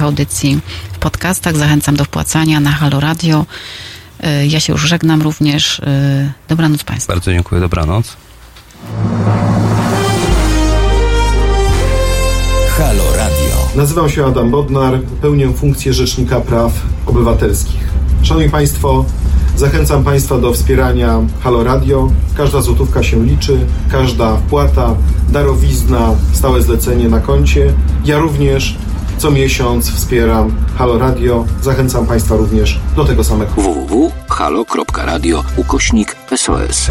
audycji w podcastach. Zachęcam do wpłacania na Halo Radio. Y, Ja się już żegnam również. Y, Dobranoc Państwu. Bardzo dziękuję, dobranoc. Halo Radio. Nazywam się Adam Bodnar, pełnię funkcję Rzecznika Praw Obywatelskich. Szanowni Państwo, zachęcam Państwa do wspierania Halo Radio. Każda złotówka się liczy, każda wpłata, darowizna, stałe zlecenie na koncie. Ja również co miesiąc wspieram Halo Radio. Zachęcam Państwa również do tego samego. www.halo.radio ukośnik SOS.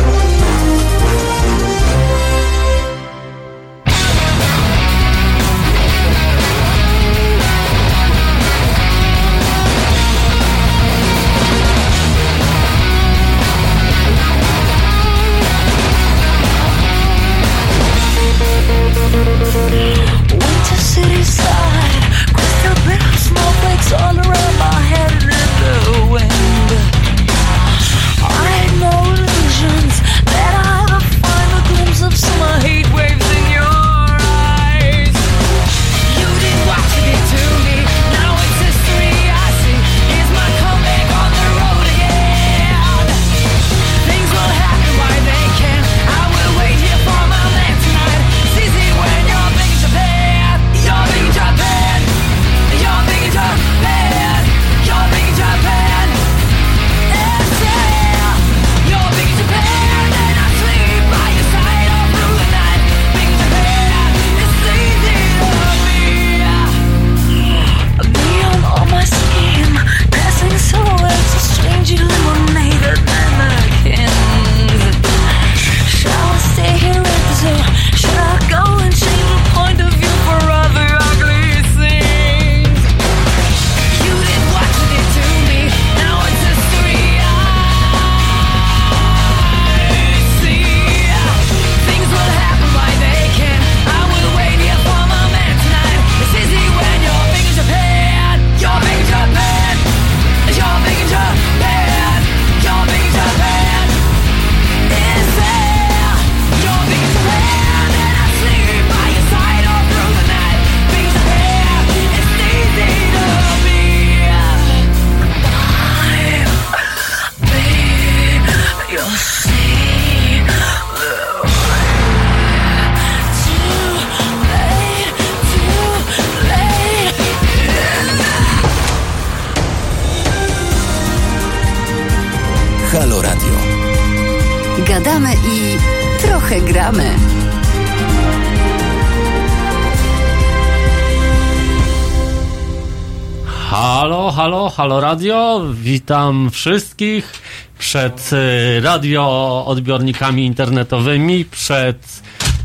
Radio. Witam wszystkich przed y, radio odbiornikami internetowymi, przed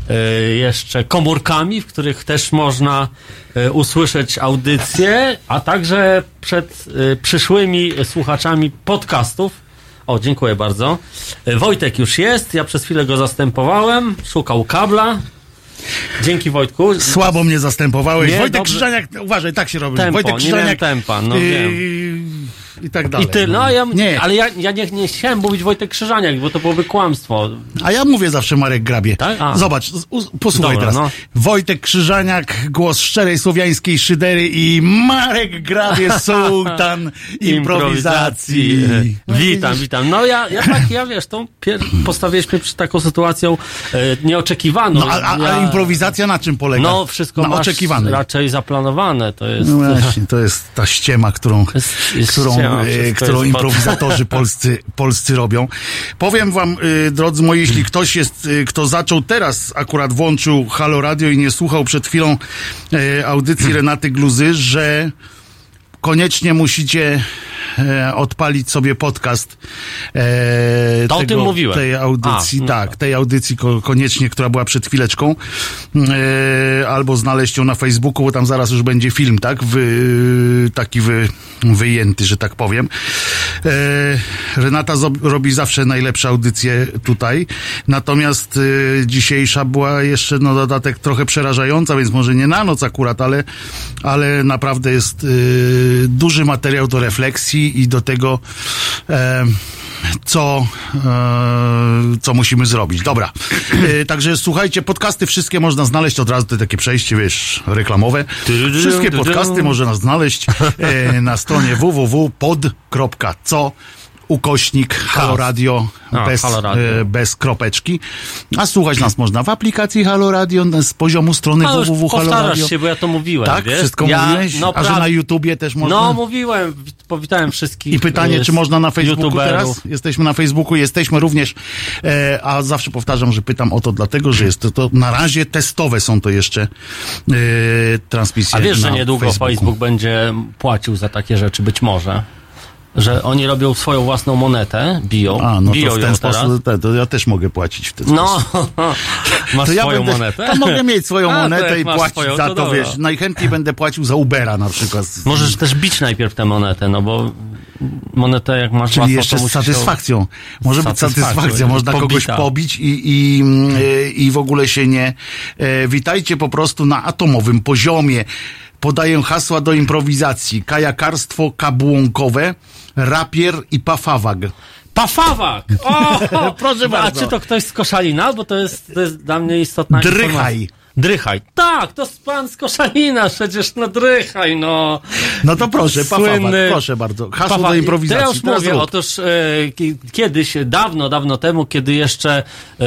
y, jeszcze komórkami, w których też można y, usłyszeć audycje, a także przed przyszłymi słuchaczami podcastów. O, dziękuję bardzo. Wojtek już jest, ja przez chwilę go zastępowałem, szukał kabla. Dzięki Wojtku. Słabo mnie zastępowałeś. Nie, Wojtek dobrze. Krzyżaniak, uważaj, tak się robi. Tempo, Wojtek nie Krzyżaniak. miałem tempa, no yy, I tak dalej. I ty, no ja, Nie. ale ja, ja nie, nie chciałem mówić Wojtek Krzyżaniak, bo to byłoby kłamstwo. A ja mówię zawsze Marek Grabie. Tak? A. Zobacz, posłuchaj Dobra, teraz. no. Wojtek Krzyżaniak, głos szczerej słowiańskiej szydery i Marek Grabie, sułtan improwizacji. No, witam, widzisz? witam. No ja, ja tak, ja wiesz, tą pier... postawiliśmy przed taką sytuacją e, nieoczekiwaną. No, a, a, a improwizacja na czym polega? No wszystko na masz oczekiwanej. raczej zaplanowane, to jest... No właśnie, to jest ta ściema, którą, Jest- jest którą, ściema, e, wszystko którą jest pod- improwizatorzy polscy, polscy robią. Powiem wam, y, drodzy moi, jeśli ktoś jest, y, kto zaczął teraz, akurat włączył Halo Radio i nie słuchał przed chwilą audycji Renaty Gluzy, że koniecznie musicie e, odpalić sobie podcast e, To o tym mówiłem. tej audycji, A, no tak, tak. tej audycji ko- koniecznie, która była przed chwileczką, e, albo znaleźć ją na Facebooku, bo tam zaraz już będzie film, tak, wy, taki wy, wyjęty, że tak powiem. E, Renata robi zawsze najlepsze audycje tutaj, natomiast e, dzisiejsza była jeszcze, no dodatek trochę przerażająca, więc może nie na noc akurat, ale, ale naprawdę jest e, duży materiał do refleksji i do tego, co, e, co musimy zrobić. Dobra. E, także słuchajcie, podcasty wszystkie można znaleźć od razu, to takie przejście, wiesz, reklamowe. Wszystkie podcasty można znaleźć e, na stronie www.pod.co ukośnik Halo Radio A, bez, Halo Radio. e, bez kropeczki. A słuchać nas można w aplikacji Halo Radio z poziomu strony A już www. Halo powtarzasz Radio. się, bo ja to mówiłem, Tak? wiesz? Wszystko ja, mówiłeś? No, A że na YouTubie też można? No, mówiłem, wit- powitałem wszystkich. I pytanie, e, czy można na Facebooku youtuberów. teraz? Jesteśmy na Facebooku, jesteśmy również, e, a zawsze powtarzam, że pytam o to dlatego, że jest to, to na razie testowe są to jeszcze e, transmisje A wiesz, że niedługo Facebooku. Facebook będzie płacił za takie rzeczy, być może. Że oni robią swoją własną monetę, biją, A, no biją to w ten sposób, te, to ja też mogę płacić w ten No, sposób. masz To ja swoją będę, monetę? To mogę mieć swoją A, monetę i płacić swoją, za to to, wiesz. Najchętniej będę płacił za Ubera na przykład. Możesz też bić najpierw tę monetę, no bo monetę jak masz Czyli własną, jeszcze to z satysfakcją. Może być Satysfakcją, satysfakcja, można kogoś pobita. pobić i, i, mm, e, i w ogóle się nie... E, witajcie po prostu na atomowym poziomie. Podaję hasła do improwizacji. Kajakarstwo kabłąkowe, rapier i pafawag. Pafawak! O! Proszę A bardzo. czy to ktoś z Koszalina? Bo to jest, to jest dla mnie istotna Drychaj. Drychaj. Tak, to pan z Koszalina, przecież no drychaj, no. No to proszę, Słynny- proszę bardzo. Hasło Pafa- do improwizacji. To ja już Teraz mówię, otóż e, ki- kiedyś, dawno, dawno temu, kiedy jeszcze e,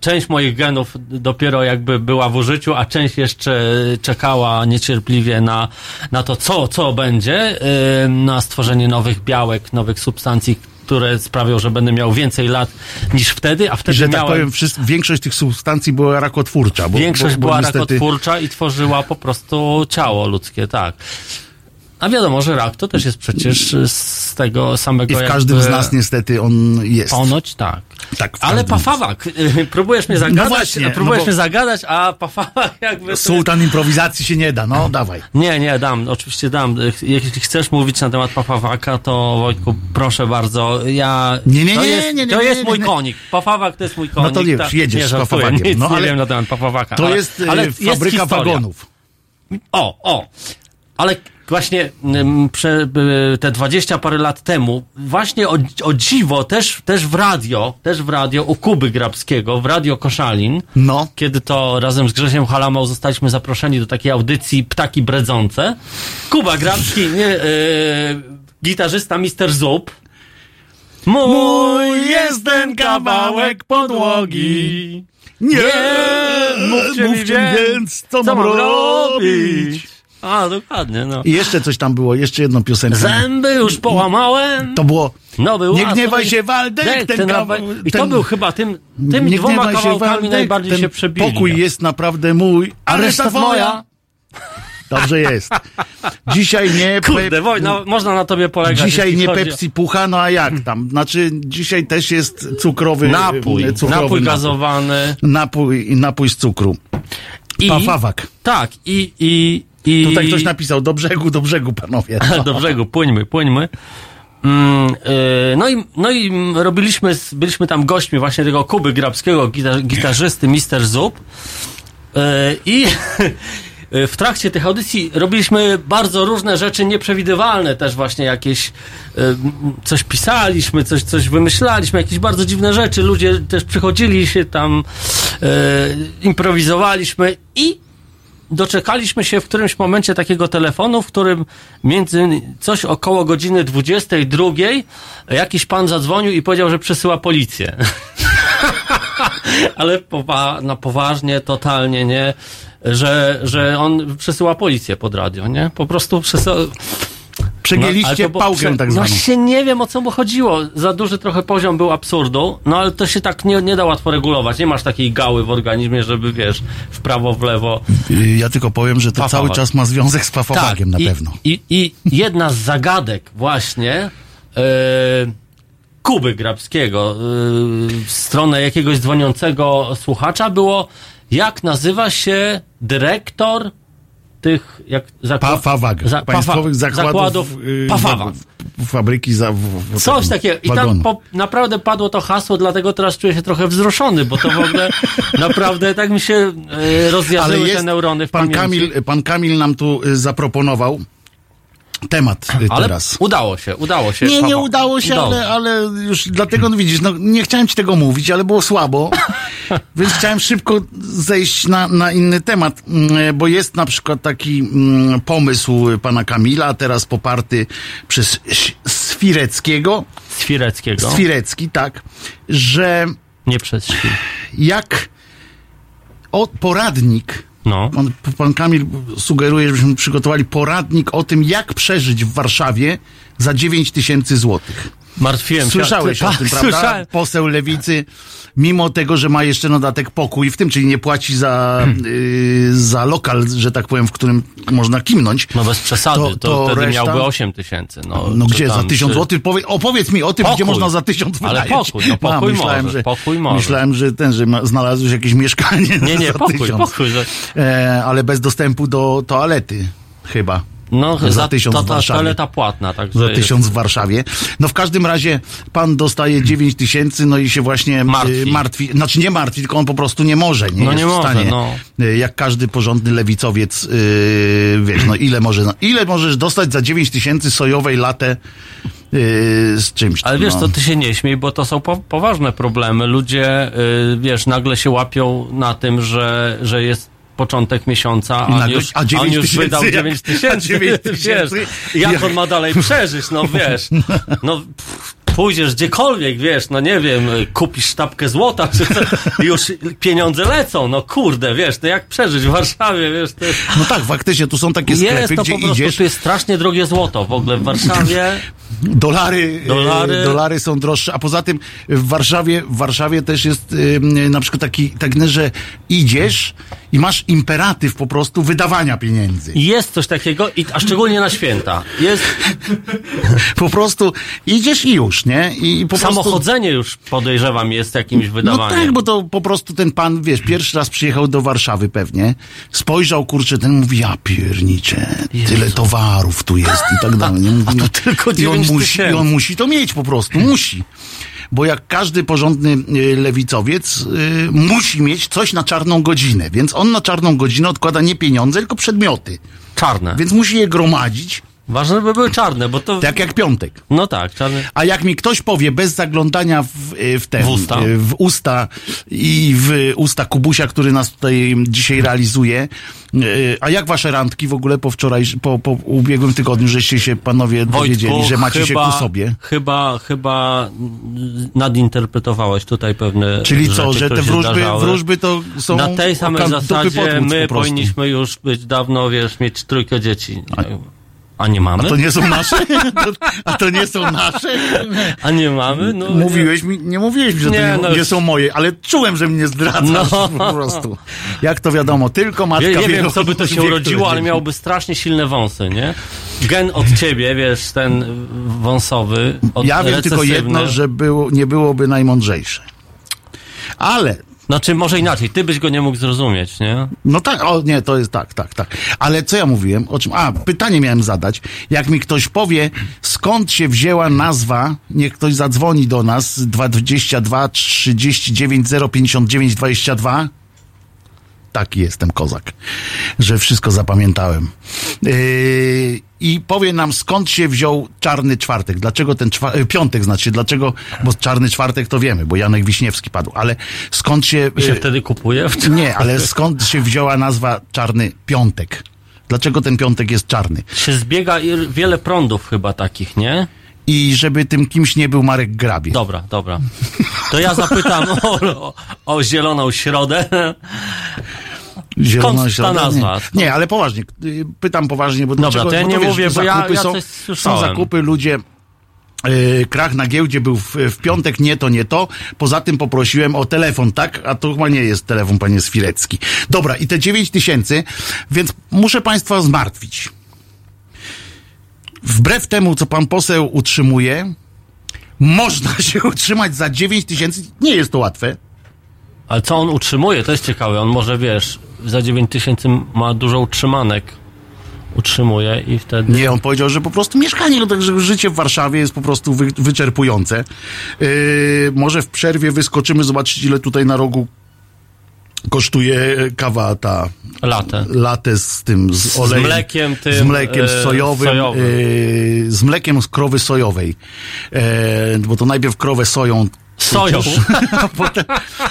część moich genów dopiero jakby była w użyciu, a część jeszcze czekała niecierpliwie na, na to, co, co będzie, e, na stworzenie nowych białek, nowych substancji, które sprawią, że będę miał więcej lat niż wtedy, a I wtedy że tak miałem... powiem, wszyscy, większość tych substancji była rakotwórcza. Bo, Większość bo, bo była niestety, rakotwórcza i tworzyła po prostu ciało ludzkie, tak. A wiadomo, że rak to też jest przecież z tego samego I w jakby... każdym z nas niestety on jest. Ponoć tak. Tak, Ale pafawak, y, próbujesz mnie zagadać, właśnie, próbujesz no bo- mnie zagadać, a pafawak jakby... Sułtan improwizacji się nie da, no dawaj. Nie, nie, dam, oczywiście dam. Y, Jeśli chcesz mówić na temat pafawaka, to Wojtku, proszę bardzo, ja... Nie, nie, nie, jest, nie, nie, to nie, jest nie, mój nie. konik. Pafawak to jest mój konik. No to już, tak, jedziesz nie z pafawakiem. Nic No, nie ale- wiem na temat pafawaka. To jest, ale jest fabryka historia. wagonów. O, o. Ale właśnie ym, prze, y, te 20 parę lat temu, właśnie o, o dziwo, też, też w radio, też w radio u Kuby Grabskiego, w Radio Koszalin, No. kiedy to razem z Grzesiem Halamą zostaliśmy zaproszeni do takiej audycji Ptaki Bredzące. Kuba Grabski, nie, y, gitarzysta Mister Zup. Mój jest ten kawałek podłogi. Nie, mówcie, mi więc, co, mam robić? A, dokładnie, no. I jeszcze coś tam było, jeszcze jedną piosenkę. Zęby już połamałem. To było No był Nie gniewaj się, Waldek, Dek, ten ten kawał- I to ten- był chyba tym, tymi Nie dwoma kawałkami Waldek, najbardziej się przebili. Pokój jest naprawdę mój, a reszta twoja. Dobrze jest. Dzisiaj nie... Kurde, wojna, można na tobie polegać. Dzisiaj nie chodzi Pepsi Pucha, no a jak tam? Znaczy, dzisiaj też jest cukrowy Napój, cukrowy napój gazowany. Napój, napój z cukru. I, Pafawak. tak, i, i, i... Tutaj ktoś napisał, do brzegu, do brzegu, panowie. Do brzegu, płyńmy, płyńmy. Mm, yy, no, i, no i robiliśmy, byliśmy tam gośćmi właśnie tego Kuby Grabskiego, gitar, gitarzysty Mister Zup. Yy, I w trakcie tych audycji robiliśmy bardzo różne rzeczy nieprzewidywalne, też właśnie jakieś yy, coś pisaliśmy, coś, coś wymyślaliśmy, jakieś bardzo dziwne rzeczy. Ludzie też przychodzili się tam, improwizowaliśmy i doczekaliśmy się w którymś momencie takiego telefonu, w którym między coś około godziny 22 jakiś pan zadzwonił i powiedział, że przesyła policję. Ale powa- na poważnie, totalnie, nie? Że, że on przesyła policję pod radio, nie? Po prostu przesyła... Przegięliście było- pałkę prze- tak No zwaną. się nie wiem o co mu chodziło. Za duży trochę poziom był absurdu, no ale to się tak nie, nie da łatwo regulować. Nie masz takiej gały w organizmie, żeby wiesz, w prawo, w lewo. Y, Ja tylko powiem, że to Pafawak. cały czas ma związek z pafawagiem na Tak, i, pewno. I, I jedna z zagadek właśnie e, Kuby Grabskiego e, w stronę jakiegoś dzwoniącego słuchacza było, jak nazywa się dyrektor tych jak, zakła- Pafawag. za- Państwowych pafa- zakładów, zakładów y, Pafawag. w- fabryki za... W, w, Coś takiego. I tam po, naprawdę padło to hasło, dlatego teraz czuję się trochę wzruszony, bo to w ogóle naprawdę tak mi się rozjarzyły te neurony w pan pamięci. Kamil, pan Kamil nam tu y, zaproponował, temat y, Ale teraz. udało się, udało się. Nie, nie udało się, Udało. ale, ale już dlatego, no widzisz, no nie chciałem ci tego mówić, ale było słabo, więc chciałem szybko zejść na, na inny temat, mm, bo jest na przykład taki mm, pomysł pana Kamila, teraz poparty przez Swireckiego, Swireckiego. Swirecki, tak, że Nie przez jak o, poradnik No. on, pan Kamil sugeruje, żebyśmy przygotowali poradnik o tym, jak przeżyć w Warszawie za 9 tysięcy złotych. Martwiłem się. Słyszałeś o tym, prawda? Słyszałem. Poseł Lewicy, mimo tego, że ma jeszcze dodatek pokój w tym, czyli nie płaci za, Hmm. y, za lokal, że tak powiem, w którym można kimnąć. No bez przesady, To- to, to wtedy reszta? miałby 8 tysięcy. No, No czy gdzie, za tam, tysiąc czy- złotych? Powie, opowiedz mi o tym, Pokój. gdzie można za tysiąc Ale wynająć. pokój, no pokój myślałem, może, że, pokój może. Myślałem, że ten, że ma, znalazłeś jakieś mieszkanie Nie, nie, za pokój, tysiąc. pokój. Że... E, ale bez dostępu do toalety, chyba. No, Za za, tysiąc to, w ta Warszawie. toaleta płatna, także za tysiąc w Warszawie. No w każdym razie pan dostaje 9 tysięcy, no i się właśnie Martwi. martwi. martwi. Znaczy nie martwi, tylko on po prostu nie może. Nie No jest nie w może, stanie. no. Y, Jak każdy porządny lewicowiec, yy, wiesz, no ile może, no, ile możesz dostać za 9 tysięcy sojowej latę yy, z czymś. Ale wiesz, no. to ty się nie śmiej, bo to są po, poważne problemy. Ludzie, wiesz, nagle się łapią na tym, że, że jest początek miesiąca, a on już, a on 9 już wydał jak- 9 a tysięcy. 9 Wiesz, Jak- on ma dalej przeżyć, no wiesz. No, pff, pójdziesz gdziekolwiek, wiesz, no nie wiem, kupisz sztabkę złota, czy i już pieniądze lecą, no kurde, wiesz, no jak przeżyć w Warszawie, wiesz, to. No tak, faktycznie, tu są takie sklepy, Jest to gdzie po prostu, idziesz, tu jest strasznie drogie złoto w ogóle w Warszawie. Dolary, Dolary. dolary. dolary są droższe, a poza tym w Warszawie, w Warszawie też jest na przykład taki, tak, że idziesz i masz imperatyw po prostu wydawania pieniędzy. Jest coś takiego, i, a szczególnie na święta. Jest Po prostu idziesz i już, nie? I, i po prostu... samochodzenie już podejrzewam jest jakimś No wydawaniem. tak, bo to po prostu ten pan, wiesz, pierwszy raz przyjechał do Warszawy pewnie, spojrzał, kurczę, ten mówi, ja pierniczę, tyle towarów tu jest i tak dalej. Nie? Mówi, tu tylko i, on 9 musi, I on musi to mieć po prostu, musi. Bo jak każdy porządny y, lewicowiec y, musi mieć coś na czarną godzinę, więc on na czarną godzinę odkłada nie pieniądze, tylko przedmioty. Czarne. Więc musi je gromadzić, Ważne, by były czarne, bo to... tak jak piątek. No tak, czarne. A jak mi ktoś powie bez zaglądania w, y, w, ten, W usta. y, w usta i w usta Kubusia, który nas tutaj dzisiaj realizuje, y, a jak wasze randki w ogóle po wczoraj, po, po ubiegłym tygodniu, żeście się panowie dowiedzieli, że macie chyba, się ku sobie? Chyba, chyba nadinterpretowałeś tutaj pewne Czyli rzeczy, co, że te wróżby, wróżby to są Na tej samej zasadzie my po powinniśmy już być dawno, wiesz, mieć trójkę dzieci. A nie mamy? A to nie są nasze? A to nie są nasze? A nie mamy? No, Mówiłeś mi, nie mówiłeś mi, że Nie, to nie, no nie są moje, ale czułem, że mnie zdradzasz No. po prostu. Jak to wiadomo, tylko matka Nie, nie wie, wiem, co by to się urodziło, ale miałby strasznie silne wąsy, nie? Gen od ciebie, wiesz, ten wąsowy, od Ja wiem tylko recesywny. jedno, że było, nie byłoby najmądrzejsze. Ale, Znaczy, może inaczej, ty byś go nie mógł zrozumieć, nie? no tak, o nie, to jest tak, tak, tak. Ale co ja mówiłem? O czym? A, pytanie miałem zadać. Jak mi ktoś powie, skąd się wzięła nazwa, niech ktoś zadzwoni do nas, 222 39 059 22. Taki jestem kozak, że wszystko zapamiętałem. Yy, I powie nam, skąd się wziął czarny czwartek. Dlaczego ten czwa- e, piątek znaczy, dlaczego, bo czarny czwartek to wiemy, bo Janek Wiśniewski padł, ale skąd się. I się e, wtedy kupuje? Nie, ale skąd się wzięła nazwa czarny piątek? Dlaczego ten piątek jest czarny? Się zbiega wiele prądów chyba takich, nie? I żeby tym kimś nie był Marek Grabie. Dobra, dobra. To ja zapytam o, o, o zieloną środę. Zieloną skąd ta nazwa? Nie, nie, ale poważnie. y, Pytam poważnie, bo Dobra, dlaczego, to ja bo nie wiesz, mówię, bo ja- zakupy ja są, są zakupy, ludzie y, krach na giełdzie był w, w piątek, nie to, nie to. Poza tym poprosiłem o telefon, tak? A to chyba nie jest telefon, panie Swirecki. Dobra, i te 9 tysięcy, więc muszę państwa zmartwić. Wbrew temu, co pan poseł utrzymuje, można się utrzymać za 9 tysięcy. Nie jest to łatwe. Ale co on utrzymuje, to jest ciekawe. On może, wiesz, za 9 tysięcy ma dużo utrzymanek. Utrzymuje i wtedy... Nie, on powiedział, że po prostu mieszkanie, no także życie w Warszawie jest po prostu wy, wyczerpujące. Yy, może w przerwie wyskoczymy zobaczyć, ile tutaj na rogu kosztuje kawa ta Latę. latę z tym, z olejem. mlekiem tym, Z mlekiem sojowym. sojowym. e, z mlekiem z krowy sojowej. E, bo to najpierw krowę soją. Soją. A potem,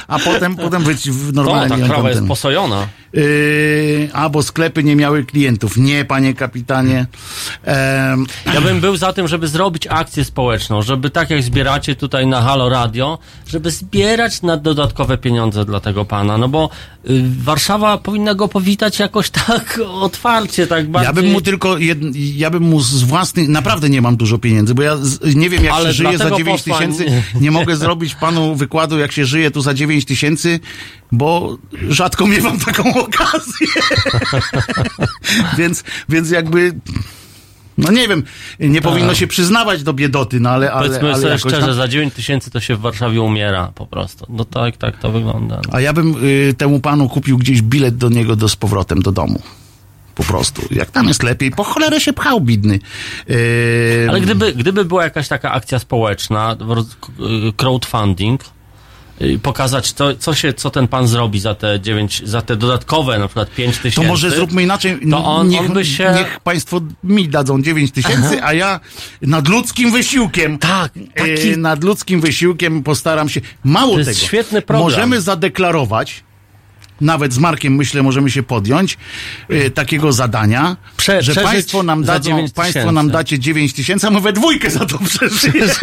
a potem, potem być w To, normalnie. ta krawa jest posojona. Yy, a bo sklepy nie miały klientów. Nie, panie kapitanie. Ja bym był za tym, żeby zrobić akcję społeczną, żeby tak jak zbieracie tutaj na Halo Radio, żeby zbierać na dodatkowe pieniądze dla tego pana, no bo y, Warszawa powinna go powitać jakoś tak otwarcie, tak bardziej. ja bym mu tylko, jed, ja bym mu z własnych, naprawdę nie mam dużo pieniędzy, bo ja z, nie wiem jak Ale się żyje za dlatego 9 posła tysięcy. Nie mogę zrobić panu wykładu jak się żyje tu za 9 tysięcy, bo rzadko miewam taką okazję. więc, więc jakby, no nie wiem, nie powinno się przyznawać do biedoty, no ale, ale, Powiedzmy ale sobie szczerze, tam- za 9 tysięcy to się w Warszawie umiera po prostu. No tak, tak to wygląda. No. A ja bym y, temu panu kupił gdzieś bilet do niego do, z powrotem do domu. Po prostu. Jak tam jest lepiej, po cholerę się pchał, bidny. Yy, Ale gdyby, gdyby była jakaś taka akcja społeczna, y, crowdfunding, y, pokazać co, co się, co ten pan zrobi za te 9, za te dodatkowe na przykład 5 tysięcy. To może zróbmy inaczej. To on- niech, on by się- niech państwo mi dadzą 9 tysięcy, a ja nadludzkim wysiłkiem. Tak, taki- e, nadludzkim wysiłkiem postaram się. Mało To jest tego. świetny program. Możemy zadeklarować. Nawet z Markiem, myślę, możemy się podjąć e, takiego zadania, Prze- że państwo nam dadzą, 9 państwo nam dacie 9 tysięcy, a my we dwójkę za to przeżyjemy.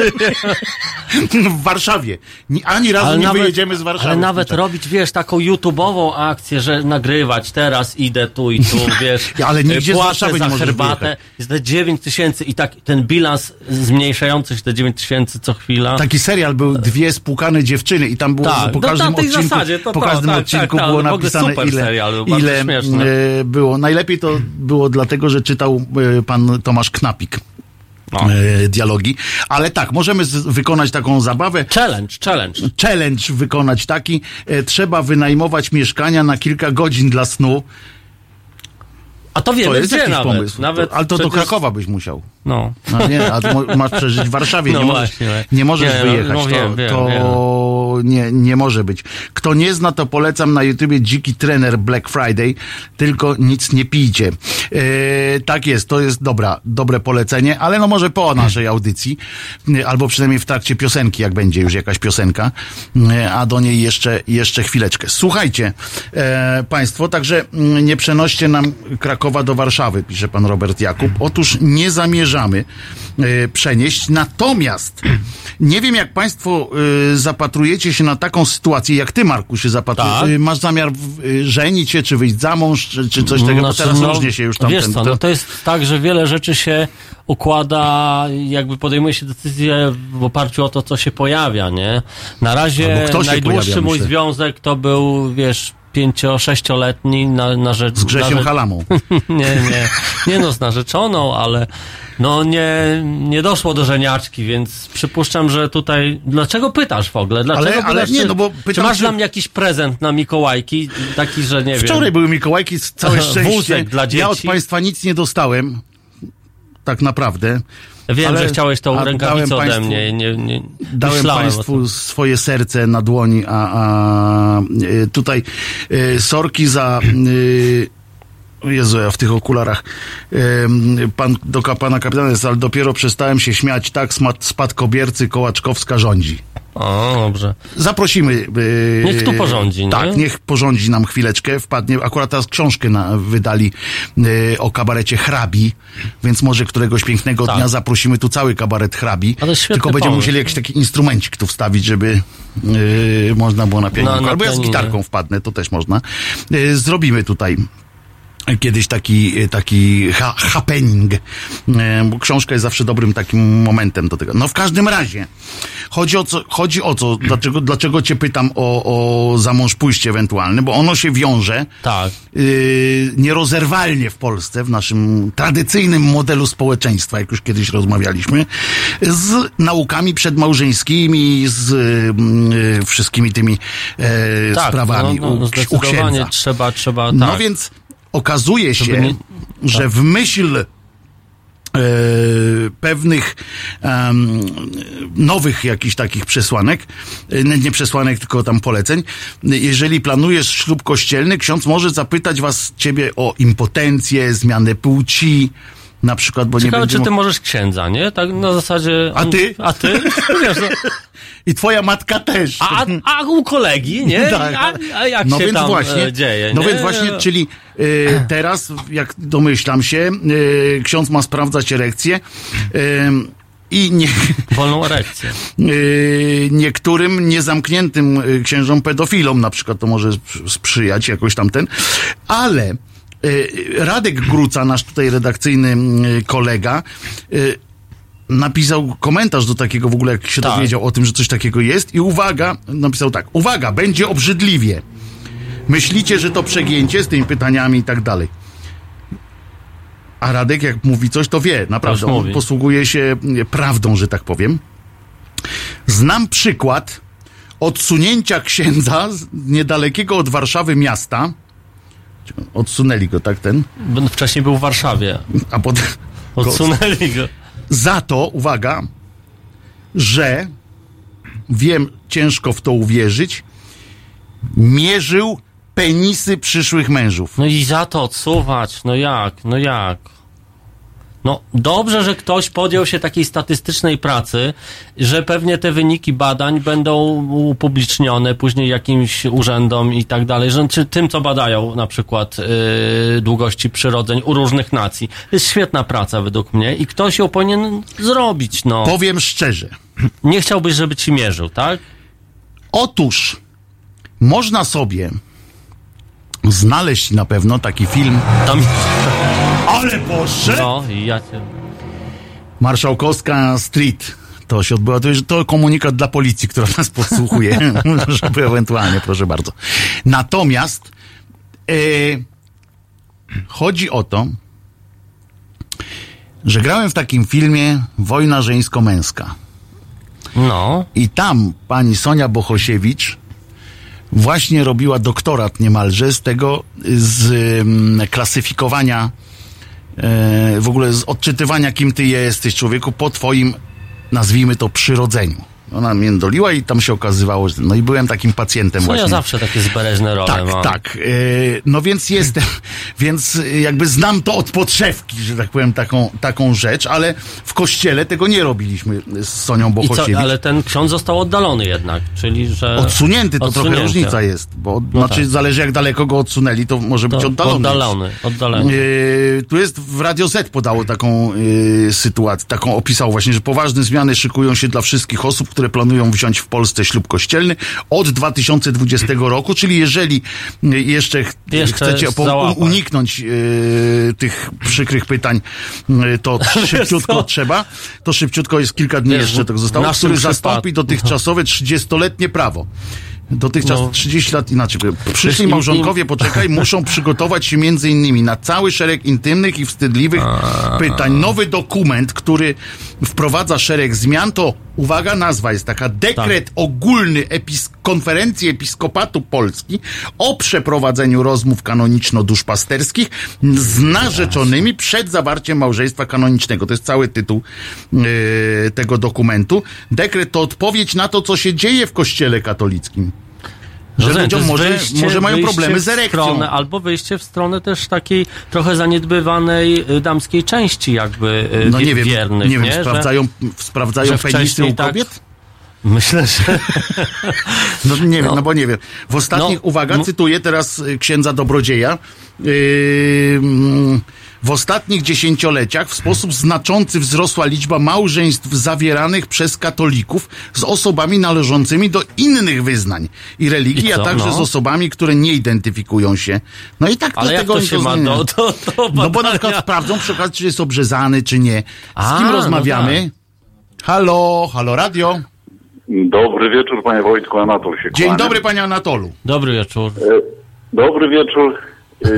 w Warszawie. Ni- Ani razu nie wyjedziemy z Warszawy. Ale nawet robić, wiesz, taką YouTube'ową akcję, że nagrywać, teraz idę tu i tu, wiesz. Ale nigdzie z płacę Warszawy za nie herbatę, jest te 9 tysięcy i tak ten bilans zmniejszający się te 9 tysięcy co chwila. Taki serial był Dwie spłukane dziewczyny i tam było Tak, po każdym na odcinku, zasadzie, to po to, każdym tak, odcinku tak, tak, było w ogóle napisane super ile, serial, ile e, było. Najlepiej to było dlatego, że czytał e, pan Tomasz Knapik. No. e, Dialogi, ale tak, możemy z, wykonać taką zabawę. Challenge, challenge. Challenge wykonać taki. E, trzeba wynajmować mieszkania na kilka godzin dla snu. A to wiemy To jest gdzie jakiś nawet. pomysł. nawet ale to do przecież- Krakowa byś musiał. No. No nie, a masz przeżyć w Warszawie, No nie możesz, właśnie. nie możesz Nie, no, wyjechać. no wiem, to wiem, to Nie, nie może być. Kto nie zna, to polecam na YouTubie Dziki Trener Black Friday, tylko nic nie pijcie. E, tak jest, to jest dobra, dobre polecenie, ale no może po naszej audycji, e, albo przynajmniej w trakcie piosenki, jak będzie już jakaś piosenka, e, a do niej jeszcze, jeszcze chwileczkę. Słuchajcie, Państwo, także mm, nie przenoście nam Krakowa do Warszawy, pisze pan Robert Jakub. Otóż nie zamierzamy e, przenieść, natomiast nie wiem, jak Państwo e, zapatrujecie się na taką sytuację, jak Ty, Marku, się zapatrujesz. Tak. E, Masz zamiar żenić się, czy wyjść za mąż, czy, czy coś bo Znaczy, teraz różnie się już tam Wiesz ten, co, to- no to jest tak, że wiele rzeczy się układa, jakby podejmuje się decyzje w oparciu o to, co się pojawia, nie? Na razie najdłuższy pojawia, mój związek to był, wiesz, pięcio, sześcioletni na, na rzecz... z Grzesiem na Halamą. nie, nie, nie no, z narzeczoną, ale no nie, nie doszło do żeniaczki, więc przypuszczam, że tutaj... Dlaczego pytasz w ogóle? Dlaczego Ale- ale pytasz, nie, czy, no bo czy pytam, masz czy- dla mnie jakiś prezent na Mikołajki, taki, że nie wiem... Wczoraj były Mikołajki, z całe szczęście. Wózek dla Ja od dzieci. Państwa nic nie dostałem. Tak naprawdę. Wiem, Ale- że chciałeś tą rękawicę dałem ode państwu- mnie. Nie, nie, Dałem myślałem Państwu swoje serce na dłoni, a, a e, tutaj e, sorki za. E, Jezu, ja w tych okularach. Pan, do pana kapitana jest, ale dopiero przestałem się śmiać. Tak, spadkobiercy Kołaczkowska rządzi. O, dobrze. Zaprosimy. e, Niech tu porządzi, nie? Tak, niech porządzi nam chwileczkę. Wpadnie. Akurat teraz książkę na, wydali e, o kabarecie hrabi, więc może któregoś pięknego Tak. dnia zaprosimy tu cały kabaret hrabi. Ale Tylko będziemy pomysł. musieli jakiś taki instrumencik tu wstawić, żeby e, można było na na Albo ja z gitarką wpadnę, to też można. Zrobimy tutaj kiedyś taki, taki ha happening, e, bo książka jest zawsze dobrym takim momentem do tego. No w każdym razie, chodzi o co, chodzi o co, dlaczego, dlaczego cię pytam o, o zamąż pójście ewentualne, bo ono się wiąże Tak. yy, nierozerwalnie w Polsce, w naszym tradycyjnym modelu społeczeństwa, jak już kiedyś rozmawialiśmy, z naukami przedmałżeńskimi, z yy, wszystkimi tymi e, Tak, sprawami no, u, no, u zdecydowanie księdza. trzeba, trzeba, No tak. więc okazuje się, nie- że w myśl e, pewnych em, nowych jakichś takich przesłanek, y, nie nie przesłanek, tylko tam poleceń. Jeżeli planujesz ślub kościelny, ksiądz może zapytać was, ciebie o impotencję, zmianę płci, na przykład, bo nie Ciekawe, będzie... czy ty mo- możesz księdza, nie? Tak na zasadzie... A ty? A ty? Wiesz, no, I twoja matka też. a, a u kolegi, nie? Tak. A, a jak no się więc tam właśnie, e, dzieje, No nie? więc właśnie, czyli y, teraz, jak domyślam się, y, ksiądz ma sprawdzać erekcję y, i nie, Wolną erekcję. niektórym niezamkniętym księżom pedofilom na przykład to może sp- sprzyjać jakoś tamten, ale Radek Gruca, nasz tutaj redakcyjny y, kolega, y, napisał komentarz do takiego w ogóle, jak się Tak. dowiedział o tym, że coś takiego jest i uwaga, napisał tak, uwaga, będzie obrzydliwie. Myślicie, że to przegięcie z tymi pytaniami i tak dalej. A Radek, jak mówi coś, to wie, naprawdę. On mówi. posługuje się e, prawdą, że tak powiem. Znam przykład odsunięcia księdza z niedalekiego od Warszawy miasta. Odsunęli go, tak ten? Wcześniej był w Warszawie. A potem. Odsunęli go. za to, uwaga, że wiem, ciężko w to uwierzyć, mierzył penisy przyszłych mężów. No i za to odsuwać, no jak, no jak? No dobrze, że ktoś podjął się takiej statystycznej pracy, że pewnie te wyniki badań będą upublicznione później jakimś urzędom i tak dalej, że czy tym, co badają na przykład yy, długości przyrodzeń u różnych nacji. To jest świetna praca według mnie i ktoś ją powinien zrobić, no. Powiem szczerze, Nie chciałbyś, żeby ci mierzył, tak? otóż można sobie znaleźć na pewno taki film. Tam, Ale Boże! no i ja cię... Marszałkowska Street. To się odbyło. To, jest- to komunikat dla policji, która nas podsłuchuje, żeby ewentualnie, proszę bardzo. Natomiast e, chodzi o to, że grałem w takim filmie Wojna żeńsko-męska. No, I tam pani Sonia Bohosiewicz właśnie robiła doktorat niemalże z tego, z mm, klasyfikowania, w ogóle z odczytywania, kim ty jesteś, człowieku, po twoim, nazwijmy to, przyrodzeniu. Ona mnie doliła i tam się okazywało, że no i byłem takim pacjentem no właśnie. ja zawsze takie zbereźne role Tak, mam. tak. E, no więc jestem, więc jakby znam to od podszewki, że tak powiem, taką, taką rzecz, ale w kościele tego nie robiliśmy z Sonią co, Bohosiewicz. ale ten ksiądz został oddalony jednak, czyli że... Odsunięty to trochę Odsunięty. różnica jest, bo No znaczy tak. zależy jak daleko go odsunęli, to może być To oddalony. Oddalony, oddalony. Yy, tu jest w Radio Z podało taką yy, sytuację, taką opisał właśnie, że poważne zmiany szykują się dla wszystkich osób, które planują wziąć w Polsce ślub kościelny od 2020 roku, czyli jeżeli yy, jeszcze, ch- Jeszcze chcecie uniknąć yy, tych przykrych pytań, yy, to szybciutko trzeba, to szybciutko jest kilka dni Wiesz, jeszcze tego w zostało, który zastąpi dotychczasowe 30-letnie prawo. Dotychczas No. 30 lat inaczej. Przyszli małżonkowie, poczekaj, muszą przygotować się między innymi na cały szereg intymnych i wstydliwych pytań. Nowy dokument, który wprowadza szereg zmian, to uwaga, nazwa jest taka, dekret Tak. ogólny epis konferencji Episkopatu Polski o przeprowadzeniu rozmów kanoniczno-duszpasterskich z narzeczonymi przed zawarciem małżeństwa kanonicznego. To jest cały tytuł yy, tego dokumentu. Dekret to odpowiedź na to, co się dzieje w kościele katolickim. Że Rozumiem, ludziom może, wyjście- może mają problemy z erekcją. Stronę, albo wyjście w stronę też takiej trochę zaniedbywanej y, damskiej części jakby y, No wie- nie wiem, wiernych, nie wiem, Że- sprawdzają, sprawdzają że penisy u tak- kobiet? Myślę, że... No nie wiem, No. no bo nie wiem. W ostatnich, No, uwaga, no. cytuję teraz y, księdza Dobrodzieja. Yy, w ostatnich dziesięcioleciach w sposób znaczący wzrosła liczba małżeństw zawieranych przez katolików z osobami należącymi do innych wyznań i religii, I a także No. z osobami, które nie identyfikują się. No i tak Ale to się ma do, do, do No bo na przykład sprawdzą przy okazji, czy jest obrzezany, czy nie. Z A, kim no rozmawiamy? Halo, halo radio. Dobry wieczór, panie Wojtku, Anatol się Dzień kłania. dobry, panie Anatolu. Dobry wieczór. E, Dobry wieczór. e,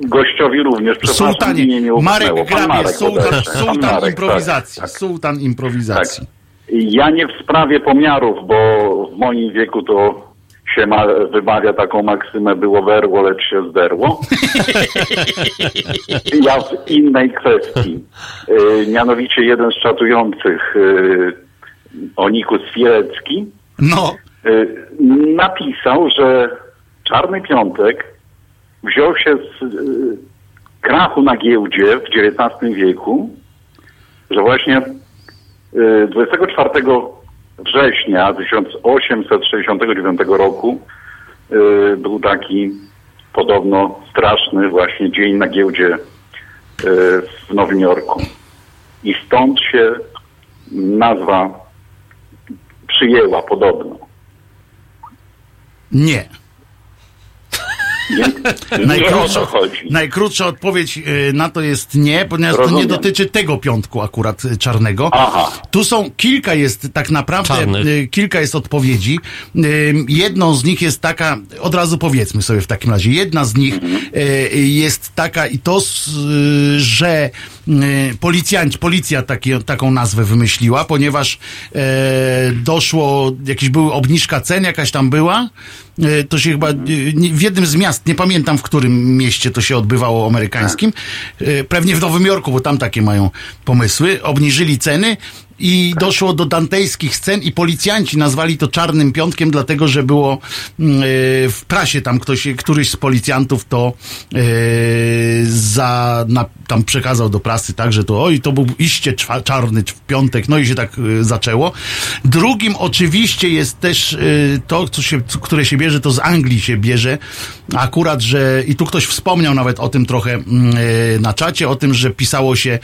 Gościowi również, przepraszam, Sułtanie, imię nie Marek Grabie, Marek, sułtan, sułtan Marek, improwizacji, Tak, tak. sułtan improwizacji. Ja nie w sprawie pomiarów, bo w moim wieku to się ma, wymawia taką maksymę, było werło, lecz się zderło. Ja w innej kwestii. Y, mianowicie jeden z czatujących, y, Onikus Fielecki, No, y, napisał, że Czarny Piątek wziął się z y, krachu na giełdzie w XIX wieku, że właśnie y, 24 września 1869 roku y, był taki podobno straszny właśnie dzień na giełdzie y, w Nowym Jorku. I stąd się nazwa przyjęła podobno. nie. Najkrótsza, najkrótsza odpowiedź y, na to jest nie, ponieważ to nie Rozumiem. dotyczy tego piątku akurat y, czarnego. Aha. Tu są kilka jest tak naprawdę, Czarnych. y, kilka jest odpowiedzi. Jedną z nich jest taka, od razu powiedzmy sobie w takim razie, jedna z nich jest taka i to, że policjanci, policja taki, taką nazwę wymyśliła, ponieważ e, doszło, jakiś był obniżka cen, jakaś tam była, to się chyba e, nie- w jednym z miast, nie pamiętam w którym mieście to się odbywało amerykańskim, e, pewnie w Nowym Jorku, bo tam takie mają pomysły, obniżyli ceny i doszło do dantejskich scen i policjanci nazwali to czarnym piątkiem, dlatego że było mm, e, w prasie tam ktoś, któryś z policjantów to e, za, na, tam przekazał do prasy, tak, że to oj, to był iście czarny piątek, no i się tak e, zaczęło. Drugim oczywiście jest też to, co się, które się bierze, to z Anglii się bierze, akurat, że i tu ktoś wspomniał nawet o tym trochę mm, na czacie, o tym, że pisało się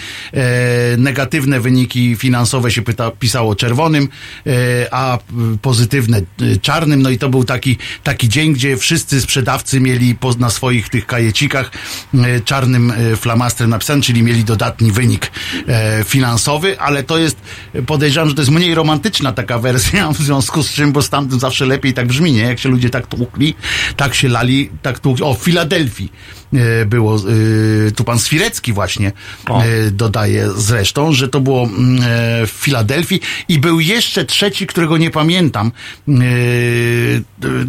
negatywne wyniki finansowe się pyta, pisało czerwonym, e, a pozytywne y, czarnym, no i to był taki, taki dzień, gdzie wszyscy sprzedawcy mieli na swoich tych kajecikach e, czarnym e, flamastrem napisane, czyli mieli dodatni wynik e, finansowy, ale to jest, podejrzewam, że to jest mniej romantyczna taka wersja, w związku z czym, bo stamtąd zawsze lepiej tak brzmi, nie? Jak się ludzie tak tłukli, tak się lali, tak tłukli. O, w Filadelfii e, było, e, tu pan Swirecki właśnie O. e, dodaje zresztą, że to było mm, e, w Filadelfii i był jeszcze trzeci, którego nie pamiętam, e, e,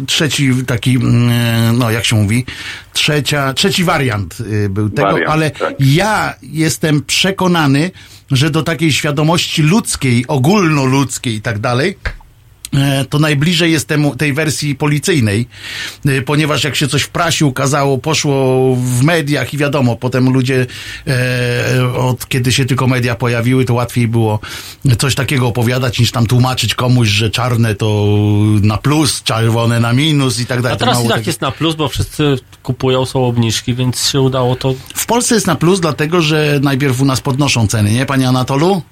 trzeci taki, mm, e, no jak się mówi, trzecia, trzeci wariant e, był tego, Wariant, ale tak. ja jestem przekonany, że do takiej świadomości ludzkiej, ogólnoludzkiej i tak dalej, e, to najbliżej jest temu, tej wersji policyjnej, e, ponieważ jak się coś w prasie ukazało, poszło w mediach i wiadomo, potem ludzie, e, od kiedy się tylko media pojawiły, to łatwiej było coś takiego opowiadać, niż tam tłumaczyć komuś, że czarne to na plus, czerwone na minus i tak dalej. A teraz i tak jest na plus, bo wszyscy kupują, są obniżki, więc się udało to. W Polsce jest na plus, dlatego że najpierw u nas podnoszą ceny, nie, panie Anatolu?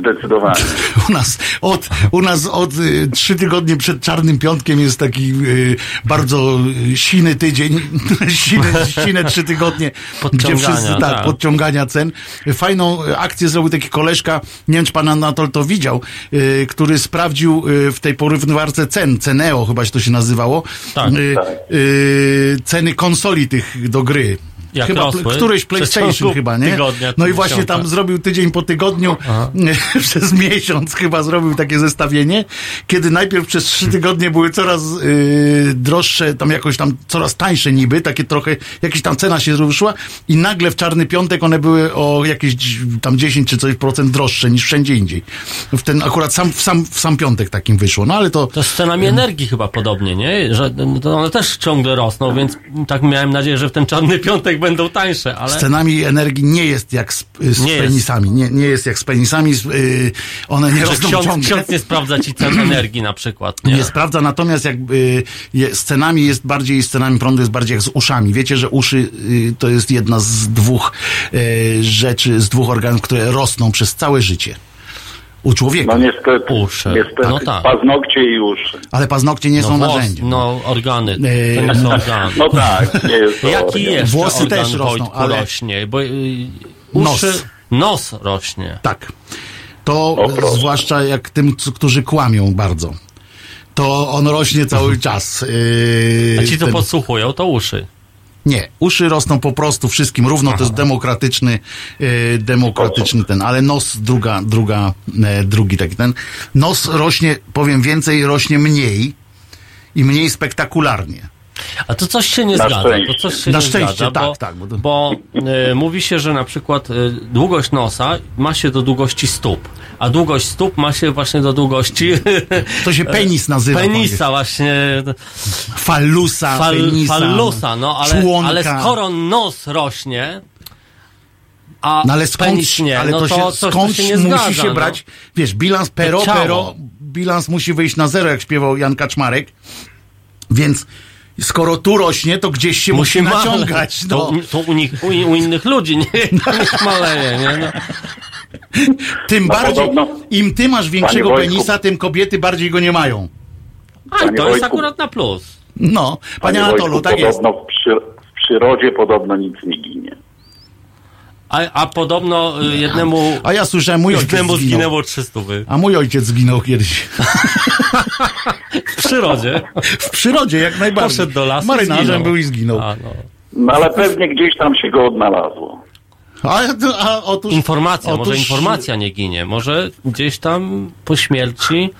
Zdecydowanie. U nas od, u nas od y, trzy tygodnie przed Czarnym Piątkiem jest taki y, bardzo y, siny tydzień, sine, sine trzy tygodnie, gdzie wszyscy, tak, tak. podciągania cen. Fajną akcję zrobił taki koleżka, nie wiem czy pan Anatol to widział, y, który sprawdził y, w tej porównywarce cen, Ceneo chyba się to się nazywało, Tak. y, Tak. y, ceny konsoli tych do gry. Jak chyba rosły? któryś PlayStation chyba, nie? tygodnia, no i właśnie miesiąca. tam zrobił tydzień po tygodniu, przez miesiąc chyba zrobił takie zestawienie, kiedy najpierw przez trzy tygodnie były coraz yy, droższe, tam jakoś tam coraz tańsze niby, takie trochę, jakaś tam cena się ruszyła i nagle w Czarny Piątek one były o jakieś tam 10 czy coś procent droższe niż wszędzie indziej. W ten akurat sam, w sam, w sam piątek takim wyszło, no ale to... To z cenami energii chyba podobnie, nie? Że no, to one też ciągle rosną, więc tak miałem nadzieję, że w ten czarny piątek będą tańsze, ale. Z cenami energii nie jest jak z, z Nie jest. penisami. Nie, nie jest jak z penisami. z- Yy, one nie rosną ksiądz, ciągle. ksiądz nie sprawdza ci cen energii na przykład, nie? Nie sprawdza, natomiast jak y, je, z cenami jest bardziej, z cenami prądu jest bardziej jak z uszami. Wiecie, że uszy y, to jest jedna z dwóch y, rzeczy, z dwóch organów, które rosną przez całe życie. U człowieka. No niestety. Uszy. Niestety. No tak. Paznokcie i uszy. Ale paznokcie nie no, są włos, narzędziem. no organy. Yy, To nie są organy. No tak, nie jest to Jaki jeszcze Włosy organ też rosną, Wojtku ale- rośnie? Bo y, Nos. uszy, nos rośnie. Tak. To O, zwłaszcza jak tym, którzy kłamią bardzo. To on rośnie cały czas. Yy, A ci, co ten- podsłuchują, to uszy. Nie, uszy rosną po prostu wszystkim równo, to jest demokratyczny, e, demokratyczny ten, ale nos druga, druga, e, drugi taki ten. Nos rośnie, powiem więcej, rośnie mniej i mniej spektakularnie. A to coś się nie Na zgadza. szczęście. To coś się Na nie szczęście, zgadza, tak, bo, tak, bo to- Bo e, mówi się, że na przykład e, długość nosa ma się do długości stóp, a długość stóp ma się właśnie do długości To się penis nazywa. penisa właśnie. Fallusa, Fal, penisa. fallusa, no ale, członka. ale skoro nos rośnie, a No ale skąd, penis nie, ale no to, to, się, tu skąd się nie musi zgadza, się no. brać, wiesz, bilans pero, pero, bilans musi wyjść na zero, jak śpiewał Jan Kaczmarek, więc skoro tu rośnie, to gdzieś się musi, male- naciągać. No. To, to u, nich, u, u innych ludzi nie, niech maleje, nie? No. Tym No, bardziej, podobno- im ty masz większego Panie Wojtku. penisa, tym kobiety bardziej go nie mają. A, Panie to jest Wojtku. akurat na plus. No, panie Wojtku, Anatolu, tak jest. podobno w, przy, w przyrodzie podobno nic nie ginie. A, a podobno y, jednemu, A ja słyszałem, mój ojciec jednemu zginął. zginęło 300 wy. A mój ojciec zginął kiedyś. W przyrodzie. W przyrodzie, jak najbardziej. Poszedł do lasu Marynarzem zginął. był i zginął. A, no. No ale pewnie gdzieś tam się go odnalazło. A, a otóż... Informacja, może otóż- informacja nie ginie. Może gdzieś tam po śmierci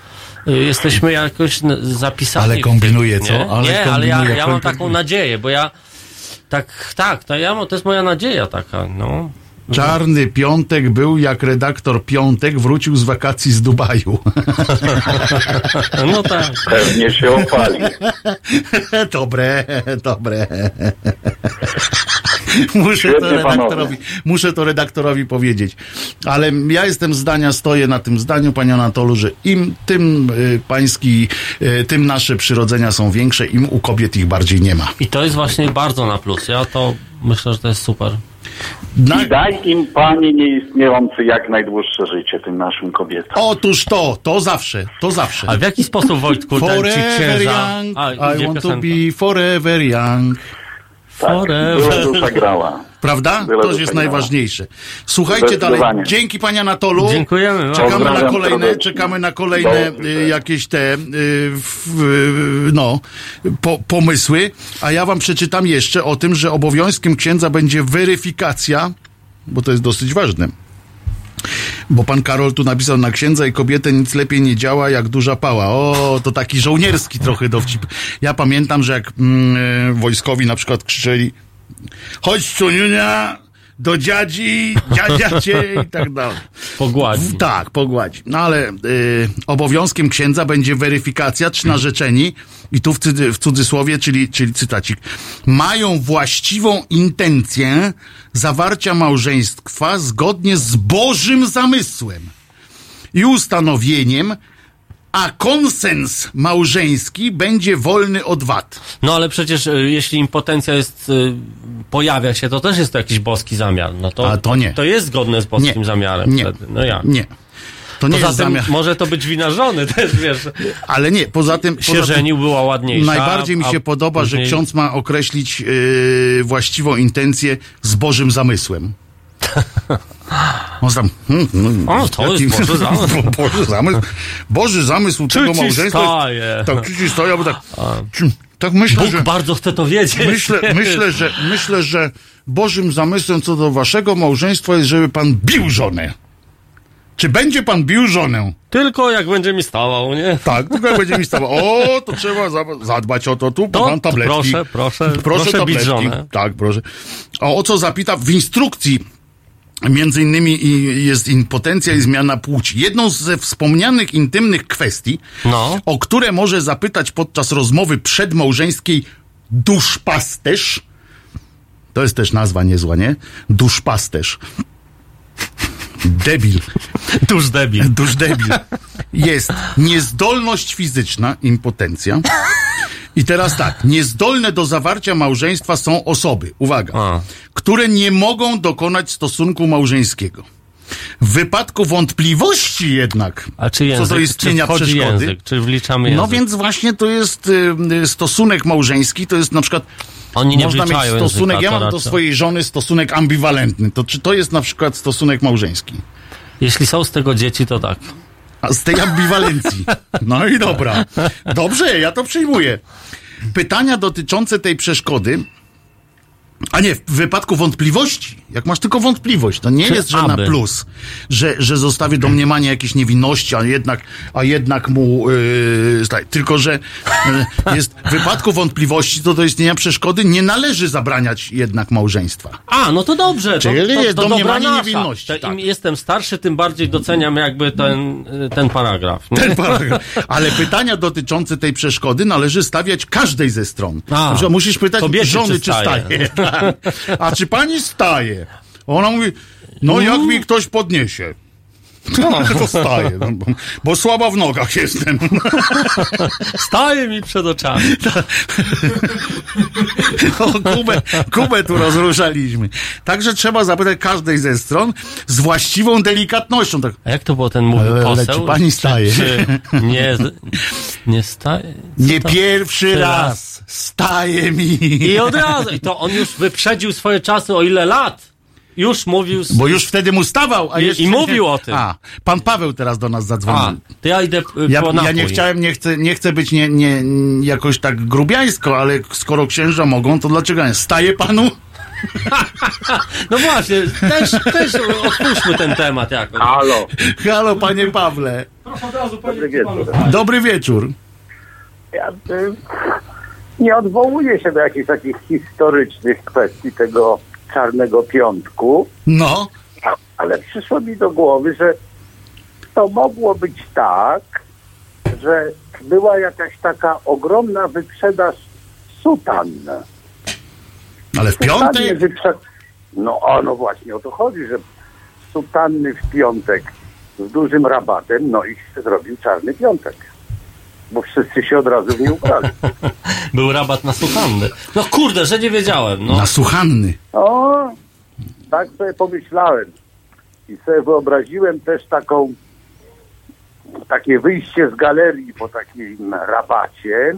y, jesteśmy jakoś zapisani. Ale kombinuje, tym, co? Nie, Ale nie ale ja, kombinuje, ja mam kombinuje. taką nadzieję, bo ja tak, tak, to, ja, mam- to jest moja nadzieja taka, no. Czarny piątek był, jak redaktor Piątek wrócił z wakacji z Dubaju. No tak. Pewnie się opali. dobre, dobre. Muszę to, redaktorowi, muszę to redaktorowi powiedzieć. Ale ja jestem zdania, stoję na tym zdaniu, panie Anatolu, że im tym y, pański, y, tym nasze przyrodzenia są większe, im u kobiet ich bardziej nie ma. I to jest właśnie bardzo na plus. Ja to myślę, że to jest super. Na, I daj im, panie nieistniejący, jak najdłuższe życie tym naszym kobietom. otóż to, to zawsze, to zawsze. A w jaki sposób, Wojtku, ten ci księża... young, A, I want to piosenka. be forever young. Tak, forever. była dusza grała. Prawda? Byle To jest najważniejsze. Słuchajcie dalej. Dzięki panie Anatolu. Dziękujemy. Czekamy na Pozdrawiam kolejne, serdecznie. czekamy na kolejne y, jakieś te y, y, no, po, pomysły. A ja wam przeczytam jeszcze o tym, że obowiązkiem księdza będzie weryfikacja, bo to jest dosyć ważne. Bo pan Karol tu napisał na księdza i kobietę nic lepiej nie działa jak duża pała. O, to taki żołnierski trochę dowcip. Ja pamiętam, że jak mm, y, wojskowi na przykład krzyczeli chodź Suniunia do dziadzi, dziadzia cię i tak dalej. Pogładzi. Tak, pogładzi. No ale y, obowiązkiem księdza będzie weryfikacja, czy narzeczeni, i tu w, w cudzysłowie, czyli, czyli cytacik, mają właściwą intencję zawarcia małżeństwa zgodnie z Bożym zamysłem i ustanowieniem, a konsens małżeński będzie wolny od wad. No ale przecież y, jeśli impotencja jest, y, pojawia się, to też jest to jakiś boski zamiar. No to, A to nie. To jest zgodne z boskim Nie. zamiarem Nie. wtedy. No jak? Nie. To nie Poza jest tym zamiar. może to być wina żony też, wiesz. Ale nie, poza tym. Poza Się tym żenił, była ładniejsza. Najbardziej mi się podoba, że później- ksiądz ma określić yy, właściwą intencję z Bożym zamysłem. On tam, hmm, hmm, O, to jest Boży zamysł. Boży zamysł. Boży zamysł Czy tego małżeństwa. Jest, tak, ci stoję, bo tak. Tak myślę, Bóg że. bardzo chce to wiedzieć. Myślę, myślę, że, myślę, że Bożym zamysłem co do waszego małżeństwa jest, żeby pan bił żonę. Czy będzie pan bił żonę? Tylko jak będzie mi stawał, nie? Tak, tylko jak będzie mi stało, o, to trzeba za- zadbać o to, tu To, to tabletki. proszę, proszę, Proszę, proszę bić tabletki. żonę. Tak, proszę. A o co zapyta w instrukcji między innymi jest impotencja i zmiana płci. Jedną ze wspomnianych intymnych kwestii, No. o które może zapytać podczas rozmowy przedmałżeńskiej duszpasterz, to jest też nazwa niezła, nie? Duszpasterz. Debil. Tuż debil. Dusz debil. Jest niezdolność fizyczna, impotencja. I teraz tak, niezdolne do zawarcia małżeństwa są osoby, uwaga, A. które nie mogą dokonać stosunku małżeńskiego. W wypadku wątpliwości jednak, A czy co język, do istnienia czy przeszkody, język, czy wliczamy język? no więc właśnie to jest y, y, stosunek małżeński, to jest na przykład Oni nie można mieć stosunek, języka, ja mam do swojej żony stosunek ambiwalentny, to czy to jest na przykład stosunek małżeński? Jeśli są z tego dzieci, to tak. Z tej ambiwalencji. No i dobra. Dobrze, ja to przyjmuję. Pytania dotyczące tej przeszkody A nie, w wypadku wątpliwości, jak masz tylko wątpliwość, to nie Czy jest, że na aby? plus, że, że zostawię domniemanie jakiejś niewinności, a jednak, a jednak mu, yy, staje. tylko że yy, jest w wypadku wątpliwości co do istnienia przeszkody, nie należy zabraniać jednak małżeństwa. A, no to dobrze. To, Czyli to, jest to domniemanie niewinności, To tak. Im jestem starszy, tym bardziej doceniam jakby ten, y, ten paragraf. Nie? Ten paragraf. Ale pytania dotyczące tej przeszkody należy stawiać każdej ze stron. A. Na musisz pytać Kobiety, żony, czy czy staje. A czy pani staje? Ona mówi, no jak mi ktoś podniesie. To staje, no, bo, bo słaba w nogach jestem. Staje mi przed oczami. O, Kubę, Kubę tu rozruszaliśmy. Także trzeba zapytać każdej ze stron z właściwą delikatnością. Tak, A jak to było ten mówił Ale- ale poseł? czy pani staje? Czy, czy nie, nie staje? Nie to? pierwszy Raz. raz staje mi. I od razu. I to on już wyprzedził swoje czasy o ile lat. Już mówił... Z... Bo już wtedy mu stawał, a I- jeszcze i mówił o tym. A, pan Paweł teraz do nas zadzwonił. A, to ja idę y, Ja, po ja napój. nie chciałem, nie chcę, nie chcę być nie, nie, jakoś tak grubiańsko, ale skoro księża mogą, to dlaczego nie? Staje panu? No właśnie, też, też otwórzmy ten temat jakoś. Halo, Halo, panie Pawle. dobry wieczór. Dobry wieczór. Ja y, nie odwołuję się do jakichś takich historycznych kwestii tego czarnego piątku, No, a, ale przyszło mi do głowy, że to mogło być tak, że była jakaś taka ogromna wyprzedaż sutan. ale w piątek? wyprze... No, o, no właśnie o to chodzi, że sutanny w piątek z dużym rabatem, no i się zrobił czarny piątek. Bo wszyscy się od razu w nie ubrali. Był rabat na suchanny. No kurde, że nie wiedziałem, no. Na słuchanny. O, tak sobie pomyślałem. I sobie wyobraziłem też taką, takie wyjście z galerii po takim rabacie,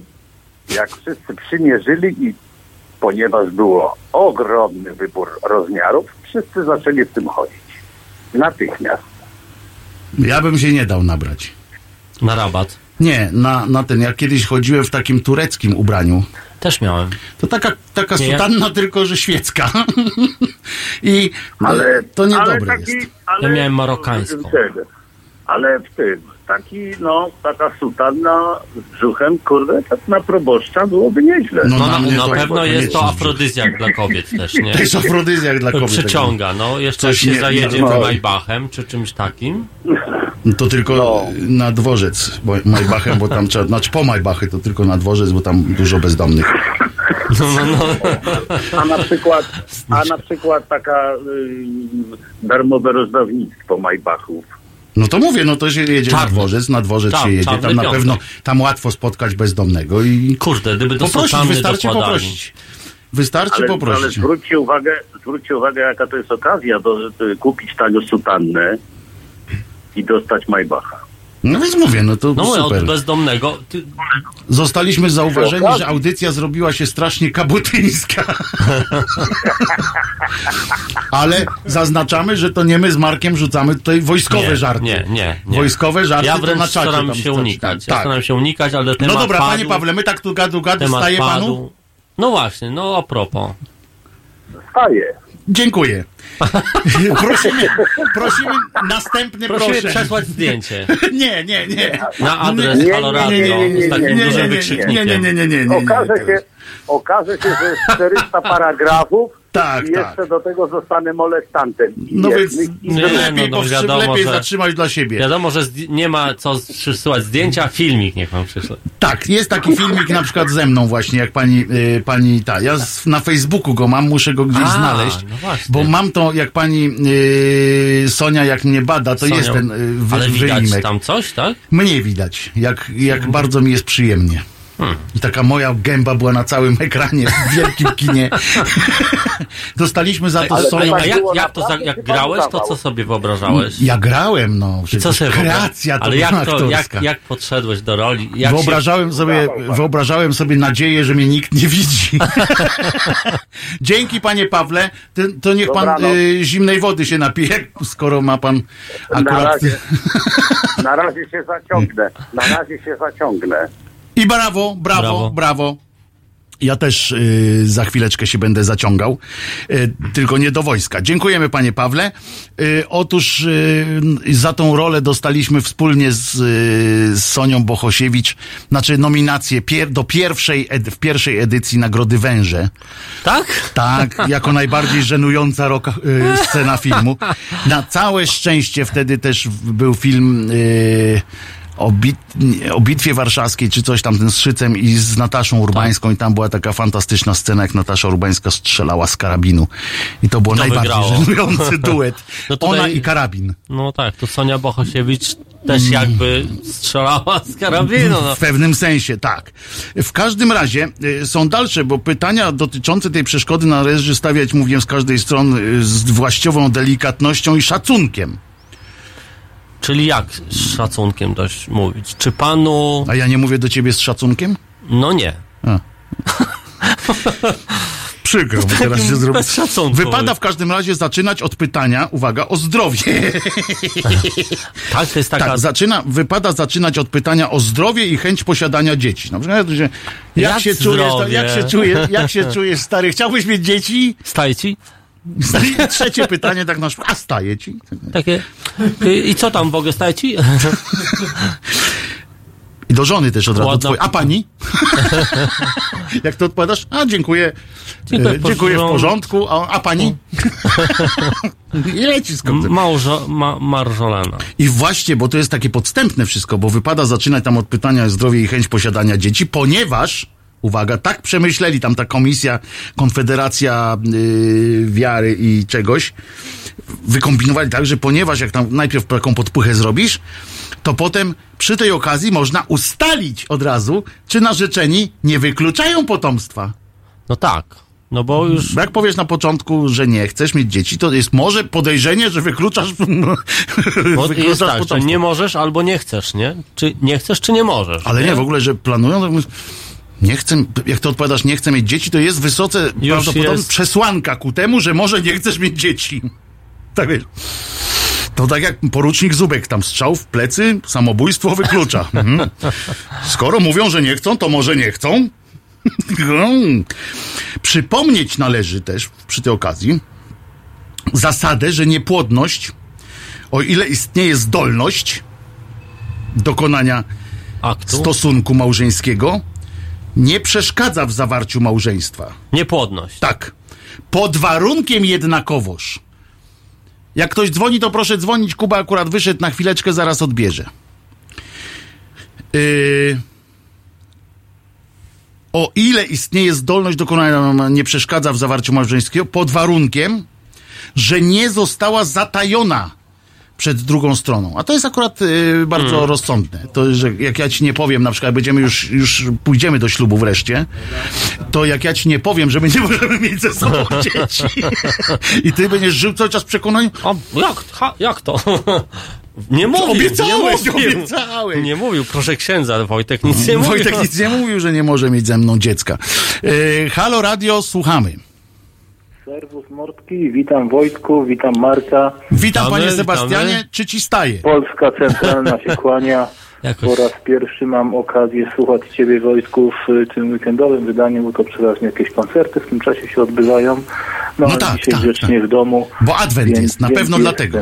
jak wszyscy przymierzyli i ponieważ było ogromny wybór rozmiarów, wszyscy zaczęli w tym chodzić. Natychmiast. Ja bym się nie dał nabrać. Na rabat. Nie, na, na ten, jak kiedyś chodziłem w takim tureckim ubraniu, Też miałem. to taka, taka Nie, ja- sutanna, tylko że świecka. I Ale to ale niedobre taki, jest. Ale, Ja miałem marokańską. Ale w tym, taki, no, taka sutanna z brzuchem, kurde, tak na proboszcza byłoby nieźle. No, No na na, pewno jest to afrodyzjak dla kobiet też, nie? To jest afrodyzjak dla kobiet. Przyciąga, no. Jeszcze Coś się nie- zajedzie no. Maybachem czy czymś takim. To tylko No. na dworzec, bo Maybachem, bo tam trzeba, znaczy po Maybachy to tylko na dworzec, bo tam dużo bezdomnych. No, no, no. A na przykład, a na przykład taka y, darmowe rozdawnictwo Maybachów. No to mówię, no to się jedzie na Czarny. dworzec, na dworzec Tak, się jedzie, czarny tam na piątek. pewno, tam łatwo spotkać bezdomnego i Kurde, gdyby do poprosić, wystarczy dokładali. poprosić. Wystarczy Ale, ale poprosić. zwróćcie uwagę, zwróćcie uwagę, jaka to jest okazja, do, y, kupić tanio sutannę i dostać Maybacha. No więc mówię, no to No mówię, super. od bezdomnego. Ty, Zostaliśmy zauważeni, że audycja zrobiła się strasznie kabutyńska. Ale zaznaczamy, że to nie my z Markiem rzucamy tutaj wojskowe nie, żarty. Nie, nie, nie. Wojskowe żarty Ja to wręcz na czacie staram tam się wstać. unikać. Ja Tak. staram się unikać, ale No dobra, padł, panie Pawle, my tak tu gadu gadu staje panu. No właśnie, no a propos. Staje. Dziękuję. prosimy, prosimy, następny Prosimy proszę. przesłać zdjęcie Nie, nie, nie. na adres Nie, nie, Halo nie, Radio nie, nie, nie, z takim nie, nie, dużym nie, nie, wykrzyknikiem. nie, nie, nie, nie, nie. Okaże nie, się, okaże się, że jest 400 paragrafów Tak, i jeszcze tak. do tego zostanę molestantem. I No więc Nie, lepiej, no, no, powstrzy- wiadomo, lepiej że- zatrzymać dla siebie. Wiadomo, że nie ma co przysyłać zdjęcia, filmik niech wam przyśle. Tak, jest taki filmik na przykład ze mną właśnie, jak pani, y, pani ta, ja z, na Facebooku go mam, muszę go gdzieś A, znaleźć, no właśnie. bo mam to, jak pani y, Sonia, jak mnie bada, to Sonia, jest ten y, wy, Ale widać wyimek. tam coś, tak? Mnie widać, jak, jak bardzo mi jest przyjemnie. Hmm. I taka moja gęba była na całym ekranie w wielkim kinie. Dostaliśmy za to Sonią. a tak jak, jak, to, za- jak grałeś, to co sobie wyobrażałeś? Ja grałem, no. Co sobie kreacja to Ale jak, to, jak, jak podszedłeś do roli? Jak Wyobrażałem sobie, wyobrażałem sobie nadzieję, że mnie nikt nie widzi. Dzięki panie Pawle. To, to niech pan y, zimnej wody się napije, skoro ma pan Na akurat. razie, na razie się zaciągnę. Na razie się zaciągnę. I brawo, brawo, brawo. Brawo. Ja też y, za chwileczkę się będę zaciągał, y, tylko nie do wojska. Dziękujemy panie Pawle. Y, otóż y, za tą rolę dostaliśmy wspólnie z, y, z Sonią Bohosiewicz, znaczy nominację pier, do pierwszej, w pierwszej edycji Nagrody Węże. Tak? Tak, jako najbardziej żenująca roka, y, scena filmu. Na całe szczęście wtedy też był film y, o, bit, o bitwie warszawskiej, czy coś tam, ten z Szycem i z Nataszą Urbańską i tam była taka fantastyczna scena, jak Natasza Urbańska strzelała z karabinu. I to było To najbardziej wygrało. żenujący duet. No tutaj- Ona i karabin. No tak, to Sonia Bohosiewicz też jakby strzelała z karabinu. No. W pewnym sensie, tak. W każdym razie y, są dalsze, bo pytania dotyczące tej przeszkody należy stawiać, mówię, z każdej strony y, z właściwą delikatnością i szacunkiem. Czyli jak z szacunkiem dość mówić? Czy panu... A ja nie mówię do ciebie z szacunkiem? No nie. Przykro, bo teraz się zrobi. Wypada w każdym razie zaczynać od pytania, uwaga, o zdrowie. Tak, to jest taka... tak, zaczyna, wypada zaczynać od pytania o zdrowie i chęć posiadania dzieci. Na przykład, że jak, Jak się czujesz, jak się czujesz, jak się czujesz, stary, chciałbyś mieć dzieci? Staje ci? Stary, i trzecie pytanie tak na przykład, a staje ci? Takie... I, co tam w ogóle staje ci? I do żony też od razu Ładna- twoje. A pani? Jak to odpowiadasz? A dziękuję. Dziękuję, E, dziękuję w porządku. A, a pani? I leci skąd. Małżo... Ma, marżolana. I właśnie, bo to jest takie podstępne wszystko, bo wypada zaczynać tam od pytania zdrowie i chęć posiadania dzieci, ponieważ, uwaga, tak przemyśleli tam ta komisja, Konfederacja yy, Wiary i czegoś, wykombinowali tak, że ponieważ jak tam najpierw taką podpuchę zrobisz, to potem przy tej okazji można ustalić od razu, czy narzeczeni nie wykluczają potomstwa. No tak. No bo już... Jak powiesz na początku, że nie chcesz mieć dzieci, to jest może podejrzenie, że wykluczasz, Bo wykluczasz jest tak, że potomstwo. nie możesz albo nie chcesz, nie? Czy nie chcesz, czy nie możesz? Ale nie, w ogóle, że planują, to nie chcę, jak ty odpowiadasz, nie chcę mieć dzieci, to jest wysoce prawdopodobnie jest. przesłanka ku temu, że może nie chcesz mieć dzieci. Tak wiesz. To tak jak porucznik Zubek, tam strzał w plecy, samobójstwo wyklucza. Mhm. Skoro mówią, że nie chcą, to może nie chcą. Hmm. Przypomnieć należy też przy tej okazji zasadę, że niepłodność, o ile istnieje zdolność dokonania Aktu? stosunku małżeńskiego nie przeszkadza w zawarciu małżeństwa. Niepłodność. Tak. Pod warunkiem jednakowoż. Jak ktoś dzwoni, to proszę dzwonić. Kuba akurat wyszedł na chwileczkę, zaraz odbierze. Yy... O ile istnieje zdolność dokonania nie przeszkadza w zawarciu małżeńskiego, pod warunkiem, że nie została zatajona przed drugą stroną. A to jest akurat y, bardzo rozsądne. To, że jak ja ci nie powiem, na przykład będziemy już, już pójdziemy do ślubu wreszcie, to jak ja ci nie powiem, że my nie możemy mieć ze sobą dzieci i ty będziesz żył cały czas w przekonaniu, A jak, ha, jak to? Nie mówił, obiecałeś, nie mówił. obiecałeś. Nie mówił, proszę księdza, Wojtek nic nie mówił. Wojtek nic nie mówił, że nie może mieć ze mną dziecka. Y, Halo Radio, słuchamy. Serwus Mordki, witam Wojtku, witam Marka. Witam Witamy, panie Sebastianie, witamy. czy ci staje? Polska Centralna się kłania. Jakoś- Po raz pierwszy mam okazję słuchać Ciebie Wojtku w tym weekendowym wydaniu, bo to przeważnie jakieś koncerty w tym czasie się odbywają. No, No tak, dzisiaj tak, grzecznie w domu. Bo adwent więc- jest, na pewno jestem. dlatego.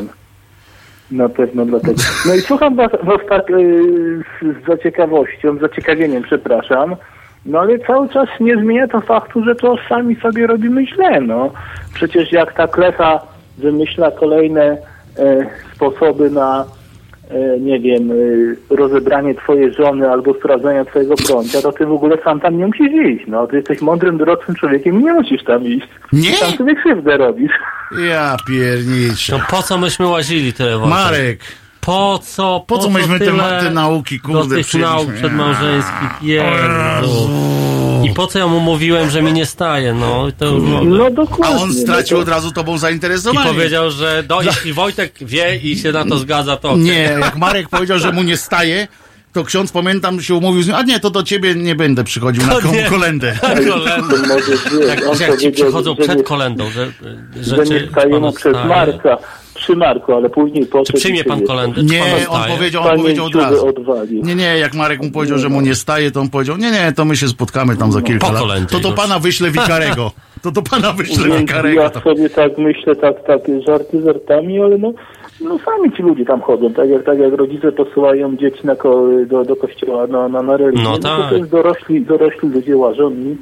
Na pewno dlatego. No i słucham was, was tak y, z, z zaciekawością, z zaciekawieniem, przepraszam. No ale cały czas nie zmienia to faktu, że to sami sobie robimy źle, no. Przecież jak ta klecha wymyśla kolejne e, sposoby na, e, nie wiem, e, rozebranie twojej żony albo sprawdzenia twojego prącia, to ty w ogóle sam tam nie musisz iść, no. Ty jesteś mądrym, dorosłym człowiekiem i nie musisz tam iść. Nie? Ty tam sobie krzywdę robisz. Ja pierniczę. No po co myśmy łazili tyle, Wojtek? Marek, Po co? po co myśmy te, te nauki, do kurde, tych przyjęliśmy? nauk przedmałżeńskich? Jezu. I po co ja mu mówiłem, że mi nie staje? No, i to już. No A dokładnie. on stracił no od razu tobą I zainteresowanie. powiedział, że no, jeśli Wojtek wie i się na to zgadza, to okej. Nie, jak Marek powiedział, że mu nie staje, to ksiądz, pamiętam, się umówił z nim, a nie, to do ciebie nie będę przychodził na To tą nie. kolendę. Tak, on że jak ci przychodzą przed kolendą, że, że, że nie czy staje mu panu przez. Marka. Przy Marku, ale później Czy poszedł... przyjmie i pan? Czy Nie, on powiedział, on powiedział od razu. odwalił. Nie, nie, jak Marek mu powiedział, że mu nie staje, to on powiedział, nie, nie, to my się spotkamy tam za kilka Po lat. To to już. pana wyślę wikarego. To to pana wyślę wikarego. ja To. sobie tak myślę, tak, tak żarty żartami, ale no, no sami ci ludzie tam chodzą, tak jak, tak jak rodzice posyłają dzieci na ko, do, do kościoła na, na, na religię, No to, tak. to jest dorośli, dorośli ludzie łażą i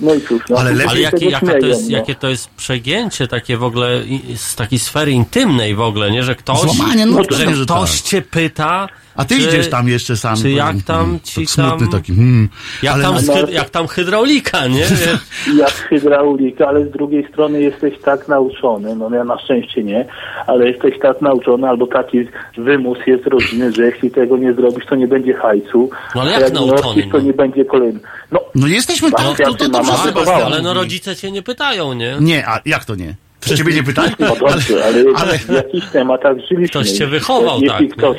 no i cóż, no, Ale lepiej- Ale jakie, jaka to jest, no. jakie to jest przegięcie takie w ogóle z takiej sfery intymnej w ogóle, nie? Że ktoś, Złamanie, no że ktoś tak. cię pyta, A ty czy, idziesz tam jeszcze sam. czy jak tam Hmm, ci tak smutny tam- taki. Hmm. jak, Ale tam, jak tam hydraulika, nie? jak hydraulika, ale z drugiej strony jesteś tak nauczony, no ja na szczęście nie, ale jesteś tak nauczony, albo taki wymus jest rodziny, że jeśli tego nie zrobisz, to nie będzie hajcu, No ale jak nie nauczony, robisz, to no? nie będzie kolejny. No, No jesteśmy Tak, tak, to, to Sebastian wychowała. Ale no rodzice cię nie pytają, nie? Nie, a jak to nie? Czy ciebie nie pytali? no dobrze, ale, ale- w jakichś tematach żyliśmy. Ktoś cię wychował, jeśli tak, nie?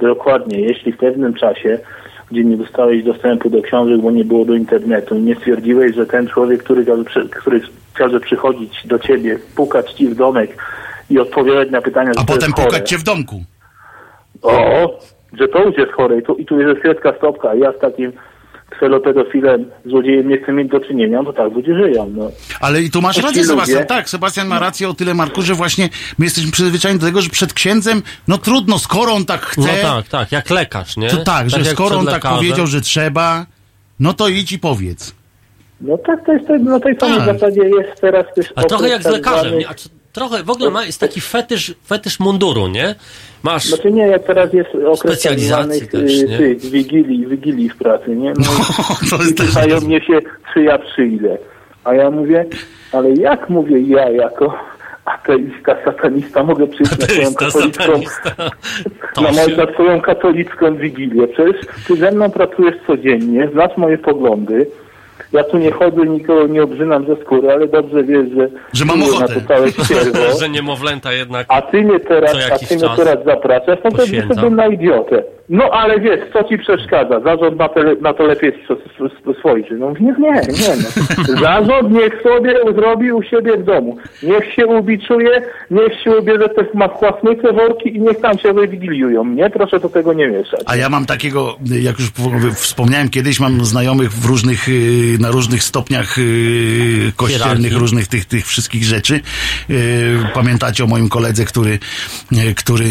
Dokładnie, jeśli w pewnym czasie gdzie nie dostałeś dostępu do książek, bo nie było do internetu i nie stwierdziłeś, że ten człowiek, który, każe który każe przychodzić do ciebie, pukać ci w domek i odpowiadać na pytania, A potem chore. pukać cię w domku. O, że to już jest chore i tu, i tu jest kredka stopka, a ja z takim kselopedofilem, złodziejem nie chcę mieć do czynienia, no tak ludzie żyją, no. Ale i tu masz rację, ludzie- Sebastian. Tak, Sebastian ma rację o tyle, Marku, że właśnie my jesteśmy przyzwyczajeni do tego, że przed księdzem, no trudno, skoro on tak chce, No tak, tak, jak lekarz, nie? to tak, że jak skoro on tak powiedział, że trzeba, no to idź i powiedz. No tak, to jest tak, na tej samej Tak. zasadzie jest teraz też A trochę jak z tak lekarzem, zwany- nie? Trochę w ogóle ma, jest taki fetysz, fetysz munduru, nie? Masz... Znaczy nie, jak teraz jest okres tak Specjalizacji też, y, nie? tych wigilii, wigilii w pracy, nie? No, to i jest też... pytają mnie się, czy ja przyjdę. A ja mówię, ale jak mówię ja jako ateista, satanista mogę przyjść na swoją katolicką. To na, moją, na swoją katolicką wigilię. Przecież ty ze mną pracujesz codziennie, znasz moje poglądy. Ja tu nie chodzę, nikogo nie obrzynam ze skóry, ale dobrze wiesz, że... Że mam ochotę. Na to że niemowlęta jednak... A ty mnie teraz, a ty mnie czas teraz zapraszasz, no to jestem na idiotę. No ale wiesz, co ci przeszkadza? Zarząd na, tele, na to lepiej sw- sw- swojczy. No nie, nie, nie. No. Zarząd niech sobie zrobi u siebie w domu. Niech się ubiczuje, niech się ubierze te machłasnice, worki i niech tam się wywigiliują. Nie, proszę do tego nie mieszać. A ja mam takiego, jak już wspomniałem kiedyś, mam znajomych w różnych, y, na różnych stopniach y, kościelnych, różnych tych, tych wszystkich rzeczy. Y, Pamiętacie o moim koledze, który, który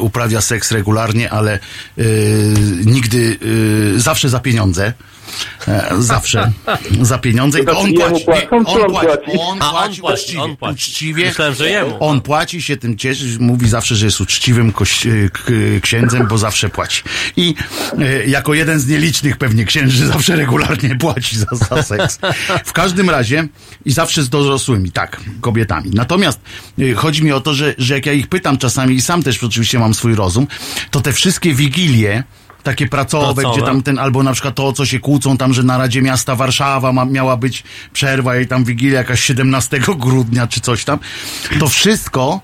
uprawia seks regularnie, ale nigdy, y, zawsze za pieniądze. E, Zawsze za pieniądze. I To to on płaci. Nie, on płaci. On płaci uczciwie. on płaci. uczciwie. Myślałem, że jemu. On płaci się tym cieszy, mówi zawsze, że jest uczciwym koś- k- księdzem, bo zawsze płaci. I e, jako jeden z nielicznych pewnie księży zawsze regularnie płaci za, za seks. W każdym razie i zawsze z dorosłymi, tak, kobietami. Natomiast e, chodzi mi o to, że, że jak ja ich pytam czasami i sam też oczywiście mam swój rozum, to te wszystkie wigilie, takie pracowe, Pracowe. gdzie tam ten, albo na przykład to, co się kłócą tam, że na Radzie Miasta Warszawa ma, miała być przerwa i tam Wigilia jakaś 17 grudnia czy coś tam, to wszystko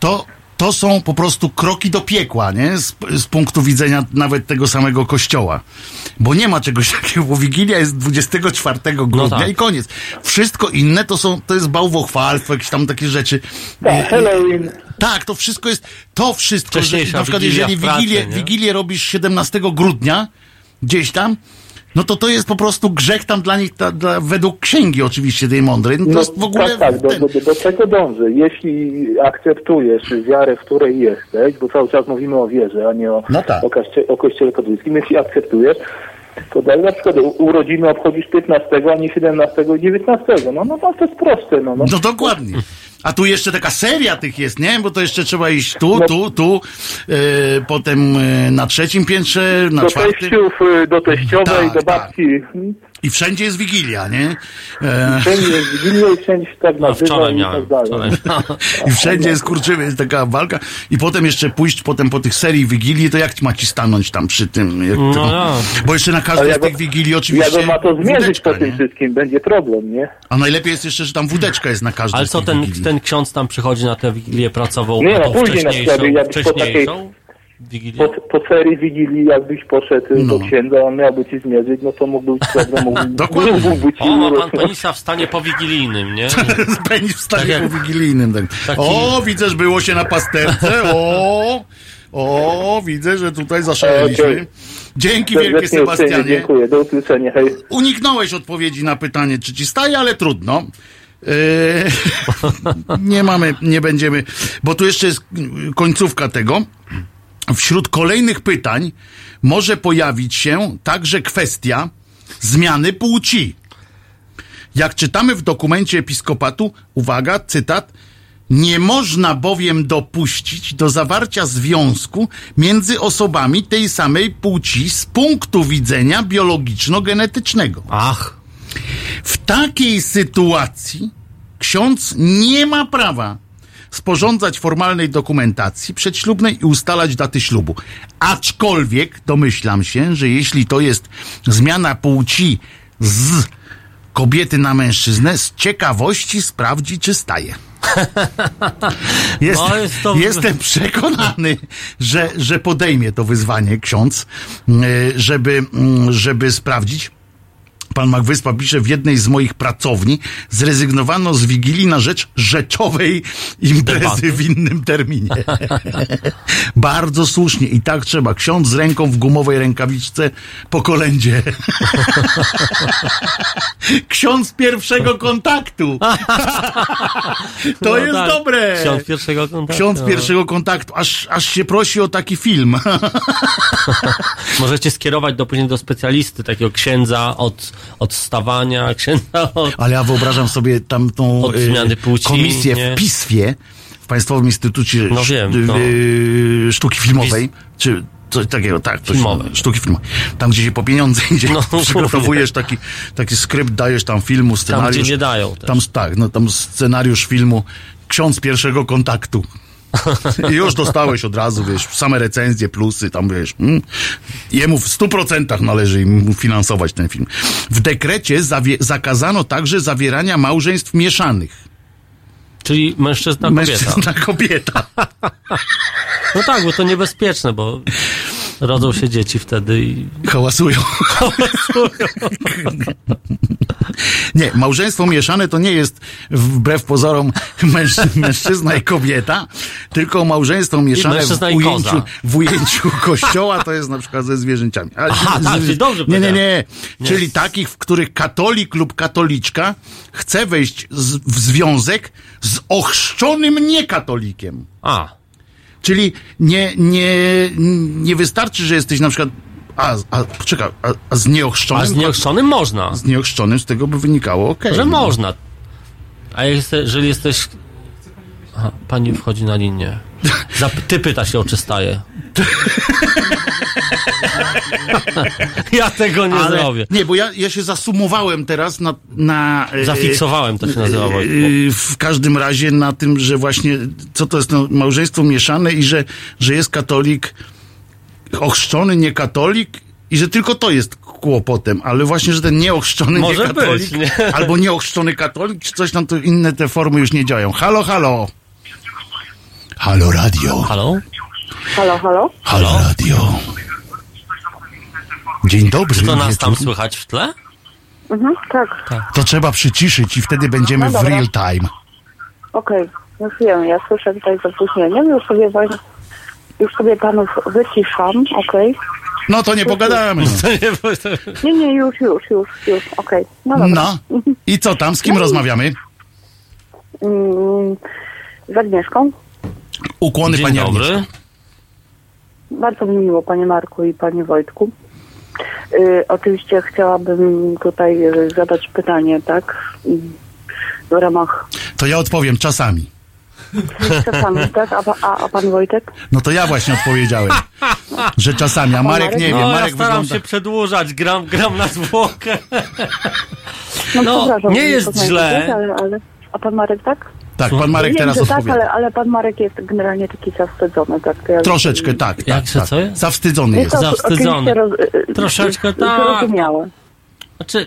to, to są po prostu kroki do piekła, nie? Z, z punktu widzenia nawet tego samego kościoła. Bo nie ma czegoś takiego, bo Wigilia jest 24 grudnia tak. i koniec. Wszystko inne to są, to jest bałwochwalstwo, jakieś tam takie rzeczy. Tak, Halloween. Tak, to wszystko jest, to wszystko, że na przykład Wigilia jeżeli Wigilię? Wigilię robisz 17 grudnia, gdzieś tam, no to to jest po prostu grzech tam dla nich, ta, dla, według księgi oczywiście tej mądrej. No to jest w ogóle... Tak, tak, do, do, do, tego dążę. Jeśli akceptujesz wiarę, w której jesteś, bo cały czas mówimy o wierze, a nie o, No tak. o, koście, o kościele katolickim, jeśli akceptujesz, to daj na przykład urodziny obchodzisz 15, a nie 17 i 19. No, no, no to jest proste. No, no. No dokładnie. A tu jeszcze taka seria tych jest, nie? Bo to jeszcze trzeba iść tu, tu, tu, e, potem e, na trzecim piętrze, na do czwartym. teściów, y, do teściowej, Tak, do tak. I wszędzie jest Wigilia, nie? E, Wszędzie jest Wigilia i wszędzie się tak No, nazywa wczoraj i miałem. tak dalej. Wczoraj. I wszędzie jest kurczywy, jest taka walka. I potem jeszcze pójść potem po tych serii Wigilii, to jak ma ci stanąć tam przy tym? Jak No to, ja. Bo jeszcze na każdej Ale z jak- tych Wigilii oczywiście on ma to zmierzyć wódeczka, po tym nie? wszystkim, będzie problem, nie? A najlepiej jest jeszcze, że tam wódeczka jest na każdej Ale z co, tych ten, Wigilii. ten ksiądz tam przychodzi na tę wigilię pracową, Nie, a no, później na wcześniejszą, przykład, po takiej- wcześniejszą? Wigilia. po, po serii Wigilii, jakbyś poszedł No. do księdza, on miałby ci zmierzyć, no to mógłby być mógłby, Dokładnie. mógłby ci O, ma pan penisa w stanie powigilijnym, nie? Penis w stanie Tak jak- po wigilijnym. Tak. Taki- O, widzę, że było się na pasterce. O, o, widzę, że tutaj zaszaleliśmy. Dzięki wielkie, Serdecznie Sebastianie. dziękuję, do usłyszenia, hej. Uniknąłeś odpowiedzi na pytanie, czy ci staje, ale trudno. Eee, nie mamy, nie będziemy, bo tu jeszcze jest końcówka tego. Wśród kolejnych pytań może pojawić się także kwestia zmiany płci. Jak czytamy w dokumencie episkopatu, uwaga, cytat, nie można bowiem dopuścić do zawarcia związku między osobami tej samej płci z punktu widzenia biologiczno-genetycznego. Ach, W takiej sytuacji ksiądz nie ma prawa sporządzać formalnej dokumentacji przedślubnej i ustalać daty ślubu. Aczkolwiek domyślam się, że jeśli to jest zmiana płci z kobiety na mężczyznę, z ciekawości sprawdzi, czy staje. Jest, No, jest to- Jestem przekonany, że, że podejmie to wyzwanie ksiądz, mm, żeby, mm, żeby sprawdzić. Pan Magwyspa pisze, w jednej z moich pracowni zrezygnowano z Wigilii na rzecz rzeczowej imprezy Debaty. w innym terminie. Bardzo słusznie i tak trzeba. Ksiądz z ręką w gumowej rękawiczce po kolędzie. Ksiądz pierwszego kontaktu. To No jest tak. dobre. Ksiądz pierwszego kontaktu. Ksiądz pierwszego kontaktu. Aż, aż się prosi o taki film. Możecie skierować do, później do specjalisty, takiego księdza od, od stawania, księdza od... Ale ja wyobrażam sobie tamtą Od e, zmiany płci, komisję nie? w PISFie, w Państwowym Instytucie No wiem, to- e, Sztuki Filmowej, czy coś takiego, tak. Coś, Filmowej. Sztuki filmowej. Tam, gdzie się po pieniądze idzie, No, przygotowujesz taki, taki skrypt, dajesz tam filmu, Tam, scenariusz. gdzie nie dają też. Tam, tak, no tam scenariusz filmu Ksiądz pierwszego kontaktu. I już dostałeś od razu, wiesz, same recenzje, plusy, tam wiesz. Mm, jemu w stu procentach należy im finansować ten film. W dekrecie zakazano także zawierania małżeństw mieszanych. Czyli mężczyzna, kobieta. Mężczyzna, kobieta. No tak, bo to niebezpieczne, bo rodzą się dzieci wtedy i... Hałasują. Nie, małżeństwo mieszane to nie jest wbrew pozorom męż, mężczyzna i kobieta, tylko małżeństwo mieszane w ujęciu, w ujęciu kościoła to jest na przykład ze zwierzęciami. Ale- Aha, tak, czyli dobrze Nie, nie, powiedziałem. nie. Czyli takich, w których katolik lub katoliczka chce wejść z, w związek z ochrzczonym niekatolikiem. A, Czyli nie, nie, nie wystarczy, że jesteś na przykład. A, a poczekaj, a, a z nieochrzczonym. a z nieochrzczonym można. z nieochrzczonym z tego by wynikało, okej. Że no. można. A jeżeli jesteś... Aha, pani wchodzi na linię. Zap, ty pyta się, czy staje. ja tego nie Ale, zrobię. nie, bo ja, ja się zasumowałem teraz na. na e, Zafiksowałem, to się nazywa, Wojtku. e, W każdym razie na tym, że właśnie co to jest no, małżeństwo mieszane i że, że jest katolik ochrzczony, nie katolik i że tylko to jest kłopotem, ale właśnie, że ten nieochrzczony Może nie katolik być, nie? albo nieochrzczony katolik, czy coś tam, to inne te formy już nie działają. Halo, halo. Halo radio. Halo? Halo, halo? Halo radio. Dzień dobry. Czy to nas tam wieczór. słychać w tle? Mhm, tak, To trzeba przyciszyć i wtedy będziemy No w real time. okej. Już wiem, ja słyszę tutaj z opóźnieniem. Już sobie, już sobie panów wyciszam, okej. No to nie pogadamy. Nie, nie, już, już, już, już, okej. No dobra. No. I co tam? Z kim rozmawiamy? Mm, z Agnieszką. Ukłony Dzień pani dobry. Agnieszko. Bardzo mi miło, panie Marku i panie Wojtku. Y, oczywiście chciałabym tutaj y, zadać pytanie, tak? W ramach To ja odpowiem czasami. czasami, tak? A, a, a pan Wojtek? No to ja właśnie odpowiedziałem, że czasami, a Marek nie No, wiem, ja Marek staram wygląda... się przedłużać, gram, gram na zwłokę. No, No, nie jest źle. Ale, ale, a pan Marek tak? Tak, pan Marek Wiem, teraz tak, odpowiada. ale, ale pan Marek jest generalnie taki zawstydzony, tak? To ja Troszeczkę tak, tak, Jak się tak. co jest? Zawstydzony Jest Zawstydzony. roz, Troszeczkę tak. Zrozumiałe. Znaczy,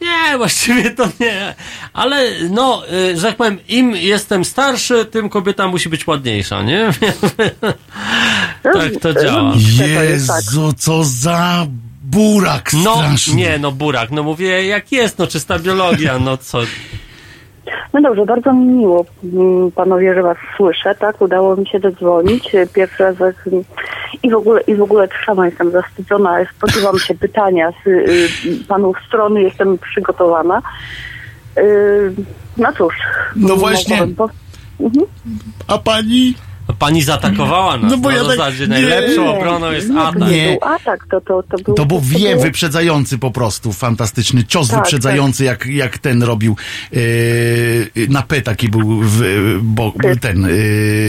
Nie, właściwie to nie. Ale no, y, że tak powiem, im jestem starszy, tym kobieta musi być ładniejsza, nie? tak to działa. Jezu, co za burak No, straszny. nie, no burak, no mówię jak jest, no czysta biologia, no co. No dobrze, bardzo mi miło mm, panowie, że was słyszę, tak? Udało mi się dodzwonić. E, Pierwszy raz jak- i w ogóle i w ogóle sama jestem zawstydzona, spodziewam się pytania z y, panów strony, jestem przygotowana. Y, no cóż. No właśnie. Po... Mhm. A pani? Pani zaatakowała nas. No bo na ja tak- zasadzie nie. najlepszą obroną jest Nie, to atak. nie Nie. był atak, to, to, to był... To był było- wyprzedzający po prostu, fantastyczny cios Tak, wyprzedzający, Jak, jak ten robił e, na P taki był w, bo, ten e,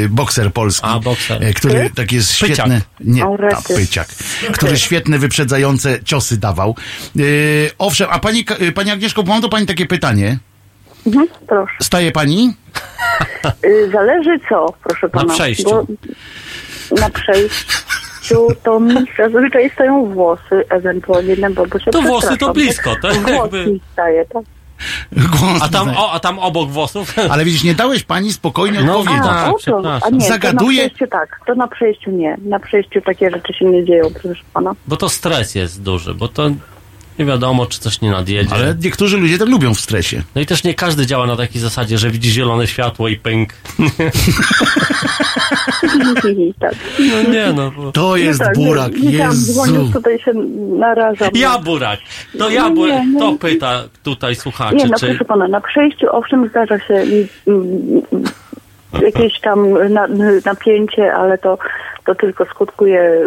bokser polski, A, bokser. e, który Ty? taki jest Pyciak. świetny, nie, O, a, rety. pyciak, który świetne wyprzedzające ciosy dawał. E, owszem, a pani, pani Agnieszko, mam do pani takie pytanie. Mhm, proszę. Staje pani? Y, Zależy co, proszę pana. przejściu. Bo na przejściu to mi zazwyczaj stają włosy, ewentualnie na bo, bo się To włosy to blisko, tak? Włosy Jakby- staje, tak? Głos A tam, o, a tam obok włosów? Ale widzisz, nie dałeś pani spokojnie No, odpowiedzieć. tak, A, a nie, Zagaduje- to na przejściu tak, to na przejściu nie. Na przejściu takie rzeczy się nie dzieją, proszę pana. Bo to stres jest duży, bo to nie wiadomo, czy coś nie nadjedzie. Ale niektórzy ludzie tak lubią w stresie. No i też nie każdy działa na takiej zasadzie, że widzi zielone światło i pęk. tak. No nie no. Bo... To jest tak, burak, nie, nie Jezu. tutaj się narażam. Ja burak. To ja Nie, burak. nie. To pyta tutaj słuchaczy, Nie, no czy... proszę pana, na przejściu owszem zdarza się jakieś tam na, napięcie, ale to, to tylko skutkuje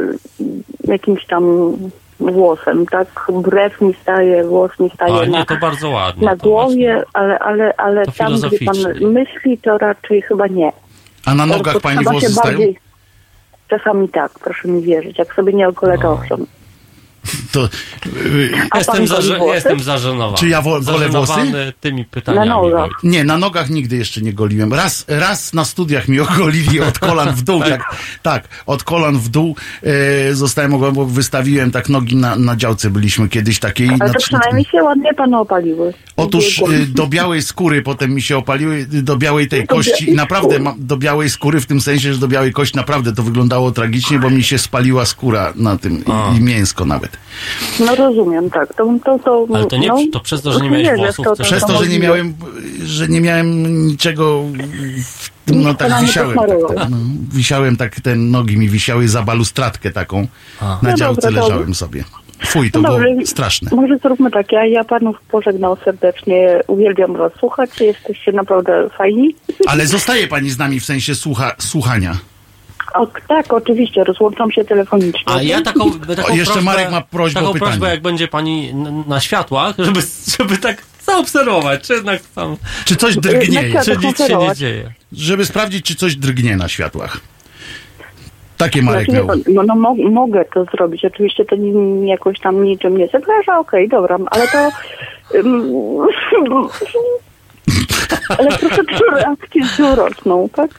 jakimś tam włosem, tak? Brew mi staje, włos mi staje A na, nie, to bardzo ładnie. na to głowie, ale, ale, ale To tam, gdzie pan myśli, to raczej chyba nie. A na nogach pani włosy stają? bardziej- Czasami tak, proszę mi wierzyć. Jak sobie nie ogolę, to owszem. To, yy, A Jestem, włosy? jestem zażenowany. Czy ja wo- golę włosy? Tymi pytaniami. Na nogach. Nie, na nogach nigdy jeszcze nie goliłem. Raz, raz na studiach mi ogolili od kolan w dół. Jak, tak, od kolan w dół e, zostałem ogolony, bo wystawiłem tak nogi na, na działce. Byliśmy kiedyś takiej. Ale to przynajmniej się ładnie panu opaliły. Otóż y, do białej skóry potem mi się opaliły, y, do białej tej Do kości i białej naprawdę ma, do białej skóry w tym sensie, że do białej kości naprawdę to wyglądało tragicznie, bo mi się spaliła skóra na tym i, i mięsko nawet. No rozumiem, tak. To, to, to, Ale to nie- no, to przez to, że nie miałeś włosów, to, to- Przez to, że nie miałem, że nie miałem niczego, w tym, no tak wisiałem, tak, tak, no, wisiałem tak, te nogi mi wisiały za balustradkę taką, A. na No działce dobra, dobra. leżałem sobie. Fuj, to No było dobrze. straszne. Może zróbmy tak, ja, ja panów pożegnał serdecznie, uwielbiam was słuchać, jesteście naprawdę fajni. Ale zostaje pani z nami w sensie słucha, słuchania. O, tak, oczywiście, rozłączam się telefonicznie. A ja taką, taką O, jeszcze prośbę, Marek ma prośbę taką pytanie. prośbę, jak będzie pani na światłach, żeby, żeby tak zaobserwować, czy jednak tam, Czy coś Na światłach czy nic się nie dzieje. żeby sprawdzić, czy coś drgnie na światłach. Takie Marek Znaczy, miał. no, no mo- mogę to zrobić, oczywiście to ni- jakoś tam niczym nie zagraża, okej, dobra, ale to... ale troszeczkę reakcję zoroczną, tak?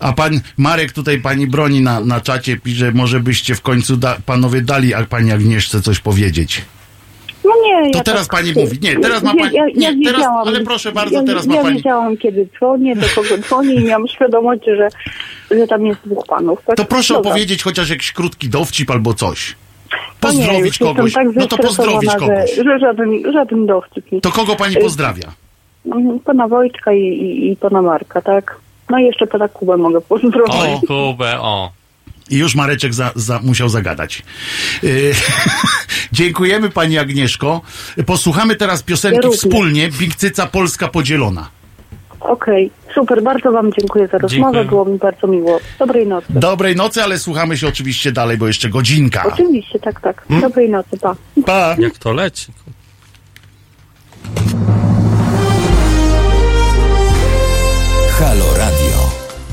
A pan Marek tutaj pani broni na, na czacie, pisze, może byście w końcu da, panowie dali a pani Agnieszce coś powiedzieć. No nie, To ja teraz tak, pani mówi. Nie, teraz ma ja- pani- Ja, nie, ja teraz- wiedziałam, ale proszę bardzo, ja, teraz ma ja pani- wiedziałam, kiedy dzwonię, do kogo dzwonię i miałam świadomość, że, że tam jest dwóch panów. Tak? To proszę Dobra. opowiedzieć chociaż jakiś krótki dowcip albo coś. Nie, Pozdrowić już jestem kogoś. Tak No to pozdrowić kogoś. Że, że żaden, żaden dowcip nie. To kogo pani pozdrawia? Mm, Pana Wojtka i, i, i pana Marka, tak? No i jeszcze pana Kubę mogę pozdrowić. O, Kubę, o. I już Mareczek za, za, musiał zagadać. Y, Dziękujemy pani Agnieszko. Posłuchamy teraz Ja piosenki również. wspólnie. Big Cyca Polska podzielona. Okej, super, bardzo wam dziękuję za rozmowę, Dziękuję. było mi bardzo miło. Dobrej nocy. Dobrej nocy, ale słuchamy się oczywiście dalej, bo jeszcze godzinka. Oczywiście, tak, tak. Hmm? Dobrej nocy, pa. Pa. Jak to leci.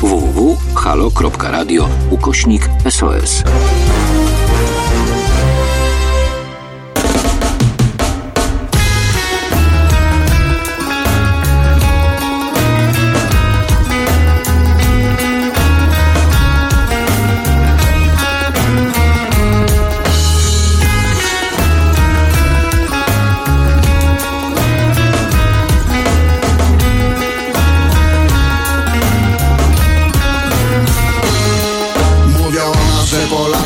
www.halo.radio ukośnik SOS.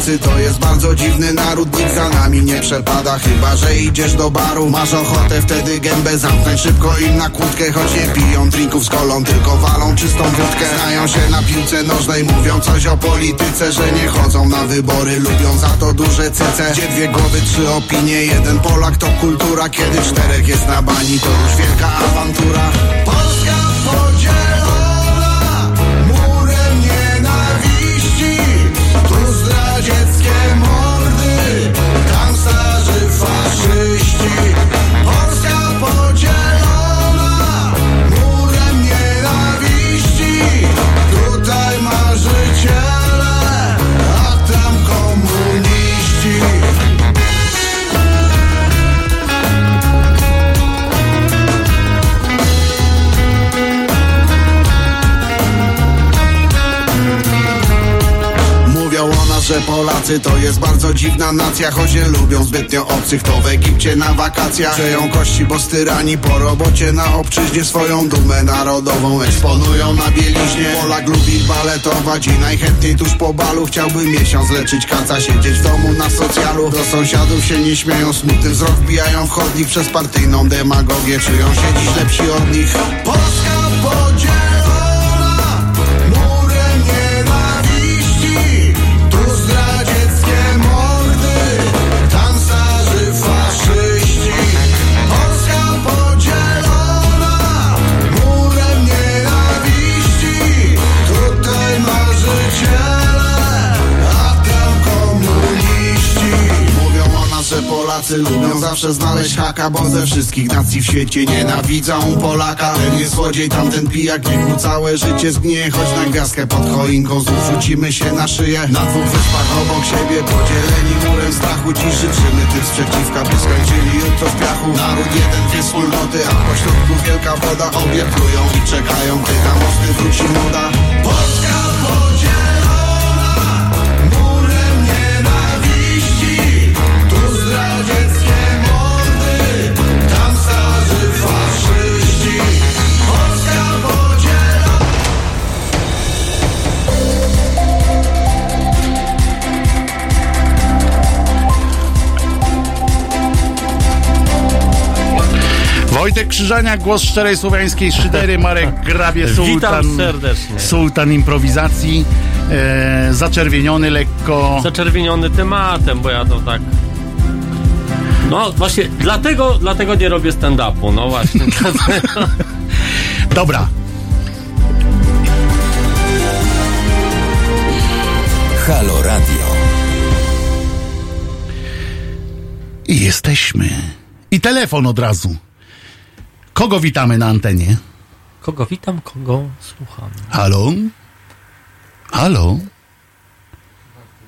Polacy to jest bardzo dziwny naród Nikt za nami nie przepada, chyba że idziesz do baru Masz ochotę wtedy gębę zamknąć szybko im na kłódkę Choć nie piją drinków z kolą, tylko walą czystą wódkę. Znają się na piłce nożnej, mówią coś o polityce Że nie chodzą na wybory, lubią za to duże cyce Gdzie dwie głowy, trzy opinie, jeden Polak to kultura. Kiedy czterech jest na bani, to już wielka awantura. Polska Polacy to jest bardzo dziwna nacja Choć nie lubią zbytnio obcych To w Egipcie na wakacjach. Przeją kości, bo styrani po robocie Na obczyźnie swoją dumę narodową Eksponują na bieliźnie. Polak lubi baletować I najchętniej tuż po balu Chciałby miesiąc leczyć kaca Siedzieć w domu na socjalu. Do sąsiadów się nie śmieją Smutny wzrok wbijają w chodnik Przez partyjną demagogię Czują się dziś lepsi od nich Polacy lubią zawsze znaleźć haka Bo ze wszystkich nacji w świecie nienawidzą Polaka. Ten jest złodziej, tamten pijak Niech mu całe życie zgnie. Choć na gwiazdkę pod choinką Znów rzucimy się na szyję. Na dwóch wyspach obok siebie Podzieleni murem strachu Dziś życzymy tym sprzeciwka By skończyli jutro w piachu. Naród jeden, dwie wspólnoty A pośrodku wielka woda. Obie i czekają na mosty wróci moda. Polska podzielona Wojtek Krzyżaniak, głos szczerej słowiańskiej szydery, Marek Grabie, Witam sultan, serdecznie. sultan improwizacji, e, zaczerwieniony lekko. Zaczerwieniony tematem, bo ja to tak. No właśnie, dlatego, dlatego nie robię stand-upu, no właśnie. Dobra. Halo Radio. I jesteśmy. I telefon od razu. Kogo witamy na antenie? Kogo witam, kogo słucham. Halo? Halo?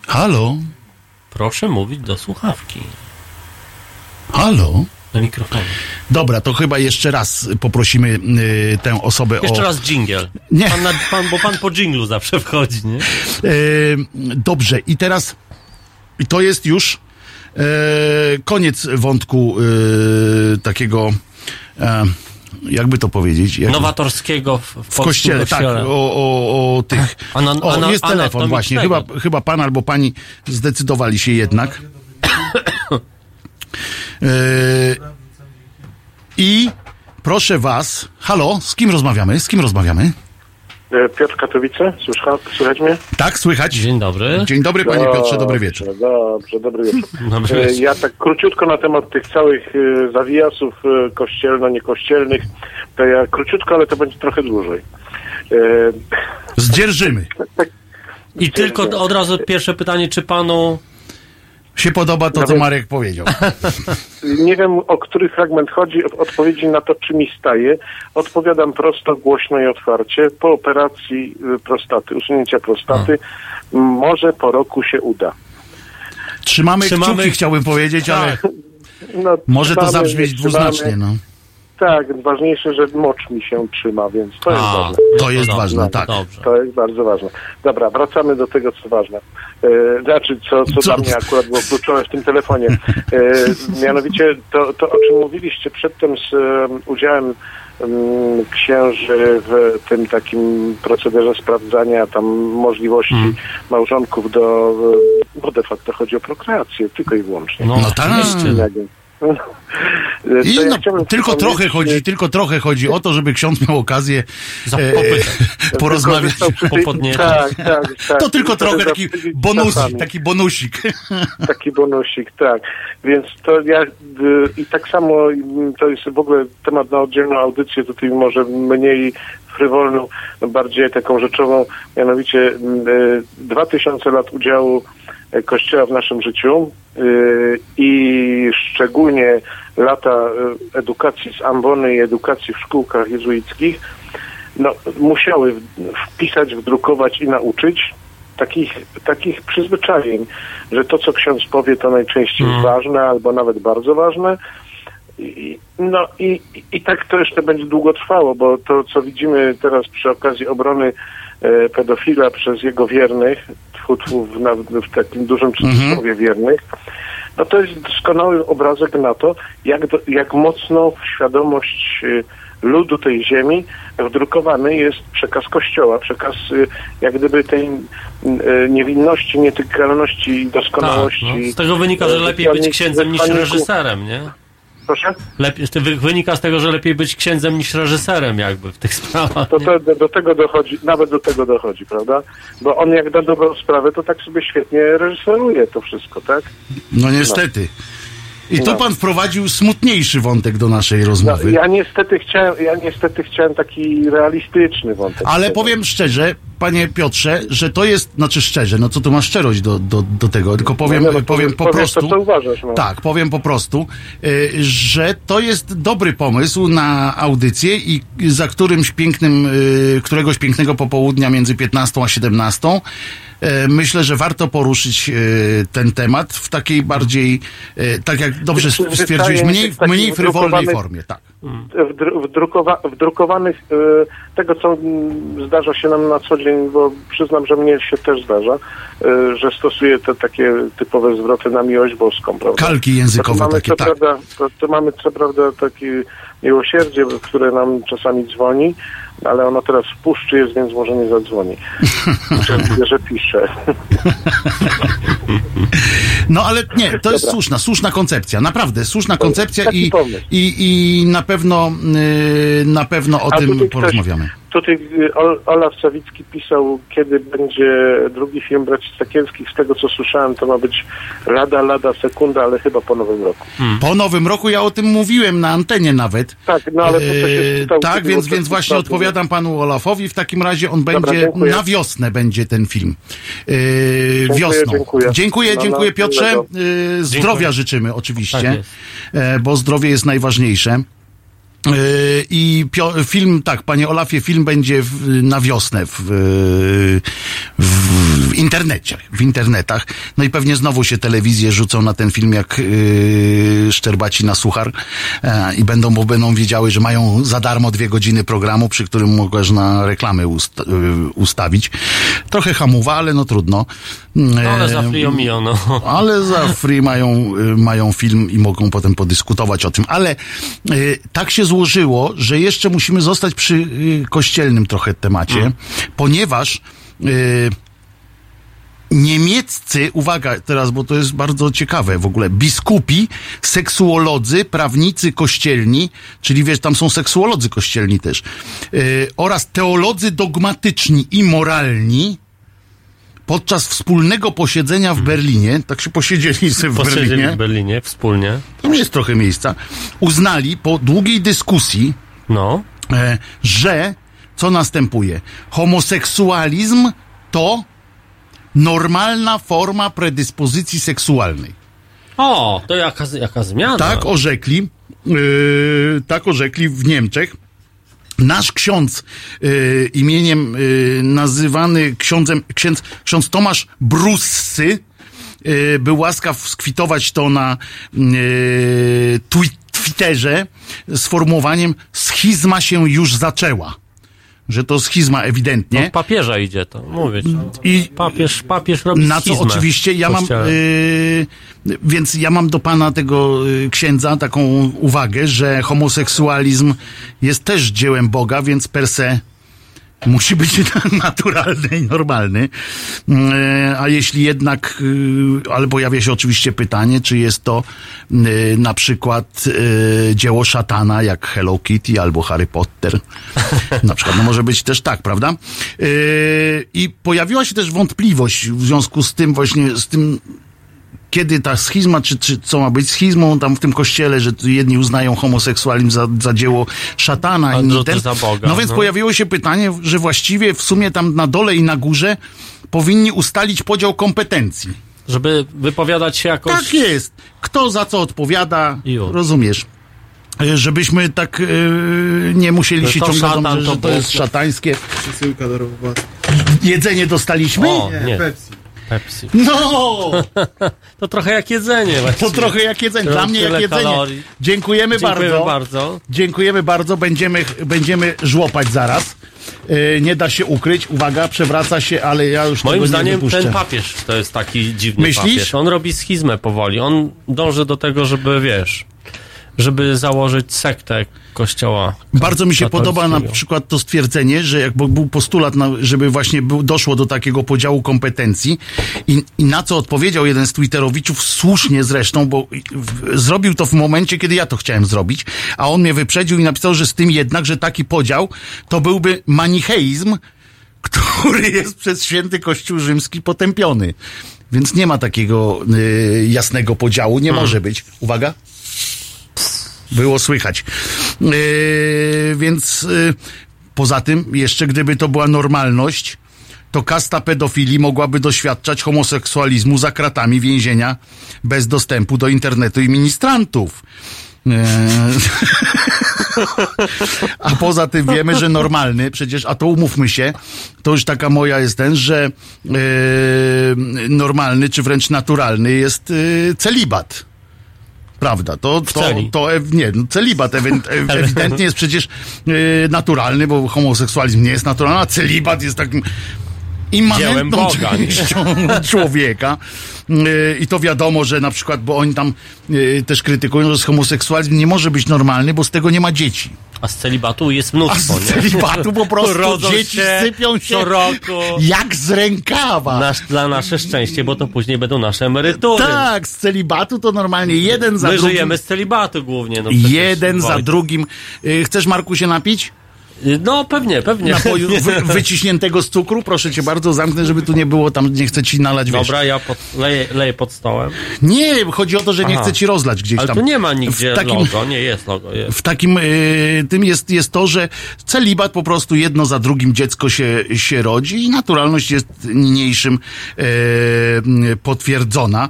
Halo? Proszę mówić do słuchawki, Halo? do mikrofonu. Dobra, to chyba jeszcze raz poprosimy y, tę osobę Jeszcze o... raz dżingiel. Nie. Pan, pan, bo pan po dżinglu zawsze wchodzi, nie? E, dobrze, i teraz i to jest już e, koniec wątku e, takiego, e, jakby to powiedzieć. Nowatorskiego w, w, polskim kościele, tak, o, o, o tych. Ana- o, jest telefon właśnie, chyba, chyba pan albo pani zdecydowali się jednak. E, I proszę was, halo, z kim rozmawiamy? Z kim rozmawiamy? E, Piotr Katowice, słycha, słychać mnie? Tak, słychać. Dzień dobry. Dzień dobry, panie Piotrze, dobry wieczór. Dobrze, dobry wieczór. Dobry E, wieczór. Ja tak króciutko na temat tych całych e, zawijasów kościelno-niekościelnych, to ja króciutko, ale to będzie trochę dłużej. Zdzierżymy. I tylko od razu pierwsze pytanie, czy panu... Się podoba to, co Marek powiedział. Nie wiem, o który fragment chodzi. W odpowiedzi na to, czy mi staje, odpowiadam prosto, głośno i otwarcie. Po operacji y, prostaty, usunięcia prostaty, m, może po roku się uda. Trzymamy, Trzymamy- kciuki, chciałbym powiedzieć, ale No, może to zabrzmieć nie dwuznacznie, no. Tak, ważniejsze, że mocz mi się trzyma, więc to jest A, ważne. To jest ważne, tak. Dobrze. To jest bardzo ważne. Dobra, wracamy do tego, co ważne. E, znaczy, co, co, Co? dla mnie akurat było kluczowe w tym telefonie. E, mianowicie to, to, o czym mówiliście przedtem z e, udziałem em, księży w tym takim procederze sprawdzania tam możliwości Hmm. małżonków do, bo de facto chodzi o prokreację, tylko i wyłącznie. No, No tak. E, I ja no, tylko trochę chodzi, tylko trochę chodzi o to, żeby ksiądz miał okazję e, popyt. porozmawiać. Popodnieść. Tak, tak, tak. To tylko trochę taki bonusik, taki bonusik. Taki bonusik, tak. Więc to ja y, i tak samo y, to jest w ogóle temat na oddzielną audycję, tutaj może mniej frywolną, bardziej taką rzeczową, mianowicie y, 2000 lat udziału y, Kościoła w naszym życiu y, i szczególnie lata y, edukacji z ambony i edukacji w szkółkach jezuickich, no, musiały wpisać, wdrukować i nauczyć takich, takich przyzwyczajeń, że to, co ksiądz powie, to najczęściej Mhm. ważne albo nawet bardzo ważne. I, no i, i tak to jeszcze będzie długo trwało, bo to, co widzimy teraz przy okazji obrony e, pedofila przez jego wiernych, tfu, w, w takim dużym cudzysłowie wiernych, no to jest doskonały obrazek na to, jak, do, jak mocno w świadomość y, ludu tej ziemi wdrukowany jest przekaz Kościoła, przekaz y, jak gdyby tej niewinności, nietykalności i Tak, doskonałości. no. Z tego wynika, że lepiej być księdzem niż reżyserem, nie? Proszę? Lepiej, wynika z tego, że lepiej być księdzem niż reżyserem jakby w tych sprawach. To, to do, do tego dochodzi, nawet do tego dochodzi, prawda? Bo on jak da dobrą sprawę, to tak sobie świetnie reżyseruje to wszystko, tak? No niestety. I tu No. pan wprowadził smutniejszy wątek do naszej No, rozmowy. ja niestety chciałem, ja niestety chciałem taki realistyczny wątek. Ale powiem szczerze, panie Piotrze, że to jest, znaczy szczerze, no co tu masz szczerość do, do, do tego, tylko powiem, No, no, no, powiem po powiesz prostu. To, co uważasz, no. Tak, powiem po prostu, y, że to jest dobry pomysł na audycję i za którymś pięknym, y, któregoś pięknego popołudnia między 15 a 17 y, myślę, że warto poruszyć y, ten temat w takiej bardziej, y, tak jak dobrze stwierdziłeś, mniej, w mniej frywolnej formie, tak. Wdru- wdrukowa, wdrukowanych e, tego, co mm, zdarza się nam na co dzień, bo przyznam, że mnie się też zdarza, e, że stosuję te takie typowe zwroty na miłość boską, prawda? Kalki językowe to mamy, takie, co tak. prawda, to, to mamy co prawda takie miłosierdzie, które nam czasami dzwoni, ale ono teraz w puszczy jest, więc może nie zadzwoni. że, że pisze. No ale nie, to jest Dobra. słuszna, słuszna koncepcja, naprawdę, słuszna koncepcja i, i, i na pewno yy, na pewno o A tym tutaj ktoś- Ol- Olaf Sawicki pisał, kiedy będzie drugi film Braci Sakielskich. Z tego, co słyszałem, to ma być lada, lada sekunda, ale chyba po nowym roku. Po nowym roku ja o tym mówiłem na antenie nawet. Tak, no ale to jest czytał, tak, więc, więc właśnie sprawy. odpowiadam panu Olafowi. W takim razie on Dobra, będzie dziękuję. na wiosnę będzie ten film. Yy, Dziękuję, wiosną. dziękuję. dziękuję, No, dziękuję Piotrze. Yy, zdrowia Dziękuję. życzymy oczywiście, Tak e, bo zdrowie jest najważniejsze. Yy, I film, tak, panie Olafie, film będzie w, na wiosnę w, w, w internecie, w internetach. No i pewnie znowu się telewizje rzucą na ten film jak yy, szczerbaci na suchar e, i będą, bo będą wiedziały, że mają za darmo dwie godziny programu, przy którym można reklamy ust, yy, ustawić. Trochę hamuwa, ale no trudno. No, ale za free omio, no. ale za free mają, mają film i mogą potem podyskutować o tym. Ale tak się złożyło, że jeszcze musimy zostać przy y, kościelnym trochę temacie, ponieważ y, niemieccy, uwaga teraz, bo to jest bardzo ciekawe w ogóle, biskupi, seksuolodzy, prawnicy kościelni, czyli wiesz, tam są seksuolodzy kościelni też, yy, oraz teolodzy dogmatyczni i moralni, podczas wspólnego posiedzenia w Berlinie, tak się posiedzieli sobie w Posiedzieli Berlinie, w Berlinie wspólnie. tam jest trochę miejsca, uznali po długiej dyskusji, no. e, że co następuje? Homoseksualizm to normalna forma predyspozycji seksualnej. O, to jaka, jaka zmiana. Tak orzekli, yy, tak orzekli w Niemczech. Nasz ksiądz yy, imieniem yy, nazywany ksiądzem, ksiądz, ksiądz Tomasz Brussy yy, był łaskaw skwitować to na twi- Twitterze sformułowaniem schizma się już zaczęła. Że to schizma ewidentnie. No, papieża idzie to, mówię ci. I papież, papież robi Na co oczywiście ja mam, yy, więc ja mam do pana tego yy, księdza taką uwagę, że homoseksualizm jest też dziełem Boga, więc per se musi być naturalny i normalny. Yy, A jeśli jednak, yy, ale pojawia się oczywiście pytanie, czy jest to yy, na przykład yy, dzieło szatana, jak Hello Kitty albo Harry Potter. Na przykład, no może być też tak, prawda? I pojawiła się też wątpliwość w związku z tym właśnie, z tym kiedy ta schizma, czy, czy co ma być schizmą tam w tym kościele, że jedni uznają homoseksualizm za, za dzieło szatana, A inni ten. za Boga, no więc no. pojawiło się pytanie, że właściwie w sumie tam na dole i na górze powinni ustalić podział kompetencji. Żeby wypowiadać się jakoś... Tak jest. Kto za co odpowiada, Już. rozumiesz. E, Żebyśmy tak e, nie musieli się to ciągle, szatan, że, że to jest szatańskie. Przesyłka do Robowa. Jedzenie dostaliśmy? O, nie. Pepsi. Pepsi. No! To trochę jak jedzenie To właściwie. trochę jak jedzenie. Dla mnie jak jedzenie. kalorii. Dziękujemy, Dziękujemy bardzo. bardzo. Dziękujemy bardzo. Będziemy, będziemy żłopać zaraz. Yy, nie da się ukryć. Uwaga, przewraca się, ale ja już Moim zdaniem ten papież to jest taki dziwny Myślisz? papież. On robi schizmę powoli. On dąży do tego, żeby, wiesz, żeby założyć sektę kościoła. Bardzo mi się podoba na przykład to stwierdzenie, że jak bo- był postulat, na, żeby właśnie był, doszło do takiego podziału kompetencji i, i na co odpowiedział jeden z Twitterowiczów, słusznie zresztą, bo w, zrobił to w momencie, kiedy ja to chciałem zrobić, a on mnie wyprzedził i napisał, że z tym jednak, że taki podział to byłby manicheizm, który jest przez święty Kościół Rzymski potępiony. Więc nie ma takiego y, jasnego podziału, nie może być. Uwaga. Było słychać. Yy, więc yy, poza tym, jeszcze gdyby to była normalność, to kasta pedofilii mogłaby doświadczać homoseksualizmu za kratami więzienia bez dostępu do internetu i ministrantów. Yy. A poza tym wiemy, że normalny, przecież, a to umówmy się, to już taka moja jest ten, że yy, normalny, czy wręcz naturalny jest yy, celibat. Prawda, to, to, to nie, no, celibat ewi- ew- ewidentnie jest przecież yy, naturalny, bo homoseksualizm nie jest naturalny, a celibat jest takim immanentną Boga, częścią człowieka. Yy, I to wiadomo, że na przykład, bo oni tam yy, też krytykują, że homoseksualizm nie może być normalny, bo z tego nie ma dzieci. A z celibatu jest A mnóstwo, z nie? celibatu po prostu Rodzą dzieci się sypią się co roku. jak z rękawa. Nasz, dla nasze szczęście, bo to później będą nasze emerytury. Tak, z celibatu to normalnie jeden za My drugim. żyjemy z celibatu głównie. No jeden za drugim. Yy, Chcesz, Marku, się napić? No pewnie, pewnie. Napoju wy, wyciśniętego z cukru? Proszę cię bardzo, zamknę, żeby tu nie było tam, nie chcę ci nalać, wiesz. Dobra, ja pod, leję, leję pod stołem. Nie, chodzi o to, że nie Aha. chcę ci rozlać gdzieś Ale tam. tu nie ma nigdzie w takim, logo, nie jest logo. Jest. W takim y, tym jest, jest to, że celibat po prostu jedno za drugim dziecko się, się rodzi i naturalność jest niniejszym y, potwierdzona.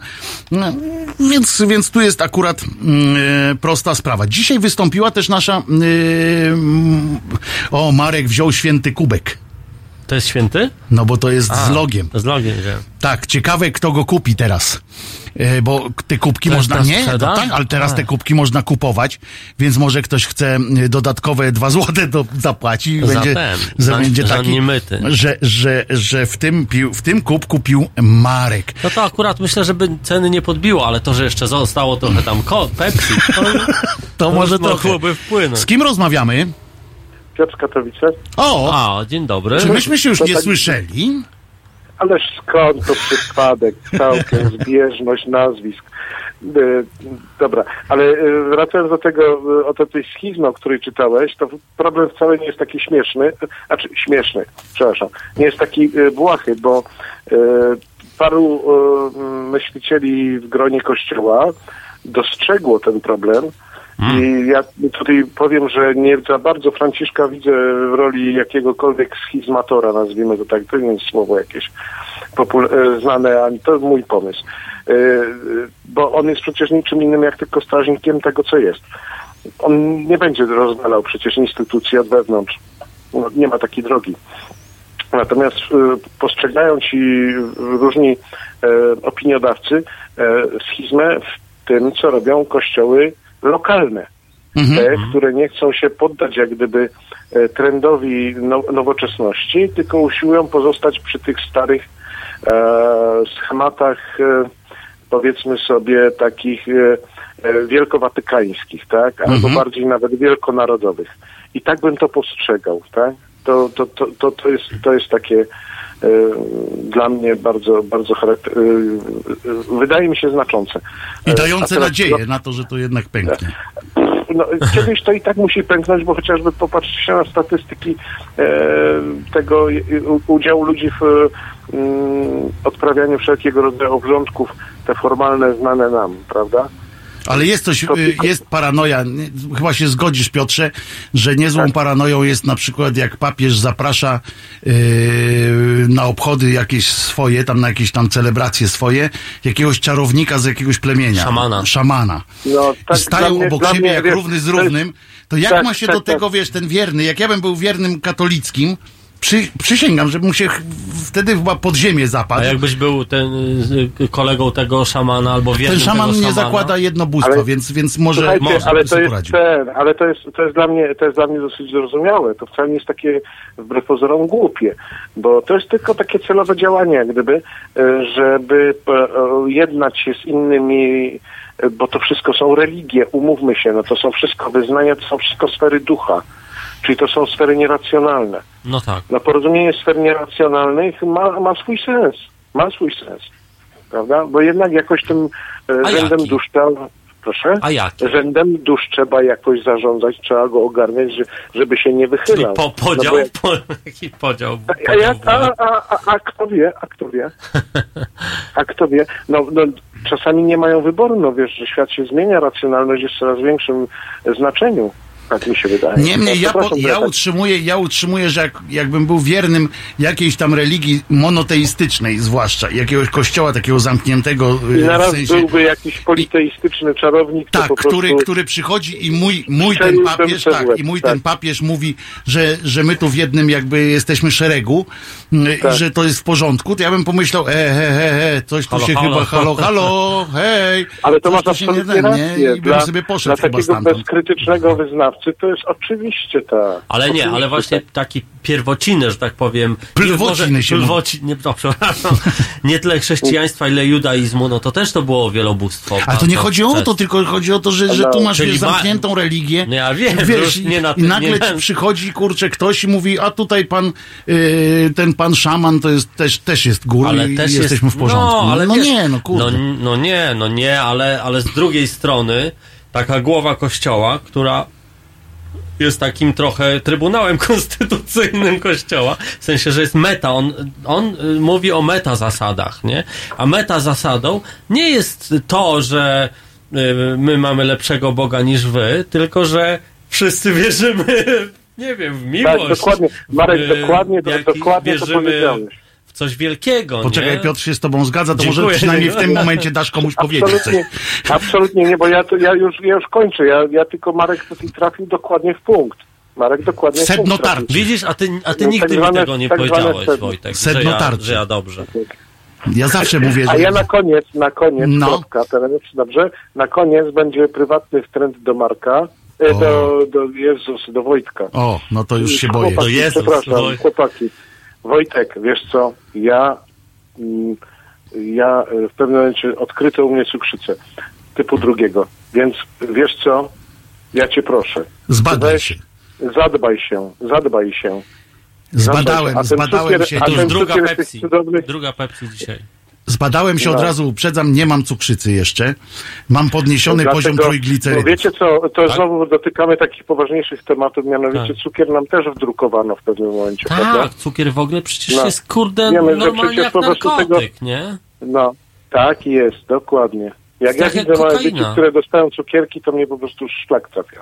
No, więc, więc tu jest akurat y, prosta sprawa. Dzisiaj wystąpiła też nasza y, o, Marek wziął święty kubek. To jest święty? No bo to jest A, z logiem. Z logiem, wiem. Tak, ciekawe kto go kupi teraz. E, Bo te kubki można nie, no tak, ale teraz A. te kubki można kupować, więc może ktoś chce e, dodatkowe dwa złote do, zapłaci i Za będzie, za- będzie za taki, że, że, że w tym pił, w tym kubku pił Marek. No to akurat myślę, żeby ceny nie podbiło, ale to, że jeszcze zostało trochę tam Pepsi, to, To może już trochę. mogłoby wpłynąć. Z kim rozmawiamy? Piotr Katowice. O, A, dzień dobry. czy myśmy się już to nie tak- słyszeli? Ależ skąd to przypadek, całkiem zbieżność nazwisk. Y, Dobra, ale y, wracając do tego, y, o to tej schizmy, o której czytałeś, to problem wcale nie jest taki śmieszny, znaczy śmieszny, przepraszam, nie jest taki błahy, bo paru myślicieli w gronie Kościoła dostrzegło ten problem i ja tutaj powiem, że nie za bardzo Franciszka widzę w roli jakiegokolwiek schizmatora, nazwijmy to tak, to nie jest słowo jakieś e, znane, a to mój pomysł. E, Bo on jest przecież niczym innym jak tylko strażnikiem tego, co jest. On nie będzie rozwalał przecież instytucji od wewnątrz. No, nie ma takiej drogi. Natomiast e, postrzegają ci różni opiniodawcy schizmę w tym, co robią kościoły lokalne. Te, które nie chcą się poddać jak gdyby e, trendowi no, nowoczesności, tylko usiłują pozostać przy tych starych e, schematach, e, powiedzmy sobie, takich wielkowatykańskich, tak? Albo Mhm. bardziej nawet wielkonarodowych. I tak bym to postrzegał, tak? To, to, to, to, jest, to jest takie dla mnie bardzo, bardzo charakter... e, e, wydaje mi się znaczące. I dające teraz- nadzieję na to, że to jednak pęknie. no, kiedyś to i tak musi pęknąć, bo chociażby popatrzcie się na statystyki e, tego udziału ludzi w mm, odprawianiu wszelkiego rodzaju obrządków, te formalne znane nam, prawda? Ale jest coś, y, jest paranoja, chyba się zgodzisz Piotrze, że niezłą Tak. paranoją jest na przykład jak papież zaprasza yy, na obchody jakieś swoje, tam na jakieś tam celebracje swoje, jakiegoś czarownika z jakiegoś plemienia. Szamana. Szamana. No, tak, I stają mnie- obok siebie mnie, jak wiesz, równy z równym, to jak tak, ma się tak, do tak. tego, wiesz, ten wierny, jak ja bym był wiernym katolickim, przy, przysięgam, że mu się wtedy chyba pod ziemię zapadł. A jakbyś był ten y, kolegą tego szamana albo Ten wiernym szaman tego nie szamana, zakłada jednobóstwa, Ale- więc, więc może, Słuchajcie, może ale to jest poradził. ten, ale to jest, to jest dla mnie, to jest dla mnie dosyć zrozumiałe. To wcale nie jest takie wbrew pozorom głupie, bo to jest tylko takie celowe działanie, jak gdyby, e, żeby e, e, jednać się z innymi, bo to wszystko są religie, umówmy się, no to są wszystko wyznania, to są wszystko sfery ducha, czyli to są sfery nieracjonalne. No tak. No porozumienie sfer nieracjonalnych ma, ma swój sens. Ma swój sens. Prawda? Bo jednak jakoś tym e, A rzędem jaki? dusz trzeba... Proszę? A jaki? Rzędem dusz trzeba jakoś zarządzać, trzeba go ogarniać, że, żeby się nie Czyli wychylał. po, podział, No jak- po, podział? podział a, a, a, a kto wie, a kto wie? A kto wie? No, no, czasami nie mają wyboru, no wiesz, że świat się zmienia, racjonalność jest w coraz większym znaczeniu. Tak mi się wydaje. Niemniej No, ja, po, ja, tak- utrzymuję, ja utrzymuję, że jak, jakbym był wiernym jakiejś tam religii monoteistycznej, zwłaszcza jakiegoś kościoła takiego zamkniętego I y, na w sensie, byłby jakiś politeistyczny czarownik, tak, po który, który przychodzi i mój, mój ten papież, tak, i mój tak. ten papież mówi, że, że my tu w jednym jakby jesteśmy szeregu y, Tak. i że to jest w porządku, to ja bym pomyślał, e, he, he, he, coś tu Halo, się halo. chyba, halo, halo, hej, Ale to coś masz tu się absolutnie nie, rację. nie, i bym Dla, sobie dla poszedł chyba takiego bezkrytycznego wyznawcy to jest oczywiście tak. Ale nie, ale właśnie tak. taki pierwociny, że tak powiem. Plwociny się plwoci, nie, no, przepraszam, nie tyle chrześcijaństwa, ile judaizmu, no to też to było wielobóstwo. Ale to nie chodzi o to, tylko chodzi o to, że, że tu masz Czyli wiesz, ma- zamkniętą religię. No ja wiem, wiesz, i, nie na i tym- nagle nie przychodzi, kurczę, ktoś i mówi, a tutaj pan, yy, ten pan szaman to jest też, też jest gór ale i też jesteśmy jest, w porządku. No, ale no wiesz, nie, no kurde. No, no nie, no nie, ale, ale z drugiej strony taka głowa kościoła, która jest takim trochę trybunałem konstytucyjnym kościoła, w sensie, że jest meta, on, on y, mówi o meta zasadach, nie? A meta zasadą nie jest to, że y, my mamy lepszego Boga niż wy, tylko że wszyscy wierzymy, nie wiem, w miłość. Tak, dokładnie. Marek, dokładnie, w jaki- dokładnie to wierzymy powiedziałeś. Coś wielkiego, Poczekaj, nie? Piotr się z tobą zgadza, to Dziękuję. może przynajmniej w tym momencie dasz komuś powiedzieć coś. Absolutnie, absolutnie nie, bo ja, to, ja, już, ja już kończę. Ja, ja tylko Marek tutaj trafił dokładnie w punkt. Marek dokładnie w Sedno tarczy. Widzisz, a ty, a ty No, nigdy tak mi zwane- tego nie tak powiedziałeś, sedno. Wojtek, że Sedno ja, tarczy. że ja dobrze. Ja zawsze mówię, A że... ja na koniec, na koniec, No. kropka, teraz dobrze, na koniec będzie prywatny trend do Marka, e, O. do, do Jezus, do Wojtka. O, no to już się boję. Chłopaki, To Jezus, przepraszam, Woj- chłopaki. Wojtek, wiesz co, ja, mm, ja w pewnym momencie odkryto u mnie cukrzycę typu drugiego, więc wiesz co, ja cię proszę, Zbadaj weź, się. zadbaj się, zadbaj się Zbadałem, A ten zbadałem cukier- się. a To już druga Pepsi. cudownych- Druga Pepsi dzisiaj. Zbadałem się od No. razu, uprzedzam, nie mam cukrzycy jeszcze. Mam podniesiony Dlatego- poziom No trójglicerydów. wiecie co, to Tak? znowu dotykamy takich poważniejszych tematów, mianowicie cukier nam też wdrukowano w pewnym momencie, prawda? Tak, cukier w ogóle przecież No. jest kurde Wiemy, że normalnie jak po prostu narkotyk, tego- nie? No, tak jest, dokładnie. Jak ja Tak jak widzę małe kokaina. dzieci, które dostają cukierki, to mnie po prostu szlak trafia.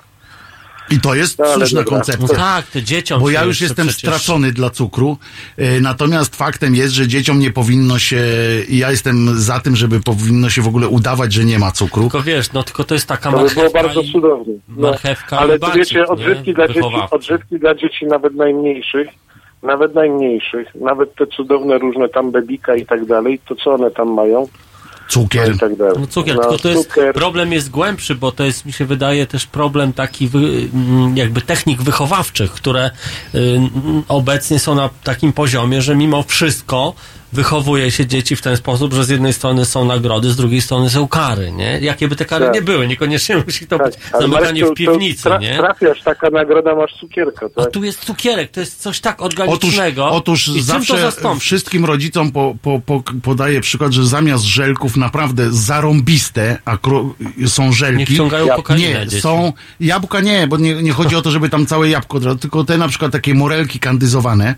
I to jest No, słuszna dobra. koncepcja. No tak, to dzieciom Bo ja już jestem przecież- stracony dla cukru. E, Natomiast faktem jest, że dzieciom nie powinno się. i Ja jestem za tym, żeby powinno się w ogóle udawać, że nie ma cukru. Tylko wiesz, no tylko to jest taka To by było marchewka bardzo i... cudownie. No, marchewka ale to wiecie, nie? odżywki dla, dzieci, odżywki dla dzieci nawet najmniejszych, nawet najmniejszych, nawet te cudowne różne tam bebika i tak dalej, to co one tam mają? Cukier. I tak dalej. No cukier, No, tylko to jest, cukier. problem jest głębszy, bo to jest, mi się wydaje, też problem taki wy, mm, jakby technik wychowawczych, które y, obecnie są na takim poziomie, że mimo wszystko wychowuje się dzieci w ten sposób, że z jednej strony są nagrody, z drugiej strony są kary, nie? Jakie by te kary Tak. nie były, niekoniecznie musi to być Ale zamykanie w piwnicy, tra- nie? Trafiasz, taka nagroda, masz cukierka, tak? A tu jest cukierek, to jest coś tak Otóż, organicznego. otóż I czym to zawsze wszystkim rodzicom po, po, po, podaję przykład, że zamiast żelków naprawdę zarąbiste są żelki. Nie wciągają kokainę Nie, dzieci. są jabłka nie, bo nie, nie chodzi o to, żeby tam całe jabłko, tylko te na przykład takie morelki kandyzowane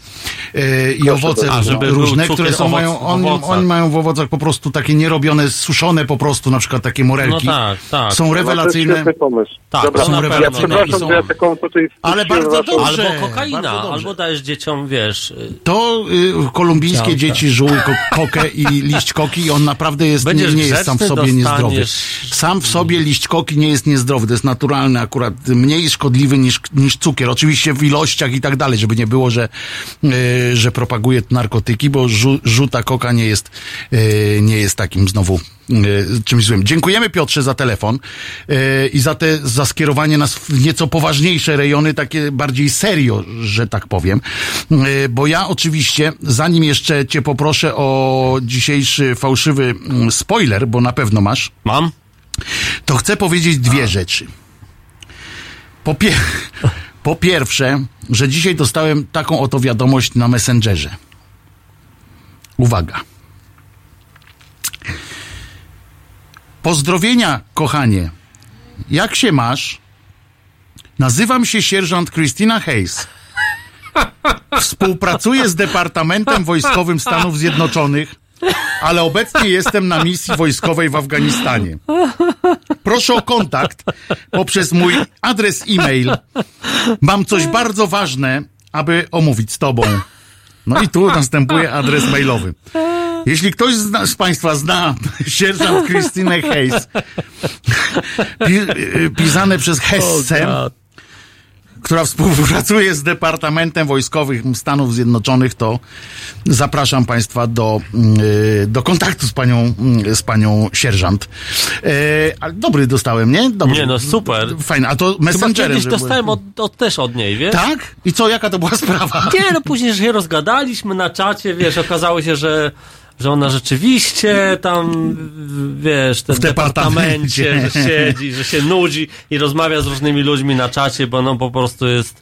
e, i owoce A, różne, które są owoc- mają, w oni, mają w owocach po prostu takie nierobione, suszone po prostu, na przykład takie morelki. No tak, tak. Są to rewelacyjne. świetny pomysł. Tak, Dobra, to na ja przepraszam, są- że ja taką tutaj Ale bardzo waszą- dobrze. Albo kokaina, dobrze. albo dajesz dzieciom, wiesz... y, To y, kolumbijskie Ciałka. dzieci żuły ko- kokę i liść koki i on naprawdę jest, nie, Będziesz nie jest sam w sobie niezdrowy. dostaniesz- Sam w sobie liść koki nie jest niezdrowy, to jest naturalny akurat, mniej szkodliwy niż, niż cukier. Oczywiście w ilościach i tak dalej, żeby nie było, że, y, że propaguje narkotyki, bo żu, żuta koka nie jest, y, nie jest takim znowu y, czymś złym. Dziękujemy Piotrze za telefon y, i za te, za skierowanie nas w nieco poważniejsze rejony, takie bardziej serio, że tak powiem. Bo ja oczywiście, zanim jeszcze cię poproszę o dzisiejszy fałszywy mm, spoiler, bo na pewno masz. Mam? To chcę powiedzieć dwie rzeczy. Po, po pierwsze, że dzisiaj dostałem taką oto wiadomość na Messengerze. Uwaga. Pozdrowienia, kochanie. Jak się masz? Nazywam się sierżant Christina Hayes. Współpracuję z Departamentem Wojskowym Stanów Zjednoczonych, ale obecnie jestem na misji wojskowej w Afganistanie. Proszę o kontakt poprzez mój adres e-mail. Mam coś bardzo ważne, aby omówić z tobą. No i tu następuje adres mailowy. Jeśli ktoś z, Państwa zna sierżant Christine Hayes, pi, y, pisane przez Hesse, która współpracuje z Departamentem Wojskowym Stanów Zjednoczonych, to zapraszam Państwa do, y, do kontaktu z panią, y, z panią sierżant. E, ale dobry dostałem, nie? Dobry. Nie no, super. Fajne, a to Chyba messengerem. kiedyś dostałem od, od, też od niej, wiesz? Tak? I co, jaka to była sprawa? Nie, no później się rozgadaliśmy na czacie, wiesz, okazało się, że że ona rzeczywiście tam, wiesz, ten W departamencie, że siedzi, że się nudzi i rozmawia z różnymi ludźmi na czacie, bo no po prostu jest...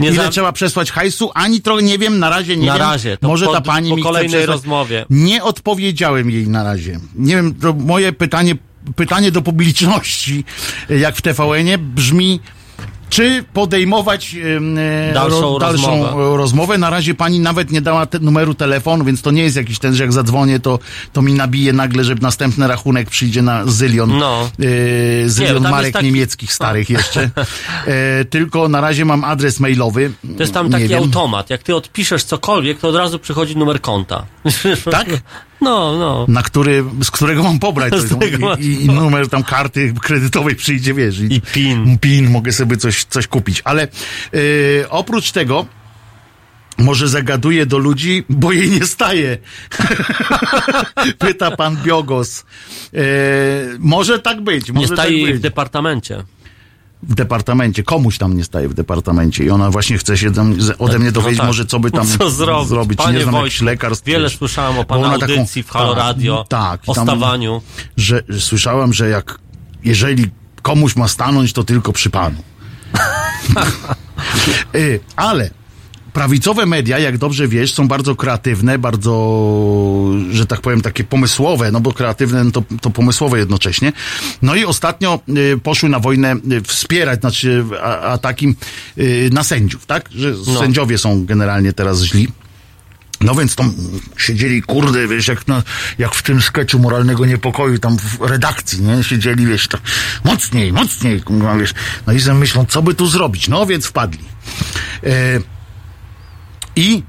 Nie Ile za- trzeba przesłać hajsu? Ani trochę nie wiem, na razie nie Na wiem. razie, to Może po- ta pani po mi kolejnej rozmowie. Nie odpowiedziałem jej na razie. Nie wiem, to moje pytanie, pytanie do publiczności, jak w TVN-ie, brzmi, czy podejmować e, Dalszą dalszą rozmowę. rozmowę. Na razie pani nawet nie dała te, numeru telefonu, więc to nie jest jakiś ten, że jak zadzwonię, to, to mi nabije nagle, że następny rachunek przyjdzie na zylion, No. e, zylion tam jest marek taki- niemieckich starych jeszcze. E, tylko na razie mam adres mailowy. To jest tam Nie taki wiem. automat. Jak ty odpiszesz cokolwiek, to od razu przychodzi numer konta. Tak? No, no. Na który, z którego mam pobrać coś, tego i, masz i, i numer tam karty kredytowej przyjdzie, wiesz. I, I PIN. PIN, mogę sobie coś, coś kupić. Ale e, oprócz tego może zagaduję do ludzi, bo jej nie staje. Pyta pan Biogos. E, może tak być. Może Nie staje tak być. w departamencie. W departamencie. Komuś tam nie staje w departamencie i ona właśnie chce się tam ode mnie No dowiedzieć, tak. może co by tam Co zrobić? Czy Panie nie znam jakichś lekarstw. Wiele słyszałem o pana ona taką- audycji w Halo tak, Radio, Tak. i o tam- stawaniu. Że, że słyszałem, że jak jeżeli komuś ma stanąć, to tylko przy panu. Y, Ale prawicowe media, jak dobrze wiesz, są bardzo kreatywne, bardzo, że tak powiem, takie pomysłowe, no bo kreatywne no to, to pomysłowe jednocześnie. No i ostatnio y, poszły na wojnę y, wspierać, znaczy a, ataki y, na sędziów, tak? Że No. sędziowie są generalnie teraz źli. No więc tam siedzieli, kurde, wiesz, jak, na, jak w tym sketchu moralnego niepokoju, tam w redakcji, nie? Siedzieli, wiesz, to mocniej, mocniej, kurwa, wiesz. No i myślą, co by tu zrobić? No więc wpadli. E, I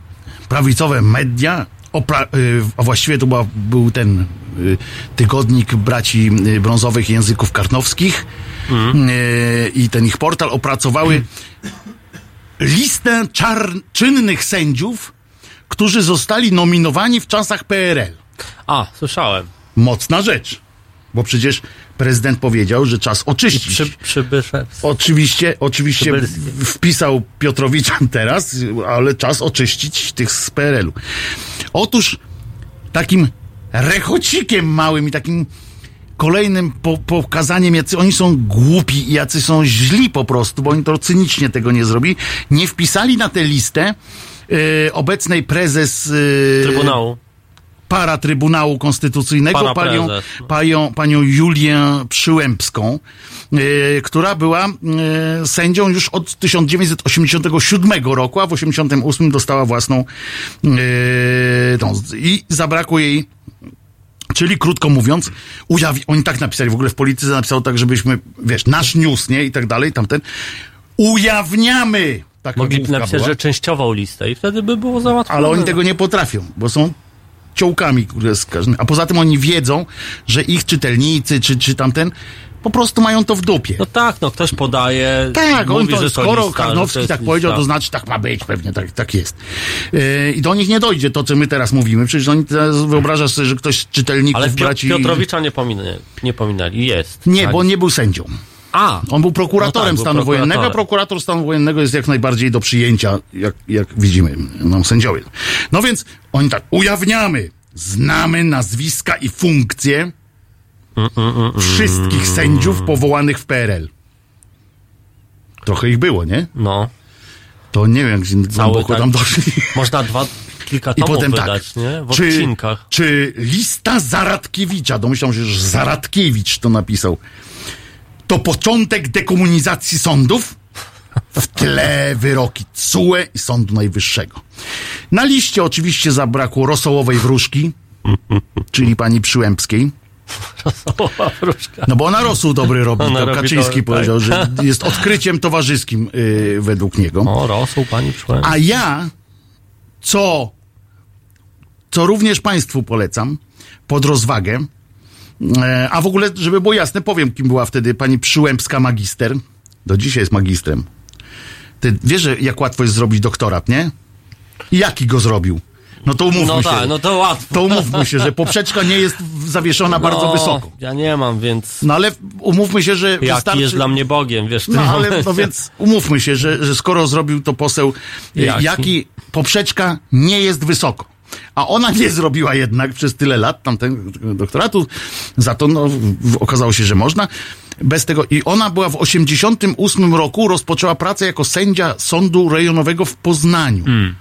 prawicowe media, opra, y, a właściwie to była, był ten y, tygodnik braci y, brązowych języków karnowskich y, i ten ich portal opracowały listę czar, czynnych sędziów, którzy zostali nominowani w czasach PRL. A, słyszałem. Mocna rzecz. Bo przecież prezydent powiedział, że czas oczyścić. Przy, przybysze. Oczywiście, oczywiście wpisał Piotrowicza teraz, ale czas oczyścić tych z PRL-u. Otóż takim rechocikiem małym i takim kolejnym po, pokazaniem, jacy oni są głupi i jacy są źli po prostu, bo oni to cynicznie tego nie zrobili, nie wpisali na tę listę e, obecnej prezes e, Trybunału. Para Trybunału Konstytucyjnego, panią, panią, panią Julię Przyłębską, e, która była e, sędzią już od 1987 roku, a w 1988 dostała własną e, tą, i zabrakło jej Czyli krótko mówiąc, ujawi- oni tak napisali, w ogóle w polityce napisał tak, żebyśmy, wiesz, nasz news, nie, i tak dalej, tamten, ujawniamy, taka Mogliby napisać, była. że częściową listę i wtedy by było załatwione. Ale oni tego nie potrafią, bo są ciołkami, które z każdym. A poza tym oni wiedzą, że ich czytelnicy, czy, czy tamten, po prostu mają to w dupie. No tak, no ktoś podaje. Tak, on mówi, to, że skoro lista, Karnowski tak powiedział, lista. to znaczy tak ma być, pewnie tak, tak jest. Yy, I do nich nie dojdzie to, co my teraz mówimy. Przecież oni teraz wyobrażasz sobie, że ktoś z czytelników Ale Pio- braci... Piotrowicza nie, pominę, nie pominęli. Jest. Nie, Tak. bo on nie był sędzią. A, On był prokuratorem No tak, stanu wojennego, a prokurator stanu wojennego jest jak najbardziej do przyjęcia, jak, jak widzimy, no, sędziowie. No więc oni tak, ujawniamy, znamy nazwiska i funkcje wszystkich sędziów powołanych w PRL. Trochę ich było, nie? No. To nie wiem, jak głęboko tak- tam doszli. Można dwa, kilka I tomów potem wydać, tak, nie? W czy, odcinkach. czy lista Zaradkiewicza, domyślam się, że Zaradkiewicz to napisał, to początek dekomunizacji sądów? W tle wyroki CUE i Sądu Najwyższego. Na liście oczywiście zabrakło rosołowej wróżki, czyli pani Przyłębskiej. Rosołowa wróżka. No bo ona rosół dobry robi. Ona To Kaczyński powiedział, tak. że jest odkryciem towarzyskim yy, według niego. O, rosół pani przyszła. A ja, co, co również Państwu polecam, pod rozwagę, a w ogóle, żeby było jasne, powiem, kim była wtedy pani Przyłębska magister. Do dzisiaj jest magistrem. Ty wiesz, jak łatwo jest zrobić doktorat, nie? Jaki go zrobił? No to umówmy No się. tak, no to łatwo. To umówmy się, że poprzeczka nie jest zawieszona bardzo No, wysoko. Ja nie mam, więc No ale umówmy się, że jaki wystarczy... jest dla mnie Bogiem, wiesz, No ale no więc umówmy się, że, że skoro zrobił to poseł, Jaki? jaki? jaki poprzeczka nie jest wysoko. A ona nie zrobiła jednak przez tyle lat tamten doktoratu, za to no, okazało się, że można. Bez tego. I ona była w 88 roku, rozpoczęła pracę jako sędzia sądu rejonowego w Poznaniu. Hmm.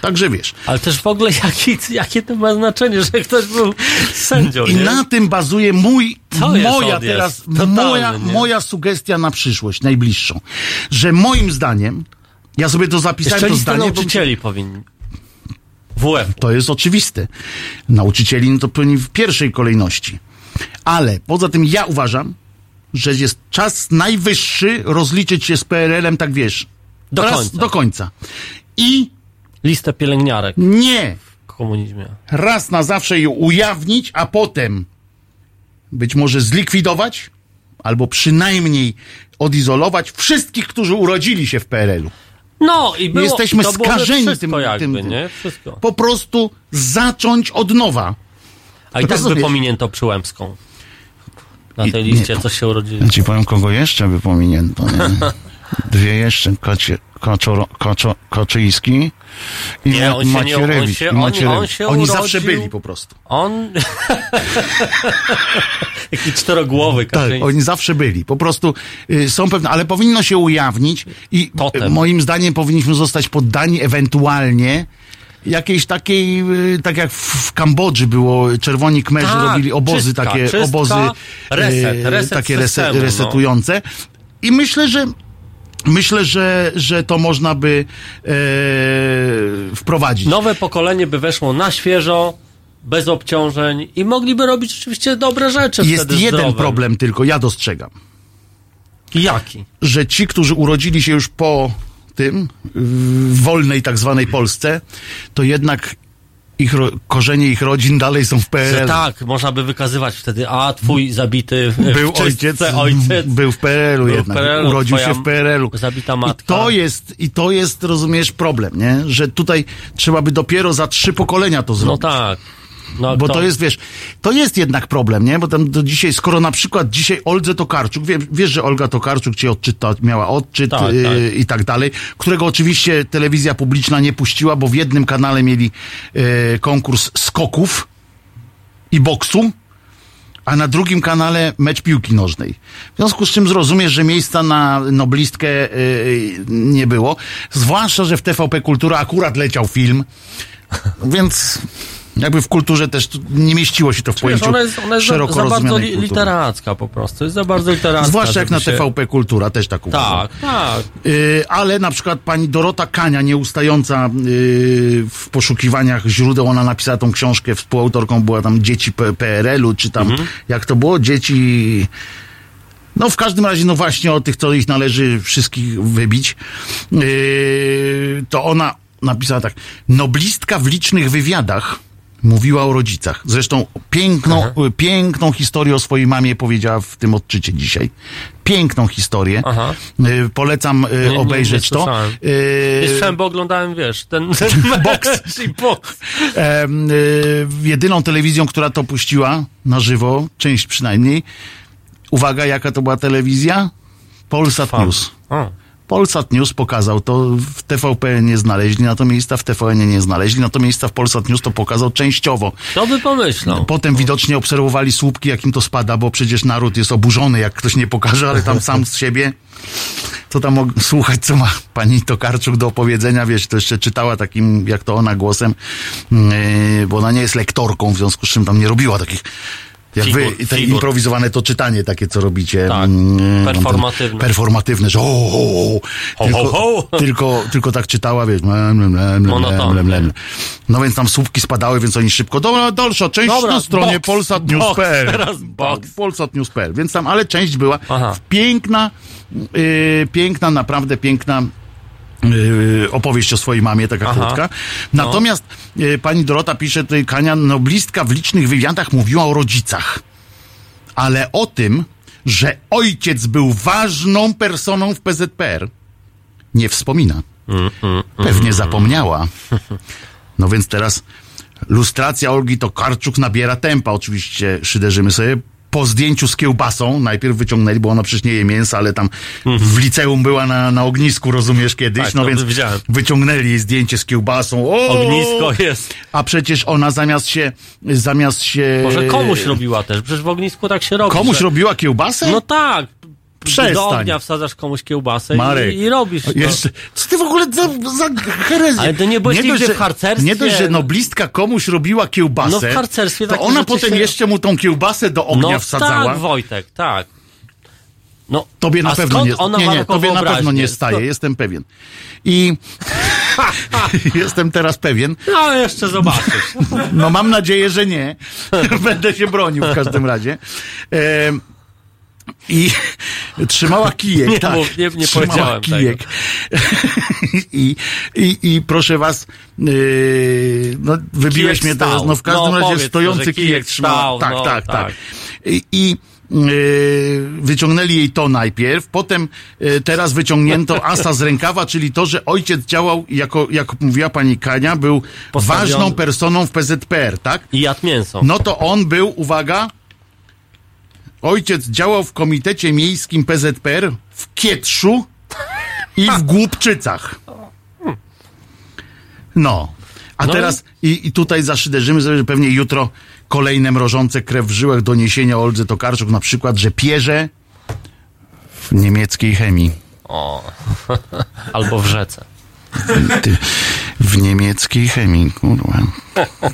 Także wiesz. Ale też w ogóle jaki, jakie to ma znaczenie, że ktoś był sędzią, I nie? na tym bazuje mój, To moja teraz, Totalny, moja, nie? moja sugestia na przyszłość, najbliższą. Że moim zdaniem, ja sobie to zapisałem, Jeszcze to zdanie, bo nauczycieli powinni. WF. to jest oczywiste. Nauczycieli no to powinni w pierwszej kolejności. Ale poza tym ja uważam, że jest czas najwyższy rozliczyć się z PRL-em, tak wiesz, Do raz końca. do końca. I Listę pielęgniarek nie w komunizmie. raz na zawsze ją ujawnić, a potem być może zlikwidować, albo przynajmniej odizolować wszystkich, którzy urodzili się w PRL-u. No i było, Jesteśmy i to skażeni wszystko tym- jakby, tym- nie? Wszystko. Po prostu zacząć od nowa. A i tak Rozumiesz? pominięto Przyłębską. Na tej liście coś się urodzili. Ja ci powiem, kogo jeszcze by pominięto. Nie? Dwie jeszcze, Kocie, Koczoro, Koczo, Koczyński i Nie, on się nie- on Macierewicz. się- on- Macierewicz. on się Oni urodził- zawsze byli po prostu. On... Jaki czterogłowy Tak, Kaczyński. oni zawsze byli. Po prostu y, są pewne, ale powinno się ujawnić i Totem. y, moim zdaniem powinniśmy zostać poddani ewentualnie jakiejś takiej, y, tak jak w, w Kambodży było, czerwoni kmerzy Tak, robili obozy, czystka, takie czystka, obozy reset, y, reset takie systemu, no. resetujące. I myślę, że Myślę, że, że to można by e, wprowadzić. Nowe pokolenie by weszło na świeżo, bez obciążeń i mogliby robić rzeczywiście dobre rzeczy Jest jeden zdrowe. problem tylko, ja dostrzegam. Jaki? Że ci, którzy urodzili się już po tym, w wolnej tak zwanej Polsce, to jednak ich ro- korzenie ich rodzin dalej są w Że PRL. tak, można by wykazywać wtedy, a twój zabity w Był w ojciec, ojciec był w PRL-u Był w jednak, PRL-u, urodził twoja się w PRL-u. zabita I matka. to jest, i to jest, rozumiesz, problem, nie? Że tutaj trzeba by dopiero za trzy pokolenia to No zrobić. tak. No, Bo kto- to jest, wiesz, to jest jednak problem, nie? Bo tam do dzisiaj, skoro na przykład dzisiaj Oldze Tokarczuk, wie, wiesz, że Olga Tokarczuk cię odczyta, miała odczyt Tak, y, tak. i tak dalej, którego oczywiście telewizja publiczna nie puściła, bo w jednym kanale mieli y, konkurs skoków i boksu, a na drugim kanale mecz piłki nożnej. W związku z czym zrozumiesz, że miejsca na noblistkę y, nie było. Zwłaszcza, że w TVP Kultura akurat leciał film, więc jakby w kulturze też nie mieściło się to w pojęciu ona jest, ona jest za, szeroko za bardzo rozumianej li, literacka po prostu. Jest za bardzo literacka. Zwłaszcza jak na się- TVP Kultura, też tak uważam. Tak, tak. Y, ale na przykład pani Dorota Kania, nieustająca y, w poszukiwaniach źródeł, ona napisała tą książkę, współautorką była tam Dzieci PRL-u, czy tam, Mhm. jak to było, Dzieci... No w każdym razie, no właśnie o tych, co ich należy wszystkich wybić, yy, to ona napisała tak, noblistka w licznych wywiadach mówiła o rodzicach. Zresztą piękną, y, piękną historię o swojej mamie powiedziała w tym odczycie dzisiaj. Piękną historię. Aha. Y, polecam y, Nie- obejrzeć nie to. Y, Nie słyszałem, bo oglądałem, wiesz, ten, ten jedyną telewizją, która to puściła na żywo, część przynajmniej. Uwaga, jaka to była telewizja? Polsat News. O. Polsat News pokazał to, w TVP nie znaleźli na to miejsca, w TVN nie znaleźli, na to miejsca w Polsat News to pokazał częściowo. Kto by pomyślał? Potem widocznie obserwowali słupki, jakim to spada, bo przecież naród jest oburzony, jak ktoś nie pokaże, ale tam sam z siebie, to tam og- słuchać, co ma pani Tokarczuk do opowiedzenia, wiesz, to jeszcze czytała takim, jak to ona głosem, yy, bo ona nie jest lektorką, w związku z czym tam nie robiła takich jak Figur, wy, te figur. improwizowane to czytanie takie, co robicie. Tak, mm, performatywne. Performatywne, że ho, ho, ho. Ho, Tylko, ho, ho. Tylko, tylko tak czytała, wiesz, mlem, mlem, mlem. No więc tam słupki spadały, więc oni szybko, dobra, dalsza część Dobra, na stronie polsatnews.pl. teraz boks. Polsatnews.pl, więc tam, ale część była Aha. piękna, yy, piękna, naprawdę piękna opowieść o swojej mamie, taka Aha. krótka. No. Natomiast yy, pani Dorota pisze tutaj, Kania, noblistka w licznych wywiadach mówiła o rodzicach. Ale o tym, że ojciec był ważną personą w PZPR, nie wspomina. Pewnie zapomniała. No więc teraz lustracja Olgi Tokarczuk nabiera tempa. Oczywiście szyderzymy sobie. Po zdjęciu z kiełbasą, najpierw wyciągnęli, bo ona przecież nie je mięsa, ale tam w liceum była na, na ognisku, rozumiesz, kiedyś. Tak, no więc widziałem. wyciągnęli jej zdjęcie z kiełbasą. O! Ognisko jest. A przecież ona zamiast się, zamiast się... Może komuś robiła też, przecież w ognisku tak się robi. Komuś że... robiła kiełbasę? No tak. Przestań. Do ognia wsadzasz komuś kiełbasę Marek, i, i robisz to. Jeszcze, co ty w ogóle za, za herezję? Ale to nie byłeś dość, nigdy że- w harcerstwie? Nie dość, że noblistka komuś robiła kiełbasę, No w harcerstwie to ona potem się- jeszcze mu tą kiełbasę do ognia no wsadzała. tak, Wojtek, tak. No, Tobie na pewno nie, ona nie, nie, tobie na pewno nie staje, jestem pewien. I jestem teraz pewien. No jeszcze zobaczysz. No mam nadzieję, że nie. Będę się bronił w każdym razie. Em, I trzymała kijek, Nie tak. mów, nie- nie trzymała kijek. I, i, I proszę was, yy, no wybiłeś Kijek mnie teraz, stał. no w każdym No, razie powiedz, stojący kijek, kijek trzymała. stał, tak, no, tak, tak, tak. I, i yy, wyciągnęli jej to najpierw, potem yy, teraz wyciągnięto asa z rękawa, czyli to, że ojciec działał, jako, jak mówiła pani Kania, był Postawiony. ważną personą w PZPR, tak? I jadł mięso. No to on był, uwaga, ojciec działał w komitecie miejskim PZPR w Kietrzu I w Głupczycach. No. A No teraz i, i tutaj zaszyderzymy sobie, że pewnie jutro kolejne mrożące krew w żyłach doniesienia Oldzy Tokarczuk, na przykład, że pierze w niemieckiej chemii. O. Albo w rzece. Ty, w niemieckiej chemii, kurwa.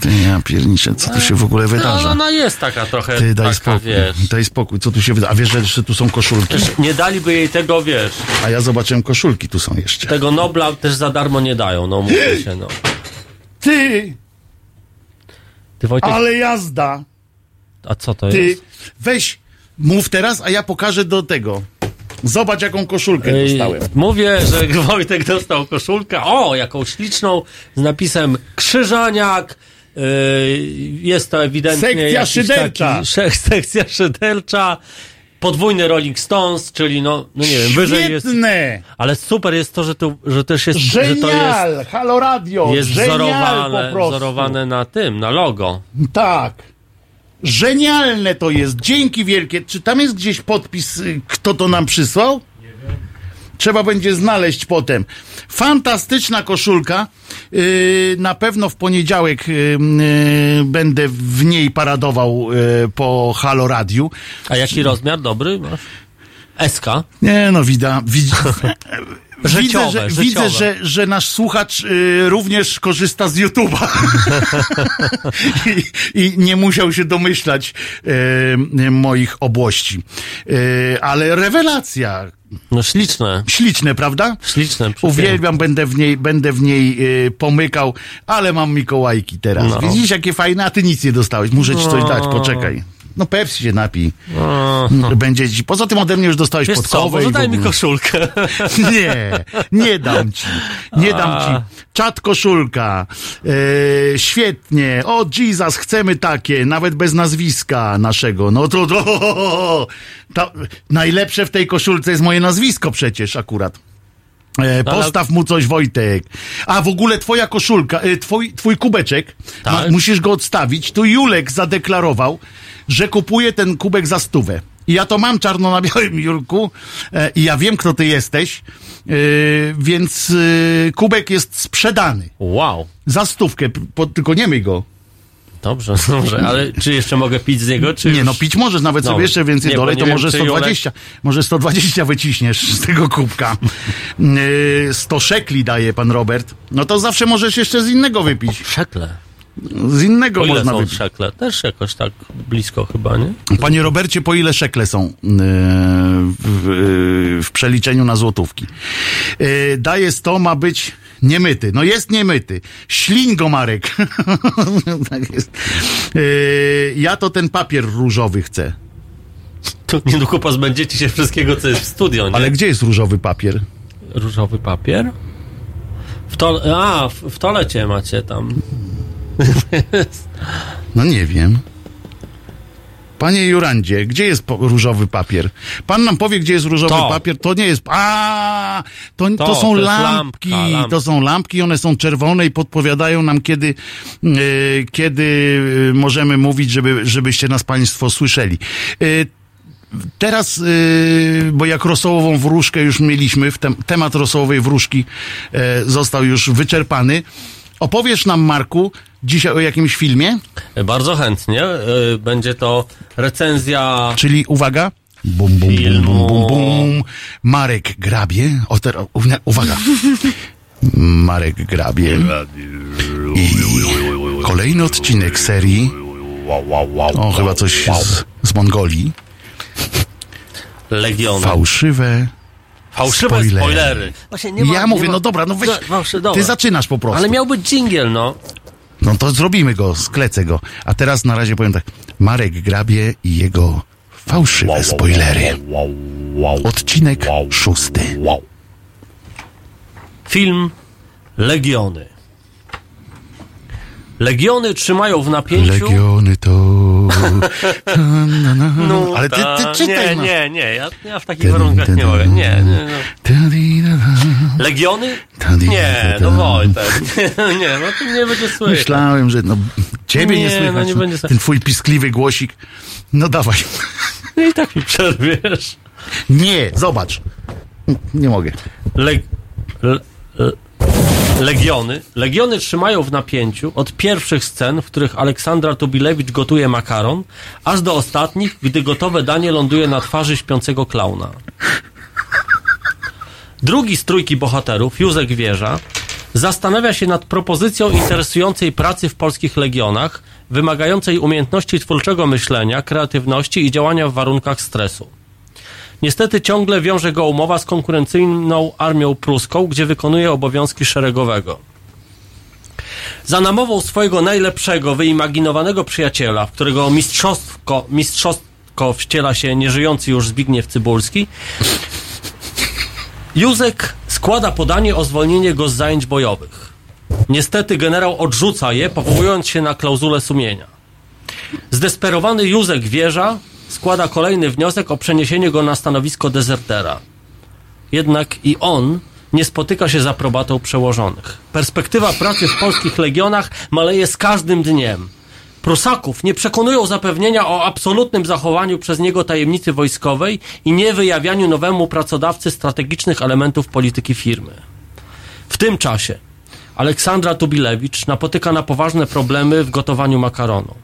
Ty, ja pierniczę, co tu się w ogóle No, wydarza? ona jest taka trochę, Ty, daj taka, spokój, wiesz... daj spokój, co tu się wydarza? A wiesz, że jeszcze tu są koszulki? Też nie daliby jej tego, wiesz, A ja zobaczyłem koszulki, tu są jeszcze. tego Nobla też za darmo nie dają, no mówię się, no. Ty, Ty Wojtek, ale jazda! a co to Ty, jest? weź, mów teraz, a ja pokażę do tego. Zobacz, jaką koszulkę Ej, dostałem. Mówię, że Wojtek dostał koszulkę, o, jaką śliczną, z napisem Krzyżaniak, jest to ewidentnie Sekcja szydercza. Taki, sekcja szydercza, podwójny Rolling Stones, czyli no, no nie wiem, wyżej jest... Ale super jest to, że, tu, że też jest, że to jest, Genial! Halo Radio! jest Genial wzorowane, wzorowane na tym, na logo. Tak. Genialne to jest. Dzięki wielkie. Czy tam jest gdzieś podpis, y, kto to nam przysłał? Trzeba będzie znaleźć potem. Fantastyczna koszulka. Yy, na pewno w poniedziałek yy, będę w niej paradował po Halo Radiu. A jaki rozmiar dobry masz? SK? Nie no, wida, widz, widzę, Życiowe, że, życiowe. widzę że, że nasz słuchacz y, również korzysta z YouTube'a I, i nie musiał się domyślać y, moich obłości. Y, ale rewelacja. No śliczne. Śliczne, prawda? Śliczne. Uwielbiam, będę w niej, będę w niej y, pomykał, ale mam Mikołajki teraz. No. Widzisz, jakie fajne, a ty nic nie dostałeś. Muszę ci coś dać, poczekaj. No Pepsi się napij. O. Będzie ci. Poza tym ode mnie już dostałeś Wiesz co, podkowę w daj mi koszulkę. Nie, nie dam ci. Nie dam ci. Czat koszulka. E, świetnie. O, Jesus, chcemy takie, nawet bez nazwiska naszego. No to, to, to najlepsze w tej koszulce jest moje nazwisko przecież akurat. E, No, postaw mu coś, Wojtek. A w ogóle twoja koszulka, e, twój, twój kubeczek, Tak. ma, musisz go odstawić. Tu Julek zadeklarował, że kupuje ten kubek za stówę. I ja to mam czarno na białym, Julku. E, I ja wiem, kto ty jesteś. E, więc e, kubek jest sprzedany. Wow. Za stówkę, po, tylko nie myj go. Dobrze, dobrze, ale czy jeszcze mogę pić z niego, czy Nie, już... no pić możesz nawet sobie jeszcze więcej Nie, dolej, to może czy Julek- 120, może 120 wyciśniesz z tego kubka. Yy, 100 szekli daje pan Robert. No to zawsze możesz jeszcze z innego wypić. Szekle. Z innego Po ile można są wypić. szekle? Też jakoś tak blisko chyba, nie? Panie Robercie, po ile szekle są yy, w, yy, w przeliczeniu na złotówki? Yy, daje 100, ma być niemyty. No jest niemyty. Ślin go, Marek. tak jest. Yy, ja to ten papier różowy chcę. To niedługo pozbędziecie się wszystkiego, co jest w studio, nie? Ale gdzie jest różowy papier? Różowy papier? W to... A, w, w toalecie macie tam. No nie wiem. Panie Jurandzie, gdzie jest różowy papier? Pan nam powie, gdzie jest różowy To. papier. To nie jest. A, to, to, To, są to lampki. lampka, lampka. To są lampki, one są czerwone i podpowiadają nam, kiedy, e, kiedy e, możemy mówić, żeby, żebyście nas Państwo słyszeli. E, Teraz, yy, bo jak rosołową wróżkę już mieliśmy, tem, temat rosołowej wróżki e, został już wyczerpany. Opowiesz nam, Marku, dzisiaj o jakimś filmie? Bardzo chętnie. y, Będzie to recenzja... Czyli uwaga. Bum, bum, bum, Filmu. bum, bum, bum. Marek grabie. O, uwa- uwaga. Marek grabie. I kolejny odcinek serii. O, chyba coś z, z Mongolii. Legiony. Fałszywe. Fałszywe spoilery. spoilery. Właśnie nie ma, ja nie mówię, ma- no dobra, no weź. No, fałszy- dobra. Ty zaczynasz po prostu. Ale miał być dżingiel, no. No to zrobimy go, sklecę go. A teraz na razie powiem tak. Marek grabie i jego fałszywe spoilery. Odcinek szósty. Film Legiony. Legiony trzymają w napięciu... Legiony to... No, Ale ty, ty ta- czytaj. Nie, no. nie, nie, ja, ja w takich warunkach nie mogę. Nie, nie, no. Legiony? Nie, no Wojtek. Nie, nie, no to nie będzie słychać. Myślałem, że no, ciebie nie, Nie, no słychać. nie no, będzie słychać. ten twój piskliwy głosik. No dawaj. I tak mi przerwiesz. Nie, zobacz. Nie mogę. Leg L- l- Legiony. Legiony trzymają w napięciu od pierwszych scen, w których Aleksandra Tubilewicz gotuje makaron, aż do ostatnich, gdy gotowe danie ląduje na twarzy śpiącego klauna. Drugi z trójki bohaterów, Józek Wieża, zastanawia się nad propozycją interesującej pracy w polskich legionach, wymagającej umiejętności twórczego myślenia, kreatywności i działania w warunkach stresu. Niestety ciągle wiąże go umowa z konkurencyjną armią pruską, gdzie wykonuje obowiązki szeregowego. Za namową swojego najlepszego, wyimaginowanego przyjaciela, w którego mistrzostwo, mistrzostwo wciela się nieżyjący już Zbigniew Cybulski, Józek składa podanie o zwolnienie go z zajęć bojowych. Niestety generał odrzuca je, powołując się na klauzulę sumienia. Zdesperowany Józek Wieża składa kolejny wniosek o przeniesienie go na stanowisko dezertera. Jednak i on nie spotyka się z aprobatą przełożonych. Perspektywa pracy w polskich legionach maleje z każdym dniem. Prusaków nie przekonują zapewnienia o absolutnym zachowaniu przez niego tajemnicy wojskowej i niewyjawianiu nowemu pracodawcy strategicznych elementów polityki firmy. W tym czasie Aleksandra Tubilewicz napotyka na poważne problemy w gotowaniu makaronu.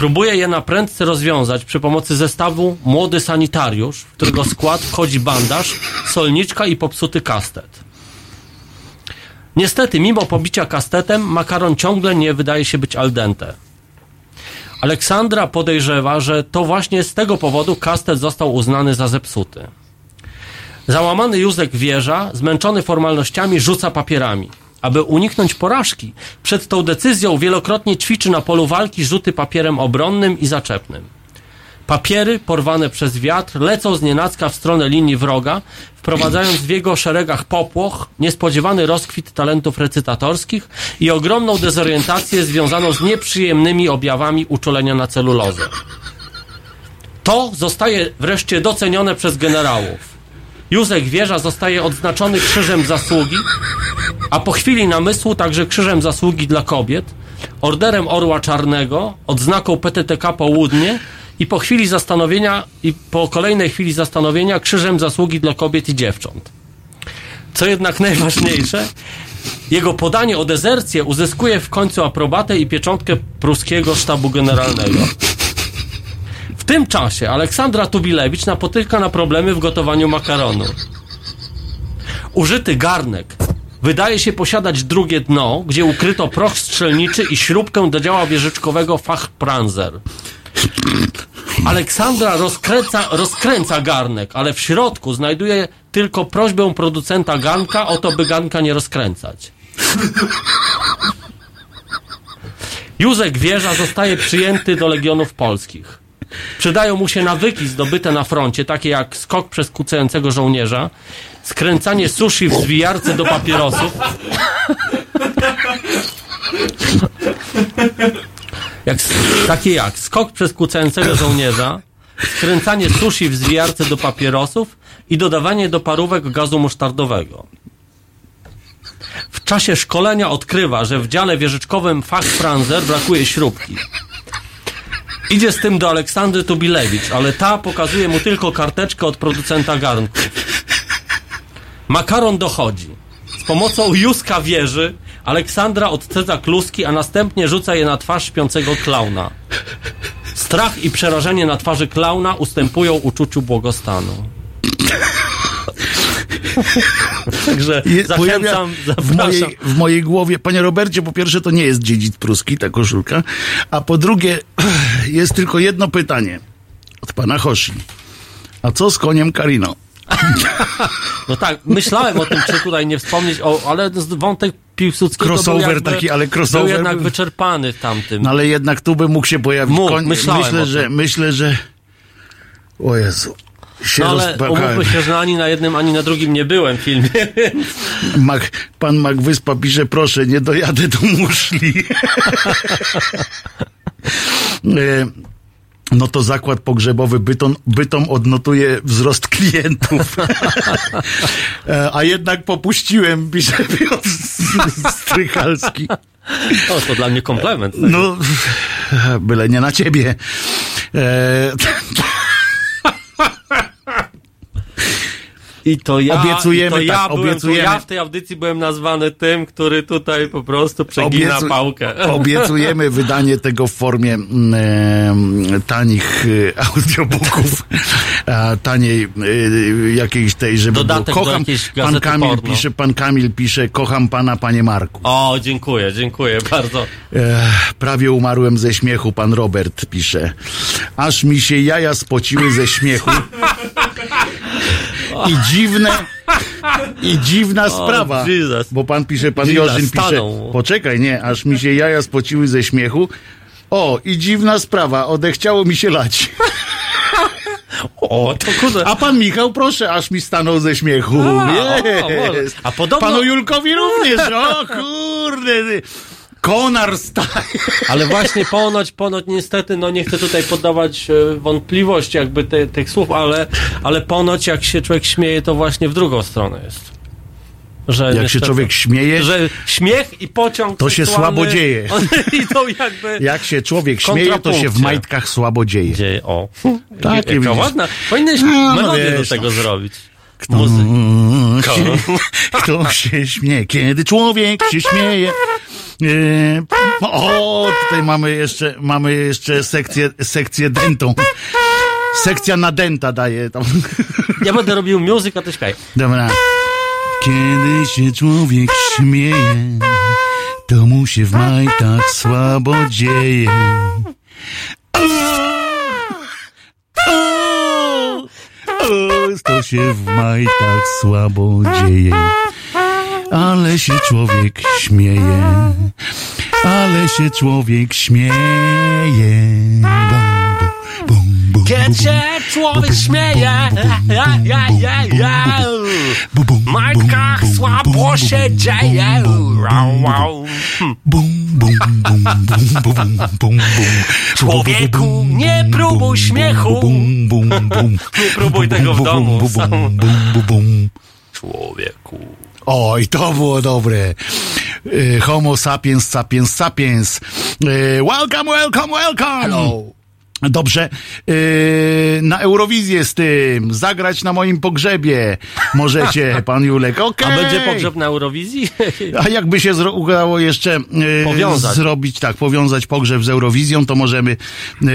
Próbuje je na prędce rozwiązać przy pomocy zestawu Młody Sanitariusz, w którego skład wchodzi bandaż, solniczka i popsuty kastet. Niestety, mimo pobicia kastetem, makaron ciągle nie wydaje się być al dente. Aleksandra podejrzewa, że to właśnie z tego powodu kastet został uznany za zepsuty. Załamany Józek Wieża, zmęczony formalnościami, rzuca papierami. Aby uniknąć porażki, przed tą decyzją wielokrotnie ćwiczy na polu walki rzuty papierem obronnym i zaczepnym. Papiery, porwane przez wiatr, lecą z nienacka w stronę linii wroga, wprowadzając w jego szeregach popłoch, niespodziewany rozkwit talentów recytatorskich i ogromną dezorientację związaną z nieprzyjemnymi objawami uczulenia na celulozę. To zostaje wreszcie docenione przez generałów. Józek Wieża zostaje odznaczony Krzyżem Zasługi, a po chwili namysłu także Krzyżem Zasługi dla kobiet, Orderem Orła Czarnego, odznaką PTTK Południe i po chwili zastanowienia i po kolejnej chwili zastanowienia Krzyżem Zasługi dla kobiet i dziewcząt. Co jednak najważniejsze, jego podanie o dezercję uzyskuje w końcu aprobatę i pieczątkę pruskiego sztabu generalnego. Tym czasie Aleksandra Tubilewicz napotyka na problemy w gotowaniu makaronu. Użyty garnek wydaje się posiadać drugie dno, gdzie ukryto proch strzelniczy i śrubkę do działa wieżyczkowego Fachpranzer. Aleksandra rozkręca, rozkręca garnek, ale w środku znajduje tylko prośbę producenta garnka o to, by garnka nie rozkręcać. Józek Wieża zostaje przyjęty do Legionów Polskich. Przydają mu się nawyki zdobyte na froncie, takie jak skok przez kucającego żołnierza, skręcanie sushi w zwijarce do papierosów, jak, takie jak skok przez kucającego żołnierza, skręcanie sushi w zwijarce do papierosów i dodawanie do parówek gazu musztardowego. W czasie szkolenia odkrywa, że w dziale wieżyczkowym Fachfranzer brakuje śrubki. Idzie z tym do Aleksandry Tubilewicz, ale ta pokazuje mu tylko karteczkę od producenta garnków. Makaron dochodzi. Z pomocą Józka wieży Aleksandra odcedza kluski, a następnie rzuca je na twarz śpiącego klauna. Strach i przerażenie na twarzy klauna ustępują uczuciu błogostanu. Także Je- zachęcam, w mojej, w mojej głowie, panie Robercie, po pierwsze to nie jest dziedzic pruski, ta koszulka, a po drugie jest tylko jedno pytanie od pana Hoshi. A co z koniem Karino? No tak, myślałem o tym, czy tutaj nie wspomnieć, o, ale wątek Piłsudskiego Crossover był jakby, taki, ale crossover był jednak wyczerpany w tamtym. No ale jednak tu by mógł się pojawić Mógł, koń. myślałem myślę, że, myślę, że o Jezu. Się No ale umówmy się, że ani na jednym, ani na drugim nie byłem w filmie, Mac, pan Macwyspa pisze, proszę, nie dojadę do muszli. E, no to zakład pogrzebowy Bytom, Bytom odnotuje wzrost klientów. E, A jednak popuściłem, pisze Piotr Strychalski. o, to dla mnie komplement. No, byle nie na ciebie. E, I to ja, Obiecujemy, i to ja tak, byłem, obiecujemy. To ja w tej audycji byłem nazwany tym, który tutaj po prostu przegina Obiecu- pałkę. Obiecujemy wydanie tego w formie e, tanich e, audiobooków, taniej e, jakiejś tej, żeby Dodatek było. do Kocham, jakiejś pan Kamil porno. pisze, pan Kamil pisze, kocham pana, panie Marku. O, dziękuję, dziękuję bardzo. Prawie umarłem ze śmiechu, pan Robert pisze. Aż mi się jaja spociły ze śmiechu. I dziwne, i dziwna O, sprawa, Jesus. bo pan pisze, pan Jesus, Jorzyn pisze, stanął. poczekaj, nie, aż mi się jaja spociły ze śmiechu. O, i dziwna sprawa, odechciało mi się lać. O, to kurde. A pan Michał, proszę, aż mi stanął ze śmiechu. A, o, może. Jest. A podobno- Panu Julkowi również, o kurde. Konar staje. Ale właśnie ponoć, ponoć niestety, no nie chcę tutaj poddawać e, wątpliwości jakby te, tych słów, ale, ale ponoć jak się człowiek śmieje, to właśnie w drugą stronę jest. Że Jak się niestety- człowiek śmieje, Że śmiech i pociąg To się słabo dzieje. One idą jakby... jak się człowiek śmieje, to się w majtkach słabo dzieje. Dzieje, o. Tak, Jaka ładna. Powinieneś no melodię wiesz, do tego no. zrobić. Kto się, kto się śmieje, kiedy człowiek się śmieje. E, o, tutaj mamy jeszcze, mamy jeszcze sekcję, sekcję dentą. Sekcja na denta daje tam. Ja będę robił muzykę, a ty śpiewaj. Dobra. Kiedy się człowiek śmieje, to mu się w majtach słabo dzieje. O, to się w majtach słabo dzieje. Ale się człowiek śmieje, ale się człowiek śmieje. Bum, Kiedy się człowiek śmieje, ja, ja, ja, ja. w majtkach słabo się dzieje. Hm. Człowieku, nie próbuj śmiechu. Nie próbuj tego w domu. Bum. Człowieku. Oj, to było dobre. Y, Homo sapiens, sapiens, sapiens. Y, Welcome, welcome, welcome. Hello. Dobrze, yy, na Eurowizję z tym, zagrać na moim pogrzebie. Możecie, pan Julek, okej. A będzie pogrzeb na Eurowizji? A jakby się zro- udało jeszcze yy, Powiązać. zrobić, tak, powiązać pogrzeb z Eurowizją, to możemy, yy,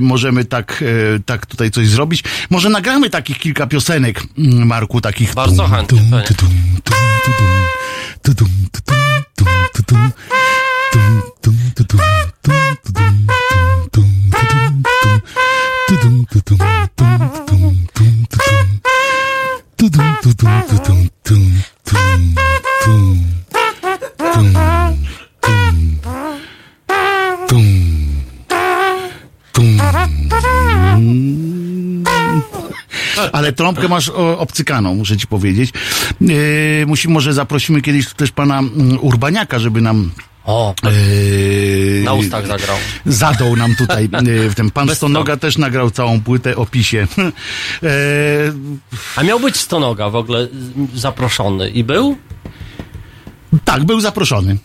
możemy tak, yy, tak tutaj coś zrobić. Może nagramy takich kilka piosenek, mm, Marku, takich. Bardzo chętnie, panie. Ale trąbkę masz obcykaną, muszę ci powiedzieć. Yy, musimy, może zaprosimy kiedyś też pana mm, Urbaniaka, żeby nam O, yy, na ustach zagrał. zadał nam tutaj yy, w tym. Pan Bez Stonoga też nagrał całą płytę o pisie. Yy, A miał być Stonoga w ogóle zaproszony i był? Tak, był zaproszony.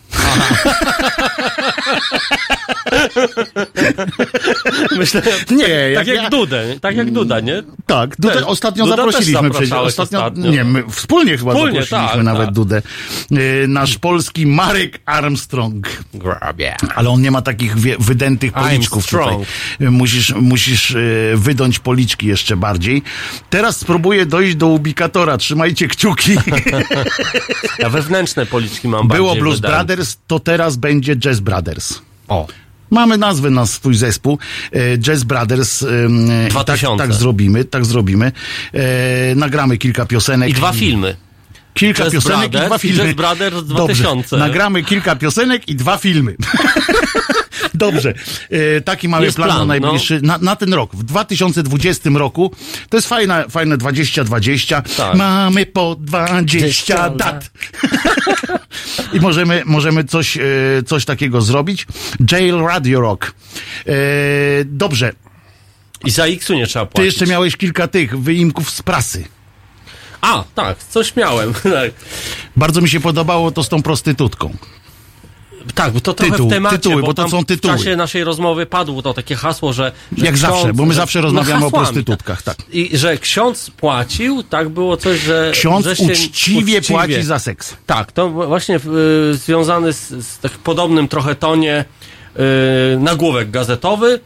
Myślę, Nie, tak jak jak ja- Dudę, tak jak Duda, nie? Tak, Dudę Też. ostatnio Duda zaprosiliśmy przecież. Ostatnio, ostatnio. nie, my wspólnie chyba Wspólnie, zaprosiliśmy tak, nawet tak. Dudę. Yy, nasz polski Marek Armstrong. Grabie. Ale on nie ma takich wie, wydętych policzków tutaj. Musisz, musisz e, wydąć policzki jeszcze bardziej. Teraz spróbuję dojść do ubikatora. Trzymajcie kciuki. Ja wewnętrzne policzki mam Było Blues wydane. Brothers, to teraz będzie Jazz Brothers. O. Mamy nazwę na swój zespół. E, Jazz Brothers. em, i Tak, 2000. tak zrobimy, tak zrobimy. E, nagramy kilka piosenek. I dwa filmy. Kilka Jazz piosenek i Brothers dwa i filmy. Jazz Brothers Dobrze. 2000. Nagramy kilka piosenek i dwa filmy. Dobrze. E, taki mamy Jest plan, na plan, no. najbliższy, na, na ten rok. W 2020 roku, to jest fajne, fajne 2020. Tak. Mamy po 20 dat. I możemy, możemy coś, e, coś takiego zrobić. Jail Radio Rock. E, dobrze. I za X-u nie trzeba Ty płacić. jeszcze miałeś kilka tych wyimków z prasy. A, tak, coś miałem. tak. Bardzo mi się podobało to z tą prostytutką. Tak, bo to trochę Tytuł, w temacie, tytuły, bo to tam są tytuły. w czasie naszej rozmowy padło to takie hasło, że... że Jak ksiądz, zawsze, bo my zawsze no, rozmawiamy o hasłami, prostytutkach, tak. I że ksiądz płacił, tak było coś, że... Ksiądz że się uczciwie płaci za seks. Tak, to właśnie y, związany z, z tak podobnym trochę tonie y, nagłówek gazetowy.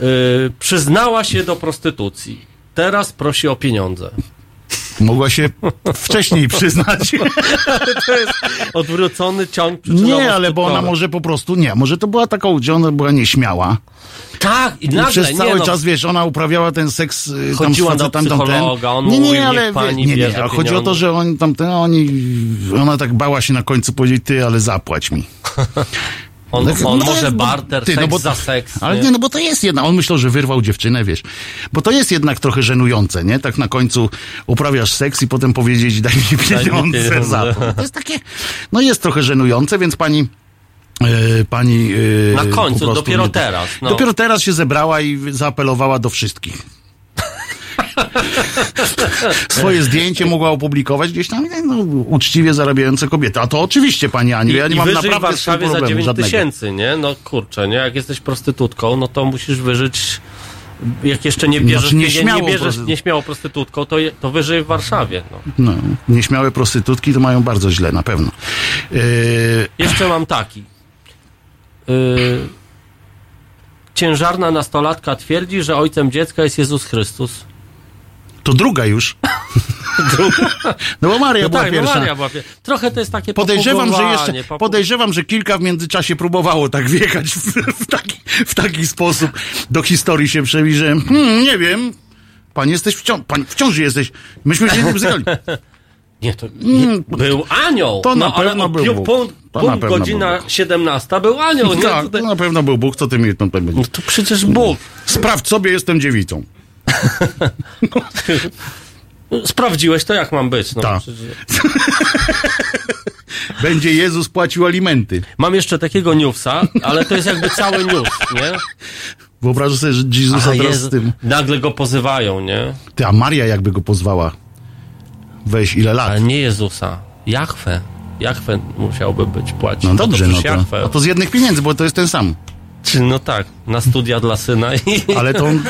Y, przyznała się do prostytucji. Teraz prosi o pieniądze. Mogła się wcześniej przyznać. Ale to jest odwrócony ciąg Nie, ale bo ona może po prostu, nie, może to była taka, gdzie ona była nieśmiała. Tak, i I nagle, przez nie cały no, czas, wiesz, ona uprawiała ten seks y, tam Chodziła do facetem, tam ten. on nie, nie, ale niech pani nie, nie, ale chodzi o to, że oni tam, ten, oni, ona tak bała się na końcu powiedzieć, ty, ale zapłać mi. on, on no to może barter, ty, no seks bo- za seks. Ale nie, no bo to jest jednak, on myślał, że wyrwał dziewczynę, wiesz, bo to jest jednak trochę żenujące, nie? Tak na końcu uprawiasz seks i potem powiedzieć, daj mi Daj mi pieniądze pieniądze. za to. To jest takie, no jest trochę żenujące, więc pani e, pani e, Na końcu, dopiero nie- teraz, no. Dopiero teraz się zebrała i zaapelowała do wszystkich. Swoje zdjęcie mogła opublikować gdzieś tam, no, uczciwie zarabiające kobiety. A to oczywiście, pani Aniu, ja nie I mam w naprawdę tym Warszawie za problemu 9 żadnego. tysięcy, nie? No kurczę, nie? Jak jesteś prostytutką, no to musisz wyżyć... Jak jeszcze nie bierzesz, Znaczy, nie, nieśmiało nie bierzesz prosty- nieśmiało prostytutką, to, je- to wyżyj w Warszawie. No. No, nieśmiałe prostytutki to mają bardzo źle, na pewno. Yy, Jeszcze mam taki. Yy, ciężarna nastolatka twierdzi, że ojcem dziecka jest Jezus Chrystus. To druga już. Druga? No bo Maria No była tak, no pierwsza. Maria była Trochę to jest takie Podejrzewam, że jeszcze, podejrzewam, że kilka w międzyczasie próbowało tak wjechać w, w, taki, w taki sposób do historii się przebi, że hmm, nie wiem, pan jesteś w ciąży, pan w ciąży jesteś. Myśmy się nie bzykali. Nie, to nie, był anioł. To na no, pewno był Bóg. Punkt, To na punkt pewno godzina był 17 był anioł. Nie? tak, to na pewno był Bóg, co ty mi tam będzie. No to przecież Bóg. Sprawdź sobie, jestem dziewicą. Sprawdziłeś to, jak mam być. No, Tak. Będzie Jezus płacił alimenty. Mam jeszcze takiego newsa, ale to jest jakby cały news, nie? Wyobrażasz sobie, że Jezusa teraz Jezu- z tym... Nagle go pozywają, nie? Ty, a Maria jakby go pozwała. Weź ile lat. Ale nie Jezusa. Jachwę. Jachwę musiałby być płacić. No dobrze, no to, Jachwę. a to z jednych pieniędzy, bo to jest ten sam. No tak, na studia dla syna i... Ale to, on-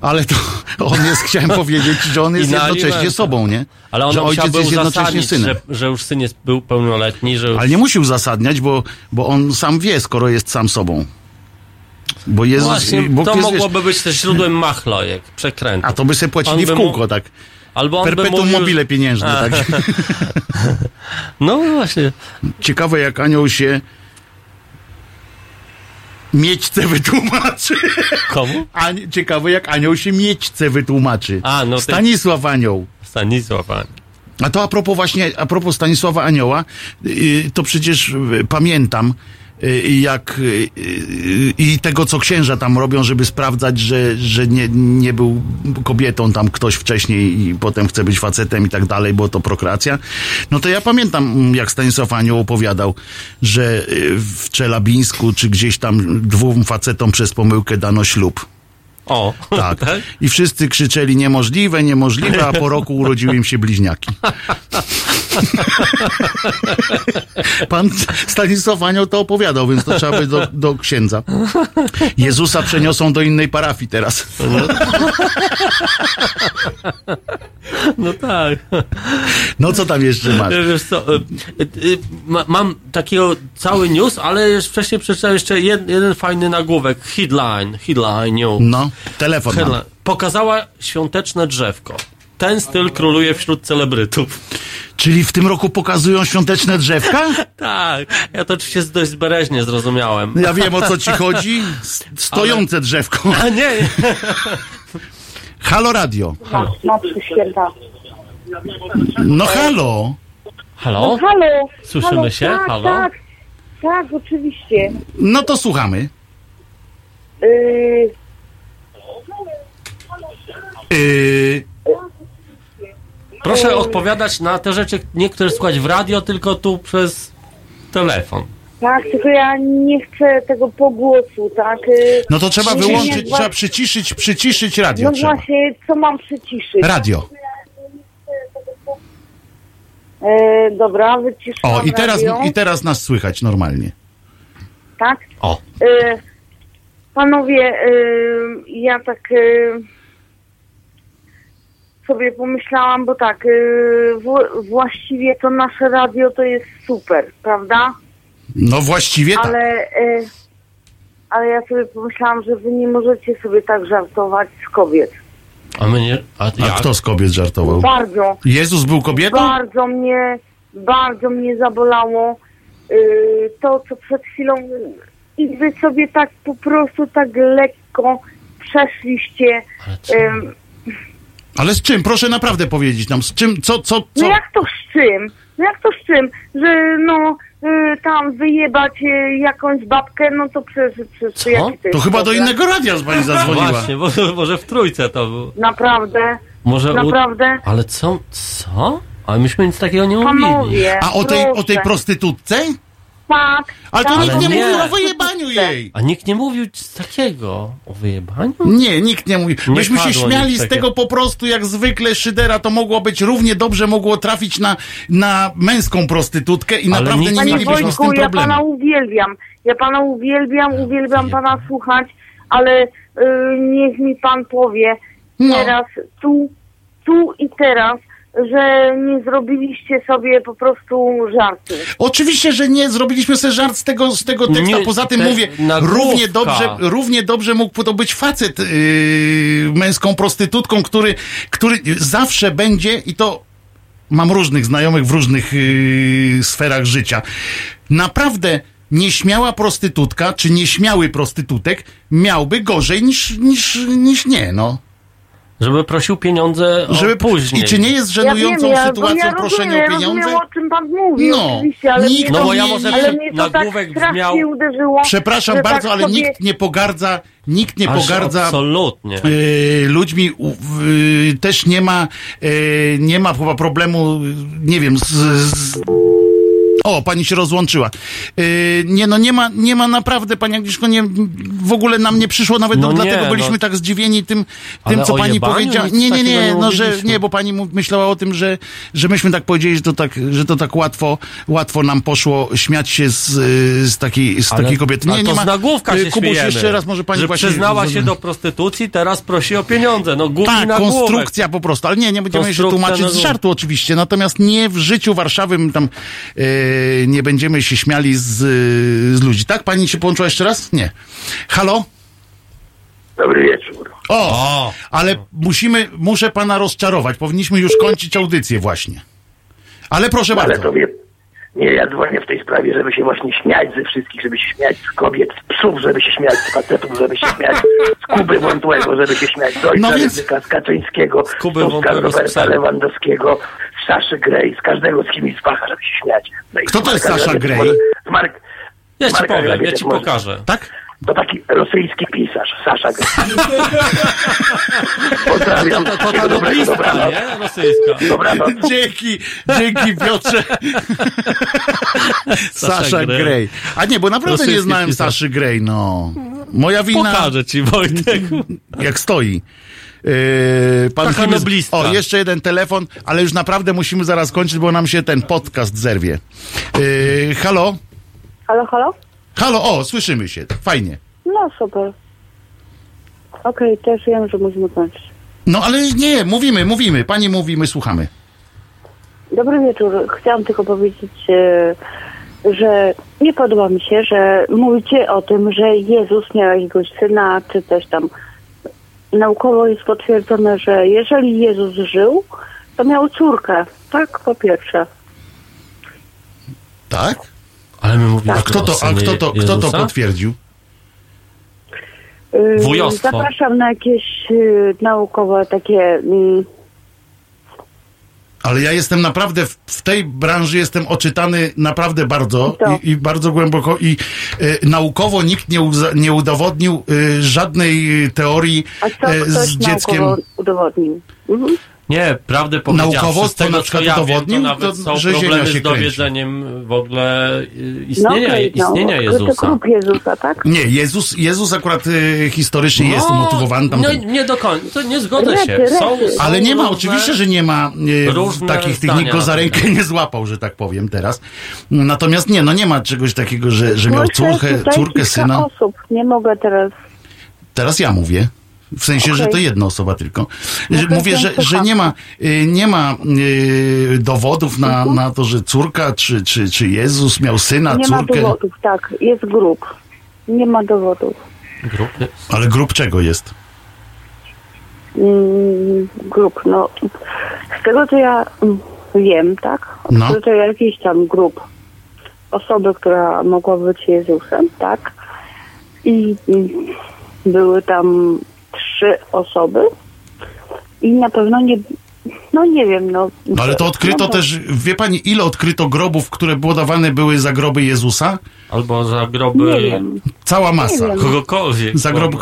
ale to on jest, chciałem powiedzieć, że on jest jednocześnie alimenty. sobą, nie? Ale on że ojciec jest jednocześnie synem. że, że już syn jest, był pełnoletni, że już... Ale nie musi uzasadniać, bo, bo on sam wie, skoro jest sam sobą. Bo Jezus, Właśnie, Bóg to jest, mogłoby być też źródłem machlojek, przekrętów. a to by sobie płacili On w by kółko, mu- tak. Albo on by Perpetuum mówił, mobile pieniężne, tak. No właśnie. Ciekawe, jak anioł się miedźce wytłumaczy. Komu? Ani- ciekawe, jak anioł się miedźce wytłumaczy. A, no ty- Stanisław Anioł. Stanisław Ani. A to a propos właśnie, a propos Stanisława Anioła, yy, to przecież yy, pamiętam, jak yy, yy, i tego, co księża tam robią, żeby sprawdzać, że, że nie, nie był kobietą tam ktoś wcześniej i potem chce być facetem i tak dalej, bo to prokreacja. No to ja pamiętam, jak Stanisław Anioł opowiadał, że w Czelabińsku, czy gdzieś tam dwóm facetom przez pomyłkę dano ślub. O, Tak. I wszyscy krzyczeli niemożliwe, niemożliwe, a po roku urodziły im się bliźniaki. Pan Stanisław Anioł to opowiadał, więc to trzeba by do, do księdza. Jezusa przeniosą do innej parafii teraz. No tak. No co tam jeszcze masz? Wiesz co, y, ma, mam takiego cały news, ale wcześniej przeczytałem jeszcze jed, jeden fajny nagłówek. Headline, headline news. No, telefon. Headline. Pokazała świąteczne drzewko. Ten styl króluje wśród celebrytów. Czyli w tym roku pokazują świąteczne drzewka? Tak, ja to oczywiście dość zbereźnie zrozumiałem. Ja wiem o co ci chodzi. Stojące drzewko. A nie. Halo Radio. Na trzy święta. No halo. Halo? No, halo. Słyszymy halo, się? Tak, Halo? tak. Tak, oczywiście. No to słuchamy. Yy, Yy, Proszę odpowiadać na te rzeczy, nie które słuchać w radio, tylko tu przez telefon. tak, tylko ja nie chcę tego pogłosu, tak? Yy, no to trzeba wyłączyć, nie, trzeba przyciszyć, przyciszyć No radio trzeba. właśnie, co mam przyciszyć? Radio. Yy, dobra, wyciszam O, i teraz, radio. i teraz nas słychać normalnie. tak? O. Y, panowie, y, ja tak y, sobie pomyślałam, bo tak, y, w, właściwie to nasze radio to jest super, prawda? No właściwie tak. Ale, y, ale ja sobie pomyślałam, że wy nie możecie sobie tak żartować z kobiet. A my nie... A, A kto z kobiet żartował? Bardzo. Jezus był kobietą? Bardzo mnie, bardzo mnie zabolało y, to, co przed chwilą i wy sobie tak po prostu tak lekko przeszliście. ym, Ale z czym? Proszę naprawdę powiedzieć nam, z czym, co, co, co? no jak to z czym? No jak to z czym? Że no y, tam wyjebać y, jakąś babkę, no to przecież... przecież jaki to, To jest chyba do problem? innego radia z pani zadzwoniła. Właśnie, bo, może w trójce to był. Naprawdę? Może u- Naprawdę? Ale co? Co? Ale myśmy nic takiego nie mówili. Panowie, A o tej, o tej prostytutce? Tak. Ale to tak, nikt nie nie. mówił o wyjebaniu jej. A nikt nie mówił takiego o wyjebaniu? Nie, nikt nie mówił. Nie Myśmy się śmiali z tego po prostu, jak zwykle Szydera to mogło być równie dobrze, mogło trafić na, na męską prostytutkę i Ale naprawdę nie mielibyśmy z tym Wojtku, ja pana problemu. uwielbiam. Ja pana uwielbiam, uwielbiam pana słuchać, ale y, niech mi pan powie No. teraz, tu, tu i teraz, że nie zrobiliście sobie po prostu żartu. Oczywiście, że nie, zrobiliśmy sobie żart z tego, z tego tekstu, poza tym te- mówię, nagłówka. równie dobrze, równie dobrze mógł to być facet yy, męską prostytutką, który, który zawsze będzie i to mam różnych znajomych w różnych yy, sferach życia. Naprawdę nieśmiała prostytutka, czy nieśmiały prostytutek miałby gorzej niż, niż, niż nie, no. Żeby prosił pieniądze o Żeby, później. I czy nie jest żenującą ja wiem, ja, sytuacją ja proszenie rozumiem, o pieniądze? Ja rozumiem, o czym pan mówi, No, oczywiście, ale nikt- no bo ja może ale przy- tak brzmiał- uderzyło. Przepraszam bardzo, tak ale sobie... nikt nie pogardza, nikt nie Aż pogardza absolutnie. y, ludźmi, y, też nie ma, y, nie ma chyba problemu, y, nie wiem, z, z o, pani się rozłączyła. Y, nie, no nie ma, nie ma naprawdę, pani Agnieszko, nie, w ogóle nam nie przyszło, nawet No no, nie, dlatego byliśmy no. tak zdziwieni tym, Ale tym co pani powiedziała. Nie, nie, nie, no że nie, bo pani myślała o tym, że, że myśmy tak powiedzieli, że to tak, że to tak łatwo, łatwo nam poszło śmiać się z, z takiej, z Ale- takiej kobiety. Nie, to nie ma. z nagłówka y, się Kubuś, jeszcze raz może pani że właśnie... przyznała się do prostytucji, teraz prosi o pieniądze. No Tak, konstrukcja po prostu, ale nie, nie będziemy się tłumaczyć z żartu oczywiście, natomiast nie w życiu warszawym tam e, nie będziemy się śmiali z, z ludzi. Tak? Pani się połączyła jeszcze raz? Nie. Halo? Dobry wieczór. O, ale musimy, muszę pana rozczarować, powinniśmy już kończyć audycję właśnie. Ale proszę Ale bardzo. to wie, nie, ja dzwonię w tej sprawie, żeby się właśnie śmiać ze wszystkich, żeby się śmiać z kobiet, z psów, żeby się śmiać z facetów, żeby się śmiać z Kuby Wątłego, żeby się śmiać z ojca No więc- Ryzyka, z Kaczyńskiego, z Kuby Wątłego Roberta. Lewandowskiego, z Saszy Grey, z każdego z kim z facha, żeby się śmiać. No Kto to jest Sasza Grey? Z Mark, Ja ci Marka powiem, ja ci może. pokażę. Tak? To taki rosyjski pisarz, Sasza Grey. Pozdrawiam. To, to Wszystkiego dobrego, dobranoc. nie? Rosyjska. Dobranoc. Dzięki, dzięki Piotrze. Sasza Grey. Grey. A nie, bo naprawdę nie Rosyjski znałem pisarz. Saszy Grey, no. Moja wina. Pokażę ci, Wojtek. jak stoi. Yy, pan Taka noblistka. O, jeszcze jeden telefon, ale już naprawdę musimy zaraz kończyć, bo nam się ten podcast zerwie. Yy, halo? Halo, halo? Halo, o, słyszymy się. Fajnie. No super. Okej, też wiem, że musimy kończyć. No ale nie, mówimy, mówimy. Pani mówi, my słuchamy. Dobry wieczór. Chciałam tylko powiedzieć, e, że nie podoba mi się, że mówicie o tym, że Jezus miał jakiegoś syna, czy coś tam. Naukowo jest potwierdzone, że jeżeli Jezus żył, to miał córkę. Tak, po pierwsze. Tak? Ale my mówimy A kto to, a kto to, kto to potwierdził? Wujostwo. Zapraszam na jakieś yy, naukowe takie... mm, Ale ja jestem naprawdę w, w tej branży jestem oczytany naprawdę bardzo i, i bardzo głęboko i e, naukowo nikt nie, uza, nie udowodnił e, żadnej teorii A co ktoś z dzieckiem. naukowo udowodnił? Mhm. Nie, prawdę powiedziawszy, Naukowo z to tego, na przykład co ja wiem, to nawet to- są problemy się z kręci. dowiedzeniem w ogóle y, no, istnienia, no, istnienia to Jezusa. Jezusa, tak? Nie, Jezus, Jezus akurat y, historycznie jest umotywowany tam. No, nie do końca, to nie zgodzę się. Są, są Ale nie ma, różne- oczywiście, że nie ma y, takich tych, nikt go za rękę nie złapał, że tak powiem teraz. Natomiast nie, no nie ma czegoś takiego, że, że miał córkę, córkę syna. osób, nie mogę teraz... Teraz ja mówię. W sensie, że Okej. to jedna osoba tylko. No Że Mówię, że, że nie ma, y, nie ma y, dowodów na, Mhm. na to, że córka czy, czy, czy Jezus miał syna, nie ma córkę. dowodów, tak, jest grób. Nie ma dowodów. Grupy. Ale grup czego jest? Mm, grup, no z tego co ja mm, wiem, tak? No. To, to jakiś tam grup osoby, która mogła być Jezusem, tak? I mm, były tam trzy osoby i na pewno nie, no nie wiem, no. Ale to odkryto no, też, wie pani, ile odkryto grobów, które podawane były za groby Jezusa? Albo za groby Nie wiem. Cała masa. Nie wiem. kogokolwiek. Za groby,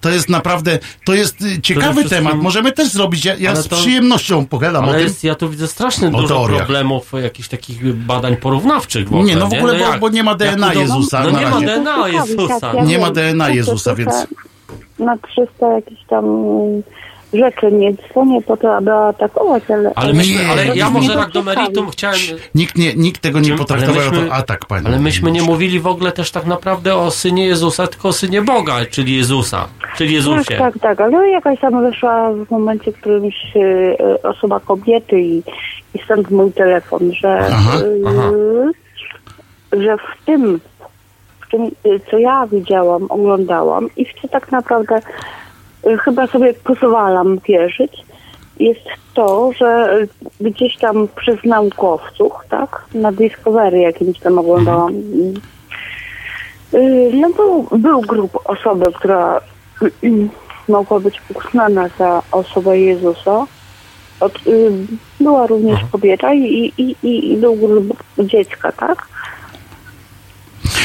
to jest naprawdę, to jest y, ciekawy wszystkim- temat. Możemy też zrobić, ja, ja Ale z to- przyjemnością pogadam o Ale tym. jest, ja tu widzę strasznie O dużo teoriach. problemów, jakichś takich badań porównawczych w ogóle. Nie, no w ogóle, No bo- jak- bo nie ma DNA Jezusa No na nie ma. DNA Jezusa. tak, ja Nie ma. DNA To Jezusa, więc- Na 300 jakichś tam mm, rzeczy nie dzwonię po to, aby atakować, ale... Ale myśmy, Nie, ale ja może tak do meritum chciałem... Nikt, nie, nikt tego nie potraktował myśmy- jako atak, panie. Ale myśmy nie mówili w ogóle też tak naprawdę o synie Jezusa, tylko o synie Boga, czyli Jezusa, czyli Jezusie. Tak, tak, tak, ale jakaś tam wyszła w momencie którymś y, y, osoba kobiety i, i stąd mój telefon, że, Aha, y, aha. że w tym, w tym, y, co ja widziałam, oglądałam i w co tak naprawdę y, chyba sobie pozwalam wierzyć, jest to, że gdzieś tam przez naukowców, tak, na Discovery jakimś tam oglądałam, y, no był, był grup osoby, która mogła być uznana za osobę Jezusa. Od, była również kobieta i, i, i, i był grup dziecka, tak?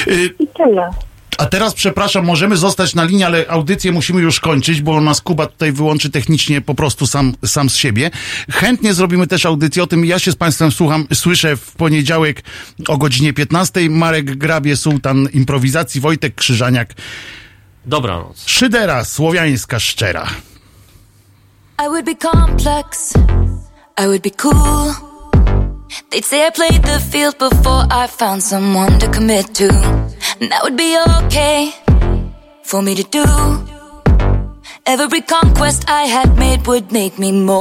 Y, I tyle. A teraz, przepraszam, możemy zostać na linii, ale audycję musimy już kończyć, bo nas Kuba tutaj wyłączy technicznie po prostu sam, sam z siebie. Chętnie zrobimy też audycję o tym. Ja się z Państwem słucham, słyszę w poniedziałek o godzinie 15. Marek Grabie, Sultan Improwizacji, Wojtek Krzyżaniak. Dobranoc. Szydera, słowiańska szczera. I would be complex. I would be cool. They'd say I played the field before I found someone to commit to. And that would be okay for me to do. Every conquest I had made would make me more